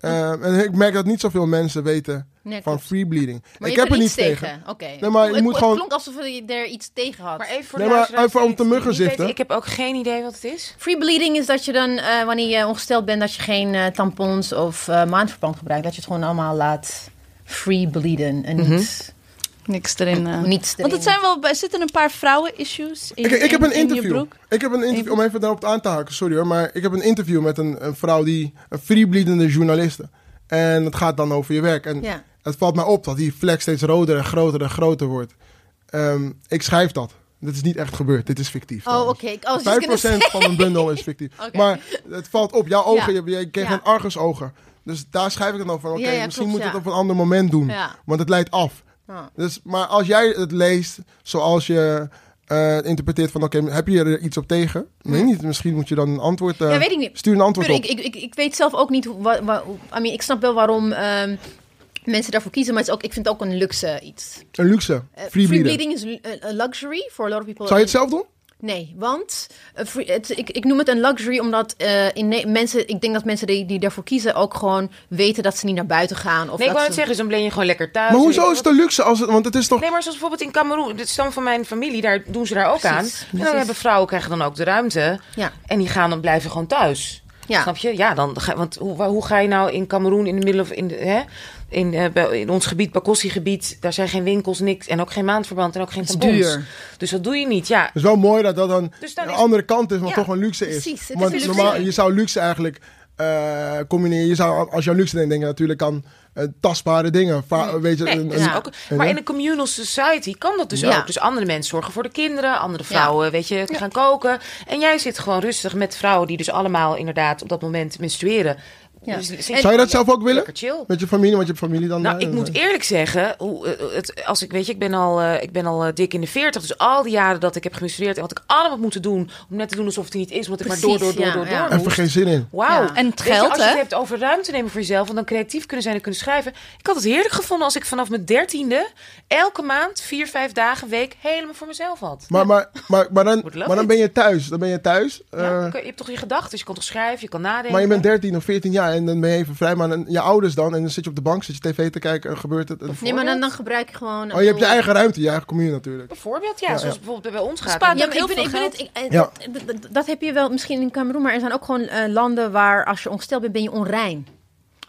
Speaker 4: Eh, en ik merk dat niet zoveel mensen weten
Speaker 2: Nee,
Speaker 4: van free bleeding.
Speaker 2: Maar
Speaker 4: ik
Speaker 2: je
Speaker 4: heb er
Speaker 2: niets
Speaker 4: tegen.
Speaker 2: Oké.
Speaker 4: Nee, maar je
Speaker 2: Het-
Speaker 4: moet
Speaker 2: het
Speaker 4: gewoon-
Speaker 2: klonk alsof je er iets tegen had.
Speaker 1: Maar even voor
Speaker 4: Nee,
Speaker 1: de
Speaker 4: maar even om te muggen zitten.
Speaker 1: Ik heb ook geen idee wat het is.
Speaker 2: Free bleeding is dat je dan, eh, wanneer je ongesteld bent, dat je geen eh, tampons of eh, maandverband gebruikt. Dat je het gewoon allemaal laat free bleeden en
Speaker 1: Mhm.
Speaker 2: niet,
Speaker 3: Niks erin. eh.
Speaker 2: niets
Speaker 3: Want het zijn wel, er zitten een paar vrouwen-issues in,
Speaker 4: Ik, ik heb een
Speaker 3: in je
Speaker 4: interview.
Speaker 3: broek.
Speaker 4: Ik heb een interview, om even daarop aan te haken, sorry hoor. Maar ik heb een interview met een, een vrouw die, een freebleedende journaliste. En het gaat dan over je werk. En
Speaker 2: Ja.
Speaker 4: het valt mij op dat die vlek steeds roder en groter en groter wordt. Ehm, ik schrijf dat. Dit is niet echt gebeurd. Dit is fictief.
Speaker 2: Oh, oké. just gonna
Speaker 4: 5% van mijn bundel is fictief. Maar het valt op. Jouw ogen,
Speaker 2: Ja.
Speaker 4: je, je kreeg
Speaker 2: Ja.
Speaker 4: een argusogen. Dus daar schrijf ik het over van, oké,
Speaker 2: Ja, ja,
Speaker 4: misschien
Speaker 2: klopt,
Speaker 4: moet je
Speaker 2: ja.
Speaker 4: het op een ander moment doen.
Speaker 2: Ja.
Speaker 4: Want het leidt af.
Speaker 2: Ja.
Speaker 4: Dus, maar als jij het leest zoals je eh, interpreteert van... oké, heb je er iets op tegen? Nee, niet. Misschien moet je dan een antwoord... eh,
Speaker 2: Ja, weet ik niet.
Speaker 4: Stuur een antwoord op.
Speaker 2: ik, ik, ik, weet zelf ook niet hoe. I mean, ik snap wel waarom ehm, mensen daarvoor kiezen, maar het is ook, ik vind het ook een luxe iets.
Speaker 4: Een luxe.
Speaker 2: Eh,
Speaker 4: Free bleeden.
Speaker 2: bleeding is een luxury for a lot of people.
Speaker 4: Zou je het zelf doen?
Speaker 2: Nee, want eh, free- het, ik, ik noem het een luxury omdat eh, in mensen, ik denk dat mensen die, die daarvoor kiezen ook gewoon weten dat ze niet naar buiten gaan. Of
Speaker 1: Nee, ik wou
Speaker 2: ze,
Speaker 1: het zeggen, dus dan ben je gewoon lekker thuis.
Speaker 4: Maar hoezo is het een luxe? Als het, want het is toch...
Speaker 1: Nee, maar zoals bijvoorbeeld in Cameroen, dit stam van mijn familie, daar doen ze daar ook
Speaker 2: Precies,
Speaker 1: aan. En
Speaker 2: precies.
Speaker 1: dan hebben vrouwen krijgen dan ook de ruimte.
Speaker 2: Ja.
Speaker 1: En die gaan dan blijven gewoon thuis.
Speaker 2: Ja.
Speaker 1: Snap je? Ja, dan ga, want hoe, hoe ga je nou in Cameroen in de middel of in de, hè? In, eh, in ons gebied, Bakossi-gebied, daar zijn geen winkels, niks. En ook geen maandverband en ook geen
Speaker 2: is
Speaker 1: tampons.
Speaker 2: duur.
Speaker 1: Dus dat doe je niet. Ja,
Speaker 4: Het is wel mooi dat dat dan
Speaker 1: Dus dan
Speaker 4: een
Speaker 1: is-
Speaker 4: andere kant is, maar
Speaker 1: Ja,
Speaker 4: toch een luxe is.
Speaker 2: precies. Het is
Speaker 4: Want
Speaker 2: een luxe.
Speaker 4: normaal, je zou luxe eigenlijk eh, combineren. Je zou, als je aan luxe denkt, denk je natuurlijk aan eh, tastbare dingen. Va- weet je,
Speaker 1: Nee,
Speaker 4: een-
Speaker 1: is
Speaker 4: een-
Speaker 1: ook,
Speaker 4: een-
Speaker 1: maar in een communal society kan dat dus
Speaker 2: Ja.
Speaker 1: ook. Dus andere mensen zorgen voor de kinderen, andere vrouwen, weet je, gaan koken. En jij zit gewoon rustig met vrouwen die dus allemaal inderdaad op dat moment menstrueren.
Speaker 2: Ja.
Speaker 1: Dus
Speaker 2: En-
Speaker 4: Zou je dat zelf ook willen?
Speaker 1: Chill.
Speaker 4: Met je familie, want je hebt familie dan...
Speaker 1: Nou,
Speaker 4: eh,
Speaker 1: ik moet eerlijk zeggen, hoe, eh, het, als ik weet je, ik ben al, eh, ik ben al eh, dik in de 40, dus al die jaren dat ik heb gemenstrueerd en wat ik allemaal moeten doen om net te doen alsof het er niet is, want ik maar door, door, door,
Speaker 2: ja,
Speaker 1: door,
Speaker 2: ja.
Speaker 1: door
Speaker 4: Even geen zin in.
Speaker 1: Wauw.
Speaker 2: Ja.
Speaker 3: En het
Speaker 1: je,
Speaker 3: geld,
Speaker 1: als je het
Speaker 3: hè?
Speaker 1: hebt over ruimte nemen voor jezelf en dan creatief kunnen zijn en kunnen schrijven. Ik had het heerlijk gevonden als ik vanaf mijn dertiende elke maand, vier, vijf dagen, week helemaal voor mezelf had.
Speaker 4: Maar, maar, maar, maar, dan, maar dan ben je thuis. Dan ben je thuis.
Speaker 1: Ja,
Speaker 4: eh,
Speaker 1: dan kun je, je hebt toch je gedachten, dus je kan toch schrijven, je kan nadenken.
Speaker 4: maar je bent 13 of 14 jaar en dan ben je even vrij. Maar dan, je ouders dan, en dan zit je op de bank, zit je tv te kijken en gebeurt het. En,
Speaker 2: Nee, maar dan, dan gebruik je gewoon.
Speaker 4: oh, je hebt je eigen ruimte, je eigen commune natuurlijk.
Speaker 1: Bijvoorbeeld, ja,
Speaker 4: Ja,
Speaker 1: zoals
Speaker 4: ja.
Speaker 1: bijvoorbeeld bij ons gaat.
Speaker 3: Spaart
Speaker 2: Ja, maar
Speaker 3: heel
Speaker 2: ik ben,
Speaker 3: veel
Speaker 2: ik ben het, ik, eh,
Speaker 4: Ja.
Speaker 2: dat, dat, dat heb je wel misschien in Cameroen, maar er zijn ook gewoon eh, landen waar als je ongesteld bent, ben je onrein.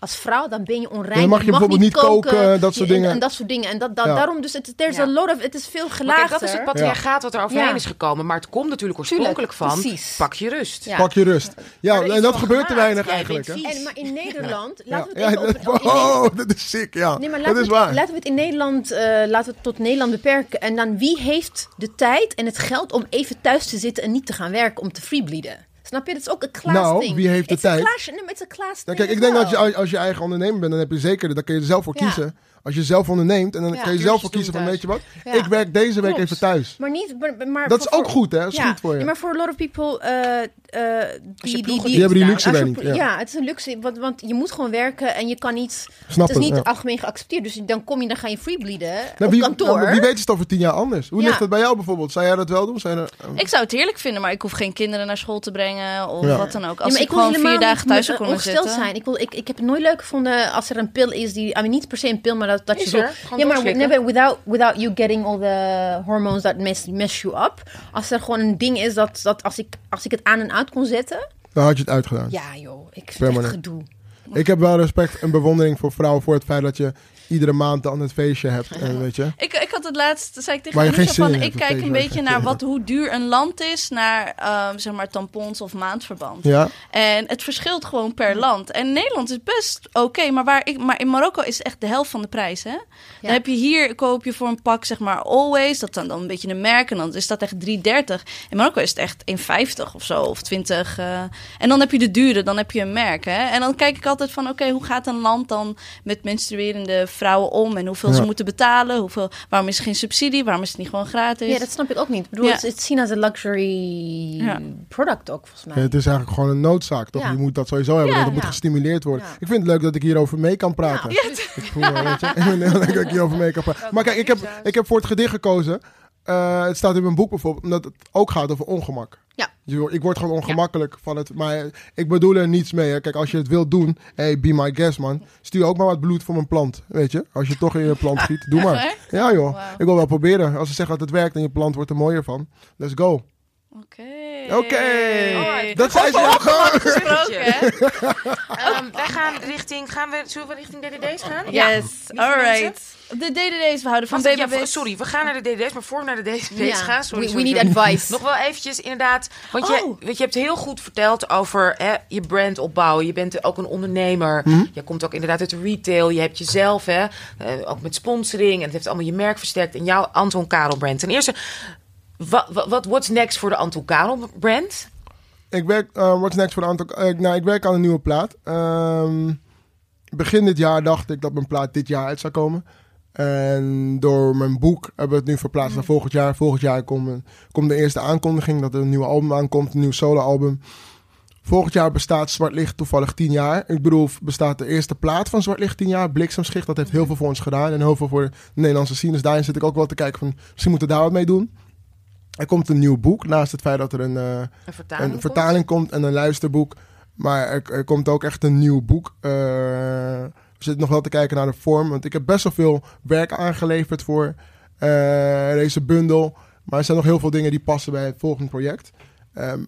Speaker 2: Als vrouw, dan ben je onrein.
Speaker 4: Dan mag je bijvoorbeeld niet koken, dat soort
Speaker 2: Je-
Speaker 4: dingen.
Speaker 2: En, dat soort dingen. En dat, dat,
Speaker 4: Ja.
Speaker 2: daarom, dus het, there's
Speaker 1: Ja.
Speaker 2: a lot of, het is veel
Speaker 1: kijk, dat is het patriarchaat wat er overheen
Speaker 2: Ja.
Speaker 1: is gekomen. Maar het komt natuurlijk oorspronkelijk
Speaker 2: Tuurlijk,
Speaker 1: van,
Speaker 2: precies.
Speaker 1: pak je rust.
Speaker 2: Ja.
Speaker 4: Pak je rust. Ja,
Speaker 1: is
Speaker 4: en dat gebeurt te weinig eigenlijk.
Speaker 2: En, maar in Nederland,
Speaker 4: Ja,
Speaker 2: laten we
Speaker 4: ja,
Speaker 2: het
Speaker 4: oh, dat is sick, ja.
Speaker 2: Nee, maar
Speaker 4: dat
Speaker 2: laten,
Speaker 4: is
Speaker 2: we, het-
Speaker 4: waar.
Speaker 2: laten we het in Nederland, eh, laten we het tot Nederland beperken. En dan wie heeft de tijd en het geld om even thuis te zitten en niet te gaan werken om te freebleeden? Snap je? Dat is ook een class
Speaker 4: Nou, wie heeft de
Speaker 2: It's
Speaker 4: tijd?
Speaker 2: class- nee, maar class thing
Speaker 4: kijk, ik denk dat je, als- je eigen ondernemer bent, dan heb je zeker, dan kun je er zelf voor
Speaker 2: Ja.
Speaker 4: kiezen. Als je zelf onderneemt, en dan
Speaker 2: Ja.
Speaker 4: kun je zelf voor kiezen van, weet je wat,
Speaker 2: Ja.
Speaker 4: ik werk deze week
Speaker 2: Klopt.
Speaker 4: even thuis.
Speaker 2: Maar niet, maar, maar
Speaker 4: Dat is ook goed, hè? Dat is goed voor je.
Speaker 2: maar voor a lot of people, eh, eh, die, die, die,
Speaker 4: Die hebben die luxe niet, ja.
Speaker 2: Ja, het is een luxe, want, want je moet gewoon werken en je kan niet...
Speaker 4: Snap
Speaker 2: het is niet
Speaker 4: ja.
Speaker 2: algemeen geaccepteerd, dus dan kom je, dan ga je freebleeden
Speaker 4: Nou,
Speaker 2: op
Speaker 4: wie,
Speaker 2: kantoor.
Speaker 4: nou, wie weet is het over tien jaar anders. Hoe
Speaker 2: Ja.
Speaker 4: ligt het bij jou bijvoorbeeld? Zou jij dat wel doen?
Speaker 3: Ik zou het heerlijk vinden, maar ik hoef geen kinderen naar school te brengen of
Speaker 4: Ja.
Speaker 3: wat dan ook.
Speaker 2: Ja,
Speaker 3: Als
Speaker 2: maar
Speaker 3: ik,
Speaker 2: wil
Speaker 3: gewoon
Speaker 2: helemaal
Speaker 3: vier dagen
Speaker 2: niet
Speaker 3: thuis
Speaker 2: met-
Speaker 3: zou kunnen
Speaker 2: ongesteld
Speaker 3: zitten.
Speaker 2: zijn. Ik, wil, ik, ik heb het nooit leuk gevonden als er een pil is die... I mean, niet per se een pil, maar dat, dat je zo... ja, maar without, without you getting all the hormones that mess, mess you up. Als er gewoon een ding is dat, dat als, ik, als ik het aan en uit kon zetten...
Speaker 4: dan had je het uitgedaan.
Speaker 2: Ja joh, ik vind het
Speaker 4: Permanent.
Speaker 2: echt gedoe.
Speaker 4: Ik heb wel respect en bewondering voor vrouwen voor het feit dat je iedere maand dan het feestje hebt. En, weet je?
Speaker 3: Ik, ik had het laatst, zei ik tegen Anissa van, ik kijk een beetje naar wat, hoe duur een land is, naar ehm, zeg maar tampons of maandverband.
Speaker 4: Ja.
Speaker 3: En het verschilt gewoon per land. En Nederland is best oké, maar, waar ik, maar in Marokko is het echt de helft van de prijs. Hè? Dan heb je hier, koop je voor een pak zeg maar Always, dat dan, dan een beetje een merk, en dan is dat echt 3,30. In Marokko is het echt 1,50 of zo, of 20. eh. En dan heb je de dure, dan heb je een merk. Hè? En dan kijk ik altijd van, oké, hoe gaat een land dan met menstruerende vrouwen om en hoeveel
Speaker 4: Ja.
Speaker 3: ze moeten betalen. Hoeveel, waarom is er geen subsidie? Waarom is het niet gewoon gratis?
Speaker 2: Ja, dat snap ik ook niet. Ik bedoel,
Speaker 3: Ja.
Speaker 2: het is zien als een luxury
Speaker 3: Ja.
Speaker 2: product ook, volgens mij.
Speaker 4: Ja, het is eigenlijk gewoon een noodzaak, toch?
Speaker 2: Ja.
Speaker 4: Je moet dat sowieso hebben.
Speaker 2: Ja,
Speaker 4: dat moet
Speaker 2: ja.
Speaker 4: gestimuleerd worden.
Speaker 2: Ja.
Speaker 4: Ik vind het leuk dat ik hierover mee kan praten.
Speaker 2: Ja.
Speaker 4: Ik voel me, weet je, ik vind het heel leuk dat ik hierover mee kan praten. Maar kijk, ik heb, ik heb voor het gedicht gekozen. Eh, het staat in mijn boek bijvoorbeeld, omdat het ook gaat over ongemak.
Speaker 2: Ja.
Speaker 4: Ik word gewoon ongemakkelijk van het. Maar ik bedoel er niets mee. Hè. Kijk, als je het wilt doen, hey, be my guest, man. Stuur ook maar wat bloed voor mijn plant. Weet je, als je toch in je plant giet, doe maar.
Speaker 3: Echt?
Speaker 4: Ja, joh. Ik wil wel proberen. Als ze zeggen dat het werkt en je plant wordt er mooier van, let's go.
Speaker 3: Oké.
Speaker 4: Oké. Dat zei ze al gewoon.
Speaker 1: Ehm, wij gaan richting, gaan we, zullen we richting DDD's gaan?
Speaker 3: Yes,
Speaker 1: Lieve
Speaker 3: alright. De DDD's, we houden van
Speaker 1: Wacht, ja,
Speaker 3: BBB's.
Speaker 1: sorry, we gaan naar de DDD's, maar voor we naar de DDD's
Speaker 2: Ja.
Speaker 1: gaan... Sorry,
Speaker 2: we,
Speaker 1: sorry,
Speaker 2: we need
Speaker 1: sorry.
Speaker 2: advice.
Speaker 1: Nog wel eventjes, inderdaad. Want je,
Speaker 3: Oh.
Speaker 1: weet, je hebt heel goed verteld over hè, je brand opbouwen. Je bent ook een ondernemer.
Speaker 4: Mhm.
Speaker 1: Je komt ook inderdaad uit de retail. Je hebt jezelf, hè, eh, ook met sponsoring. En het heeft allemaal je merk versterkt. En jouw Anton Karel brand. Ten eerste, wat, what's next voor de Anton Karel brand?
Speaker 4: Ik werk, uh, what's next voor een aantal... eh, nou, ik werk aan een nieuwe plaat. Ehm, begin dit jaar dacht ik dat mijn plaat dit jaar uit zou komen. En door mijn boek hebben we het nu verplaatst naar volgend jaar. Volgend jaar komt, de eerste aankondiging dat er een nieuw album aankomt. Een nieuw soloalbum. Volgend jaar bestaat Zwart Licht toevallig 10 jaar. Ik bedoel, bestaat de eerste plaat van Zwart Licht 10 jaar. Bliksemschicht, dat heeft heel veel voor ons gedaan. En heel veel voor de Nederlandse scene. Dus daarin zit ik ook wel te kijken van... Misschien moeten we daar wat mee doen. Er komt een nieuw boek. Naast het feit dat er een... eh,
Speaker 1: Een vertaling.
Speaker 4: een vertaling komt en een luisterboek. Maar er, er komt ook echt een nieuw boek. Eh, zitten nog wel te kijken naar de vorm. Want ik heb best wel veel werk aangeleverd voor eh, deze bundel. Maar er zijn nog heel veel dingen die passen bij het volgende project. Ehm,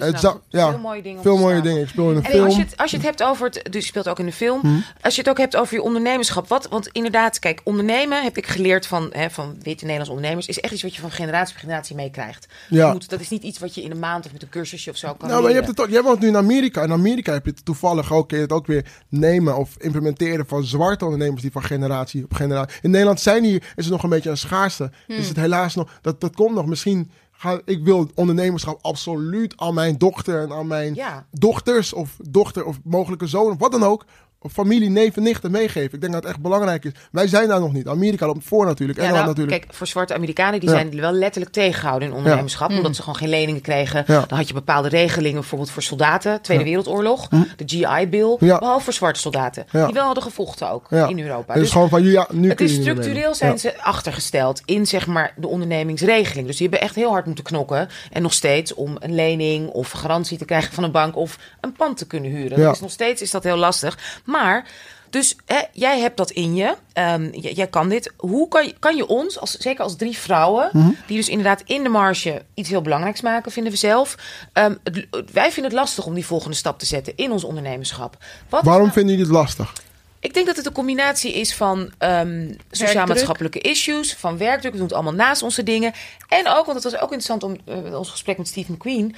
Speaker 1: Dus
Speaker 4: het
Speaker 1: nou,
Speaker 4: ja,
Speaker 1: veel mooie dingen.
Speaker 4: veel mooie dingen. Ik speel in een
Speaker 1: En
Speaker 4: film.
Speaker 1: als je, het, als je het hebt over het, dus je speelt ook in de film.
Speaker 4: Hm.
Speaker 1: Als je het ook hebt over je ondernemerschap. Wat, want inderdaad, kijk, ondernemen heb ik geleerd van, hè, van witte Nederlandse ondernemers. Is echt iets wat je van generatie op generatie meekrijgt.
Speaker 4: Ja.
Speaker 1: Moet, dat is niet iets wat je in een maand of met een cursusje of zo kan
Speaker 4: Nou, maar je hebt het toch, jij woont nu in Amerika. In Amerika heb je het toevallig ook, kun je het ook weer nemen of implementeren van zwarte ondernemers die van generatie op generatie. In Nederland zijn hier, is het nog een beetje een schaarste. Is het helaas nog, dat, dat komt nog. Misschien, ga, ik wil ondernemerschap absoluut aan mijn dochter en aan mijn
Speaker 1: Ja.
Speaker 4: dochters of dochter of mogelijke zoon of wat dan ook. Familie, neef en nichten meegeven. Ik denk dat het echt belangrijk is. Wij zijn daar nog niet. Amerika loopt voor natuurlijk.
Speaker 1: Ja,
Speaker 4: Engeland
Speaker 1: nou,
Speaker 4: natuurlijk.
Speaker 1: Kijk, voor zwarte Amerikanen, die
Speaker 4: Ja.
Speaker 1: zijn wel letterlijk tegengehouden in ondernemerschap. Omdat ze gewoon geen leningen kregen. Dan had je bepaalde regelingen, bijvoorbeeld voor soldaten. Tweede. Wereldoorlog, de GI-bill. Behalve voor zwarte soldaten. Die wel hadden gevochten ook in Europa.
Speaker 4: Het is
Speaker 1: Dus
Speaker 4: gewoon van, ja, nu
Speaker 1: het is structureel zijn ze achtergesteld in zeg maar de ondernemingsregeling. Dus die hebben echt heel hard moeten knokken. En nog steeds om een lening of garantie te krijgen van een bank of een pand te kunnen huren. Is nog steeds is dat heel lastig. Maar dus hè, jij hebt dat in je. Ehm, jij kan dit. Hoe kan je, kan je ons, als, zeker als drie vrouwen,
Speaker 4: Mhm.
Speaker 1: die dus inderdaad in de marge iets heel belangrijks maken, vinden we zelf. Ehm, het- wij vinden het lastig om die volgende stap te zetten in ons ondernemerschap. Wat is
Speaker 4: Waarom
Speaker 1: nou-
Speaker 4: vinden jullie het lastig?
Speaker 1: ik denk dat het een combinatie is van ehm, sociaal-maatschappelijke issues, van werkdruk. We doen het allemaal naast onze dingen. En ook, want het was ook interessant om eh, ons gesprek met Steve McQueen.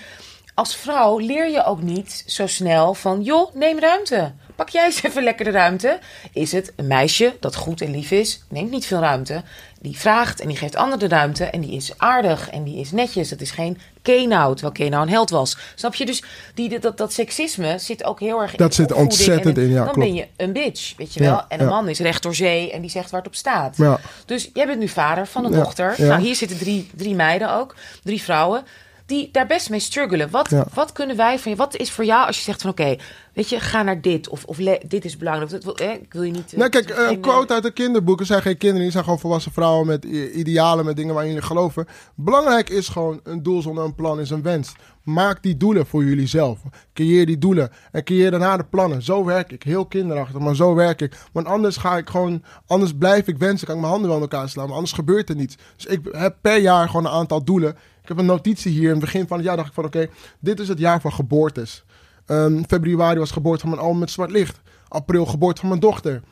Speaker 1: Als vrouw leer je ook niet zo snel van, joh, neem ruimte. Pak jij eens even lekker de ruimte. Is het een meisje dat goed en lief is, neemt niet veel ruimte. Die vraagt en die geeft anderen de ruimte. En die is aardig en die is netjes. Het is geen Kenau, terwijl Kenau een held was. Snap je? Dus die, dat, dat seksisme zit ook heel erg in
Speaker 4: Dat zit ontzettend
Speaker 1: en
Speaker 4: in, ja,
Speaker 1: Dan
Speaker 4: klopt.
Speaker 1: ben je een bitch, weet je
Speaker 4: Ja,
Speaker 1: wel. En een
Speaker 4: ja.
Speaker 1: man is recht door zee en die zegt waar het op staat.
Speaker 4: Ja.
Speaker 1: Dus jij bent nu vader van een dochter. Nou, hier zitten drie, drie meiden ook, drie vrouwen, die daar best mee struggelen. Wat,
Speaker 4: Ja.
Speaker 1: wat kunnen wij van je, wat is voor jou als je zegt van oké, weet je, ga naar dit of, of le- dit is belangrijk. Dat, eh, ik wil je niet. eh,
Speaker 4: Nou, kijk,
Speaker 1: geen,
Speaker 4: een quote uit de kinderboeken zijn geen kinderen, die zijn gewoon volwassen vrouwen met idealen, met dingen waar jullie geloven. Belangrijk is gewoon een doel zonder een plan is een wens. Maak die doelen voor jullie zelf. Creëer die doelen en creëer daarna de plannen. Zo werk ik, heel kinderachtig, maar zo werk ik. Want anders ga ik gewoon, anders blijf ik wensen, kan ik mijn handen wel in elkaar slaan, maar anders gebeurt er niets. Dus ik heb per jaar gewoon een aantal doelen. Ik heb een notitie hier in het begin van het jaar dacht ik van oké, dit is het jaar van geboortes. Ehm, februari was geboorte van mijn album met zwart licht. April geboorte van mijn dochter.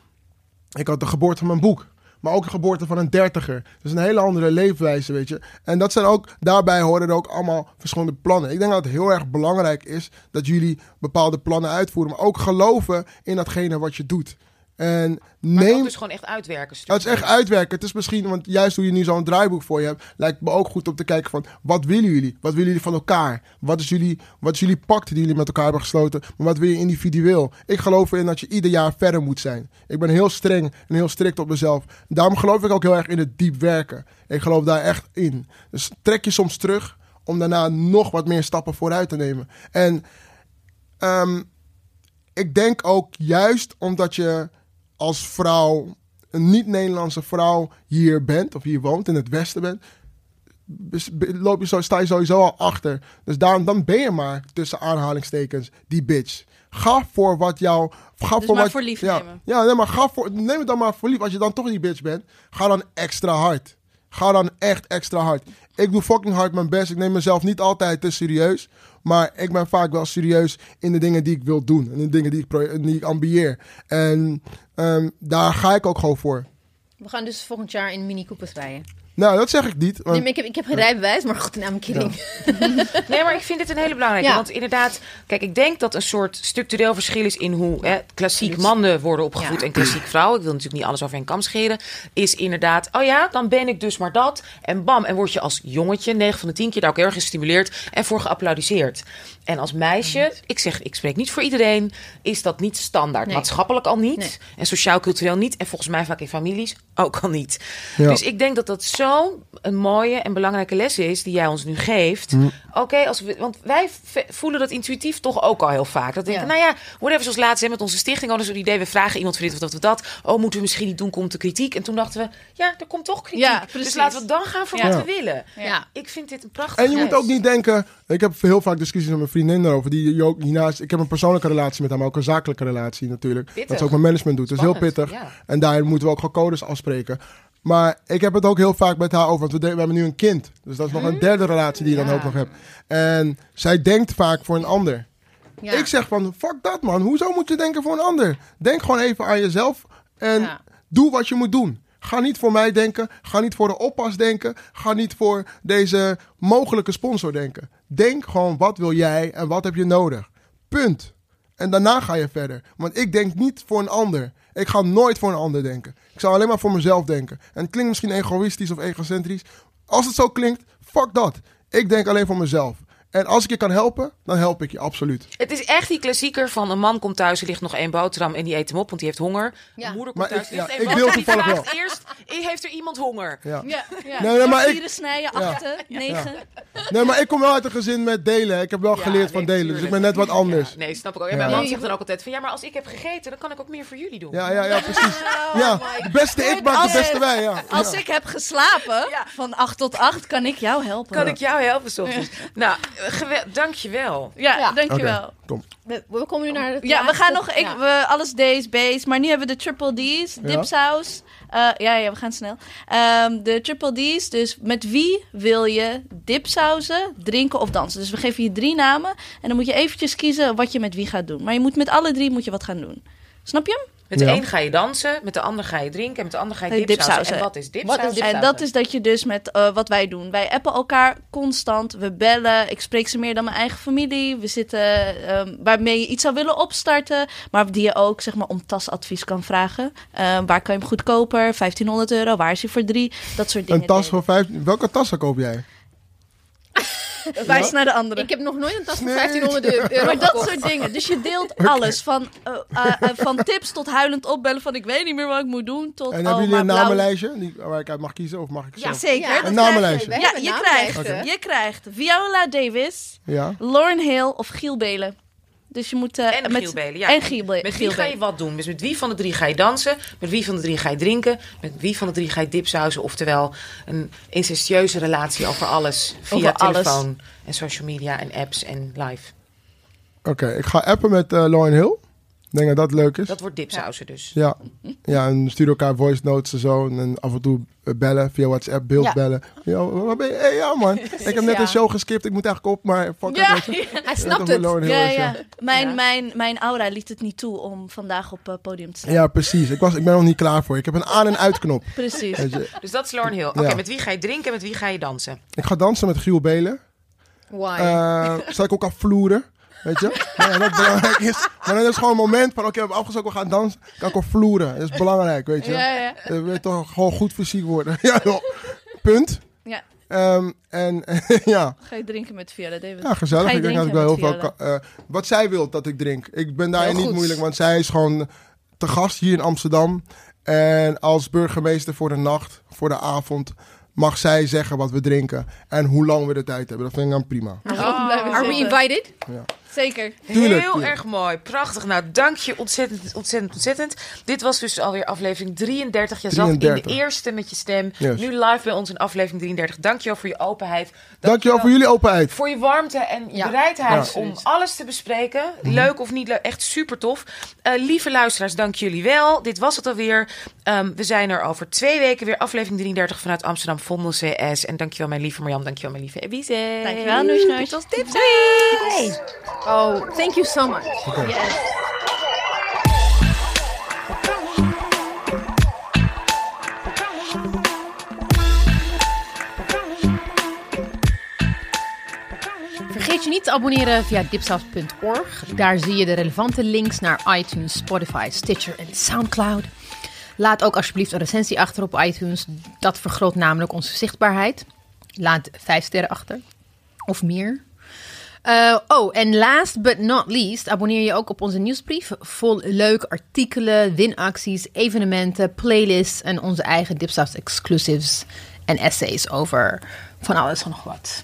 Speaker 4: Ik had de geboorte van mijn boek. Maar ook de geboorte van een dertiger. Dus een hele andere leefwijze, weet je. En dat zijn ook, daarbij horen er ook allemaal verschillende plannen. Ik denk dat het heel erg belangrijk is dat jullie bepaalde plannen uitvoeren. Maar ook geloven in datgene wat je doet. En
Speaker 1: Maar
Speaker 4: neem...
Speaker 1: ook dus gewoon echt uitwerken.
Speaker 4: Het is echt uitwerken. Het is misschien, want juist hoe je nu zo'n draaiboek voor je hebt, lijkt me ook goed om te kijken van wat willen jullie? Wat willen jullie van elkaar? Wat is jullie, wat is jullie pact die jullie met elkaar hebben gesloten? Maar wat wil je individueel? Ik geloof erin dat je ieder jaar verder moet zijn. Ik ben heel streng en heel strikt op mezelf. Daarom geloof ik ook heel erg in het diep werken. Ik geloof daar echt in. Dus trek je soms terug om daarna nog wat meer stappen vooruit te nemen. En ehm, ik denk ook juist omdat je als vrouw, een niet-Nederlandse vrouw, hier bent of hier woont, in het Westen bent, loop je zo, sta je sowieso al achter. Dus daarom, dan ben je maar tussen aanhalingstekens die bitch. Ga voor wat jou. Ga
Speaker 3: Dus
Speaker 4: voor
Speaker 3: maar
Speaker 4: wat,
Speaker 3: voor lief
Speaker 4: ja,
Speaker 3: nemen.
Speaker 4: Ja, nee, maar ga voor, neem het dan maar voor lief. Als je dan toch die bitch bent, ga dan extra hard. Ga dan echt extra hard. Ik doe fucking hard mijn best. Ik neem mezelf niet altijd te serieus. Maar ik ben vaak wel serieus in de dingen die ik wil doen. En de dingen die ik, die ambieer. En ehm, daar ga ik ook gewoon voor.
Speaker 2: We gaan dus volgend jaar in Mini Coopers rijden.
Speaker 4: Nou, dat zeg ik niet. want-
Speaker 2: Nee, maar ik, heb, ik heb geen rijbewijs, maar goed, nou, kidding.
Speaker 1: Nee, maar ik vind dit een hele belangrijke.
Speaker 2: Ja.
Speaker 1: Want inderdaad, kijk, ik denk dat een soort structureel verschil is in hoe hè, klassiek mannen worden opgevoed
Speaker 2: Ja.
Speaker 1: en klassiek vrouwen. Ik wil natuurlijk niet alles over een kam scheren. Is inderdaad, oh ja, dan ben ik dus maar dat. En bam, en word je als jongetje 9 van de 10 keer daar ook heel erg gestimuleerd en voor geapplaudiseerd. En als meisje, ik zeg, ik spreek niet voor iedereen, is dat niet standaard.
Speaker 2: Nee.
Speaker 1: Maatschappelijk al niet.
Speaker 2: Nee.
Speaker 1: En sociaal-cultureel niet. En volgens mij vaak in families ook al niet.
Speaker 4: Ja.
Speaker 1: Dus ik denk dat dat zo een mooie en belangrijke les is die jij ons nu geeft.
Speaker 4: Hm.
Speaker 1: Oké, als we, want wij voelen dat intuïtief toch ook al heel vaak. Dat we denken,
Speaker 2: Ja.
Speaker 1: nou ja, whatever, zoals laatst hè, met onze stichting hadden ze het idee, we vragen iemand voor dit of dat of dat. Oh, moeten we misschien niet doen, komt de kritiek. En toen dachten we, ja, er komt toch kritiek.
Speaker 3: Ja,
Speaker 1: dus
Speaker 3: precies.
Speaker 1: laten we dan gaan voor
Speaker 3: Ja.
Speaker 1: wat we willen.
Speaker 2: Ja.
Speaker 1: Ik vind dit een prachtig
Speaker 4: En je moet ook niet denken. Ik heb heel vaak discussies met mijn vriendin daarover. Die ook hiernaast. Ik heb een persoonlijke relatie met haar, maar ook een zakelijke relatie natuurlijk.
Speaker 1: Pittig.
Speaker 4: Dat ze ook mijn management doet. Dus heel
Speaker 1: Spannend,
Speaker 4: pittig.
Speaker 1: ja.
Speaker 4: En daar moeten we ook gewoon codes afspreken. Maar ik heb het ook heel vaak met haar over. Want we, hebben nu een kind. Dus dat is nog een derde relatie die je dan ook nog hebt. En zij denkt vaak voor een ander.
Speaker 2: Ja.
Speaker 4: Ik zeg van, fuck dat man. Hoezo moet je denken voor een ander? Denk gewoon even aan jezelf. En doe wat je moet doen. Ga niet voor mij denken. Ga niet voor de oppas denken. Ga niet voor deze mogelijke sponsor denken. Denk gewoon, wat wil jij en wat heb je nodig? Punt. En daarna ga je verder. Want ik denk niet voor een ander. Ik ga nooit voor een ander denken. Ik zal alleen maar voor mezelf denken. En het klinkt misschien egoïstisch of egocentrisch. Als het zo klinkt, fuck dat. Ik denk alleen voor mezelf. En als ik je kan helpen, dan help ik je absoluut.
Speaker 1: Het is echt die klassieker van een man komt thuis, er ligt nog één boterham en die eet hem op, want die heeft honger.
Speaker 2: Ja.
Speaker 1: Een moeder
Speaker 4: Maar
Speaker 1: komt thuis,
Speaker 4: ik-
Speaker 1: ligt
Speaker 4: ja,
Speaker 1: één
Speaker 4: ik wil toevallig
Speaker 1: vraagt eerst, heeft er iemand honger?
Speaker 4: Ja.
Speaker 3: Ja, ja.
Speaker 4: Nee, nee, maar ik-
Speaker 3: Vieren snijden, achten, negen.
Speaker 4: Nee, maar ik kom wel uit een gezin met delen. Ik heb wel
Speaker 1: Ja,
Speaker 4: geleerd
Speaker 1: nee,
Speaker 4: van delen. Dus ik ben net wat anders.
Speaker 1: Ja, nee, snap ik ook. En
Speaker 4: Ja.
Speaker 1: mijn man zegt dan ook altijd van ja, maar als ik heb gegeten, dan kan ik ook meer voor jullie doen.
Speaker 4: Ja, ja, ja, precies. Ja, de beste ik maakt de beste wij. Ja.
Speaker 3: Als ik heb geslapen,
Speaker 1: Ja.
Speaker 3: van 8 tot 8, kan ik jou helpen.
Speaker 1: Kan ik jou helpen, Sophie? Nou, dankjewel.
Speaker 3: Ja,
Speaker 2: Ja.
Speaker 3: dankjewel.
Speaker 4: Oké, kom.
Speaker 2: We, we komen nu naar de
Speaker 3: Ja, we gaan nog, ik,
Speaker 2: Ja.
Speaker 3: we, alles D's, B's, maar nu hebben we de triple D's, dipsaus. Eh, ja, ja, we gaan snel. Ehm, de triple D's, dus met wie wil je dipsausen, drinken of dansen? Dus we geven je drie namen en dan moet je eventjes kiezen wat je met wie gaat doen. Maar je moet met alle drie moet je wat gaan doen. Snap je hem?
Speaker 1: Met de
Speaker 4: Ja.
Speaker 1: een ga je dansen, met de ander ga je drinken en met de ander ga je dipsausen. En wat is dipsaus?
Speaker 2: Dipsaus?
Speaker 3: En dat is dat je dus met eh, wat wij doen. Wij appen elkaar constant. We bellen. Ik spreek ze meer dan mijn eigen familie. We zitten ehm, waarmee je iets zou willen opstarten. Maar die je ook zeg maar om tasadvies kan vragen. Ehm, waar kan je hem goedkoper? 1500 euro. Waar is hij voor drie? Dat soort dingen.
Speaker 4: Een tas voor vijf. Welke tassen koop jij?
Speaker 3: Wijs naar de andere.
Speaker 2: Ik heb nog nooit een tas
Speaker 4: Nee.
Speaker 2: 1500 euro
Speaker 3: maar dat
Speaker 2: gekocht.
Speaker 3: soort dingen. Dus je deelt alles. Van, eh, eh, eh, van tips tot huilend opbellen van ik weet niet meer wat ik moet doen. Tot
Speaker 4: En
Speaker 3: oh,
Speaker 4: hebben jullie een
Speaker 3: maar blauw-
Speaker 4: namenlijstje die, waar ik uit mag kiezen? Of mag ik
Speaker 3: Ja,
Speaker 4: zelf?
Speaker 3: zeker.
Speaker 2: Ja,
Speaker 3: Dat
Speaker 2: dat
Speaker 4: namenlijstje.
Speaker 2: krijg
Speaker 3: Ja,
Speaker 2: je.
Speaker 3: Je
Speaker 2: hebben
Speaker 3: krijgt,
Speaker 2: namenlijsten.
Speaker 3: je krijgt Viola Davis,
Speaker 4: Ja.
Speaker 3: Lauren Hill of Giel Belen. Dus je moet... eh,
Speaker 1: En
Speaker 3: met,
Speaker 1: Giel Belen, ja.
Speaker 3: En Giel,
Speaker 1: Met wie ga je wat doen? Dus met wie van de drie ga je dansen? Met wie van de drie ga je drinken? Met wie van de drie ga je dipsausen? Oftewel een incestueuze relatie over alles. Via
Speaker 3: Over alles.
Speaker 1: telefoon en social media en apps en live.
Speaker 4: Oké, ik ga appen met eh Lauren Hill. Ik denk dat dat leuk is.
Speaker 1: Dat wordt dipsausen dus.
Speaker 4: Ja. ja, en stuur elkaar voice notes en zo. En af en toe eh, bellen via WhatsApp, beeld
Speaker 2: Ja.
Speaker 4: bellen. Ja, waar ben je? Hey, ja man, ik heb net
Speaker 2: Ja.
Speaker 4: een show geskipt. Ik moet eigenlijk op, maar fuck
Speaker 3: Ja,
Speaker 4: it, je.
Speaker 2: Hij
Speaker 4: Ja,
Speaker 2: snapt het.
Speaker 3: Ja,
Speaker 4: is,
Speaker 3: ja. Mijn,
Speaker 1: Ja.
Speaker 3: Mijn, mijn aura liet het niet toe om vandaag op eh, podium te staan.
Speaker 4: Ja, precies. Ik, was, ik ben nog niet klaar voor. Ik heb een aan- en uitknop.
Speaker 3: Precies.
Speaker 1: Dus dat is Lauren Hill. Oké,
Speaker 4: Ja.
Speaker 1: met wie ga je drinken en met wie ga je dansen?
Speaker 4: Ik ga dansen met Giel Belen.
Speaker 2: Why?
Speaker 4: Eh zal ik ook afvloeren? Weet je? Ja, dat belangrijk is. Maar dan is gewoon een moment van, oké, we hebben afgesproken, we gaan dansen. Kan ik wel vloeren. Dat is belangrijk, weet je?
Speaker 3: Ja, ja.
Speaker 4: Je weet toch gewoon goed fysiek worden. ja, joh. Punt.
Speaker 3: Ja.
Speaker 4: Ehm, en ja.
Speaker 3: Ga je drinken met Viola Davis?
Speaker 4: ja, gezellig.
Speaker 3: Ga je
Speaker 4: Ik denk dat ik wel heel veel... Eh, wat zij wil dat ik drink. Ik ben daarin
Speaker 3: Heel
Speaker 4: niet moeilijk, want zij is gewoon te gast hier in Amsterdam. En als burgemeester voor de nacht, voor de avond, mag zij zeggen wat we drinken. En hoe lang we de tijd hebben. Dat vind ik dan prima.
Speaker 3: Oh,
Speaker 2: Are we invited?
Speaker 3: Zeker.
Speaker 4: Tuurlijk,
Speaker 1: Heel
Speaker 4: tuurlijk.
Speaker 1: erg mooi. Prachtig. Nou, dank je ontzettend, ontzettend, ontzettend. Dit was dus alweer aflevering 33. Je zat in
Speaker 4: 33.
Speaker 1: de eerste met je stem.
Speaker 4: Yes.
Speaker 1: Nu live bij ons in aflevering 33. Dank je wel voor je openheid.
Speaker 4: Dankjewel voor jullie openheid.
Speaker 1: Voor je warmte en je
Speaker 2: Ja.
Speaker 1: bereidheid
Speaker 4: Ja.
Speaker 1: om alles te bespreken.
Speaker 4: Mhm.
Speaker 1: Leuk of niet leuk, echt super tof. Eh, lieve luisteraars, dank jullie wel. Dit was het alweer. Ehm, we zijn er over twee weken weer. Aflevering 33 vanuit Amsterdam Vondel CS. En dankjewel mijn lieve Marjam, dankjewel mijn lieve Ebize.
Speaker 3: Dankjewel, Noes Noes.
Speaker 1: Was Tips.
Speaker 2: Oh, thank you so much.
Speaker 3: Yes.
Speaker 2: Vergeet je niet te abonneren via dipsaus.org. Daar zie je de relevante links naar iTunes, Spotify, Stitcher en Soundcloud. Laat ook alsjeblieft een recensie achter op iTunes. Dat vergroot namelijk onze zichtbaarheid. Laat vijf sterren achter. Of meer. Eh, oh, en last but not least, abonneer je ook op onze nieuwsbrief. Vol leuke artikelen, winacties, evenementen, playlists en onze eigen Dipsaus exclusives en essays over van alles en nog wat.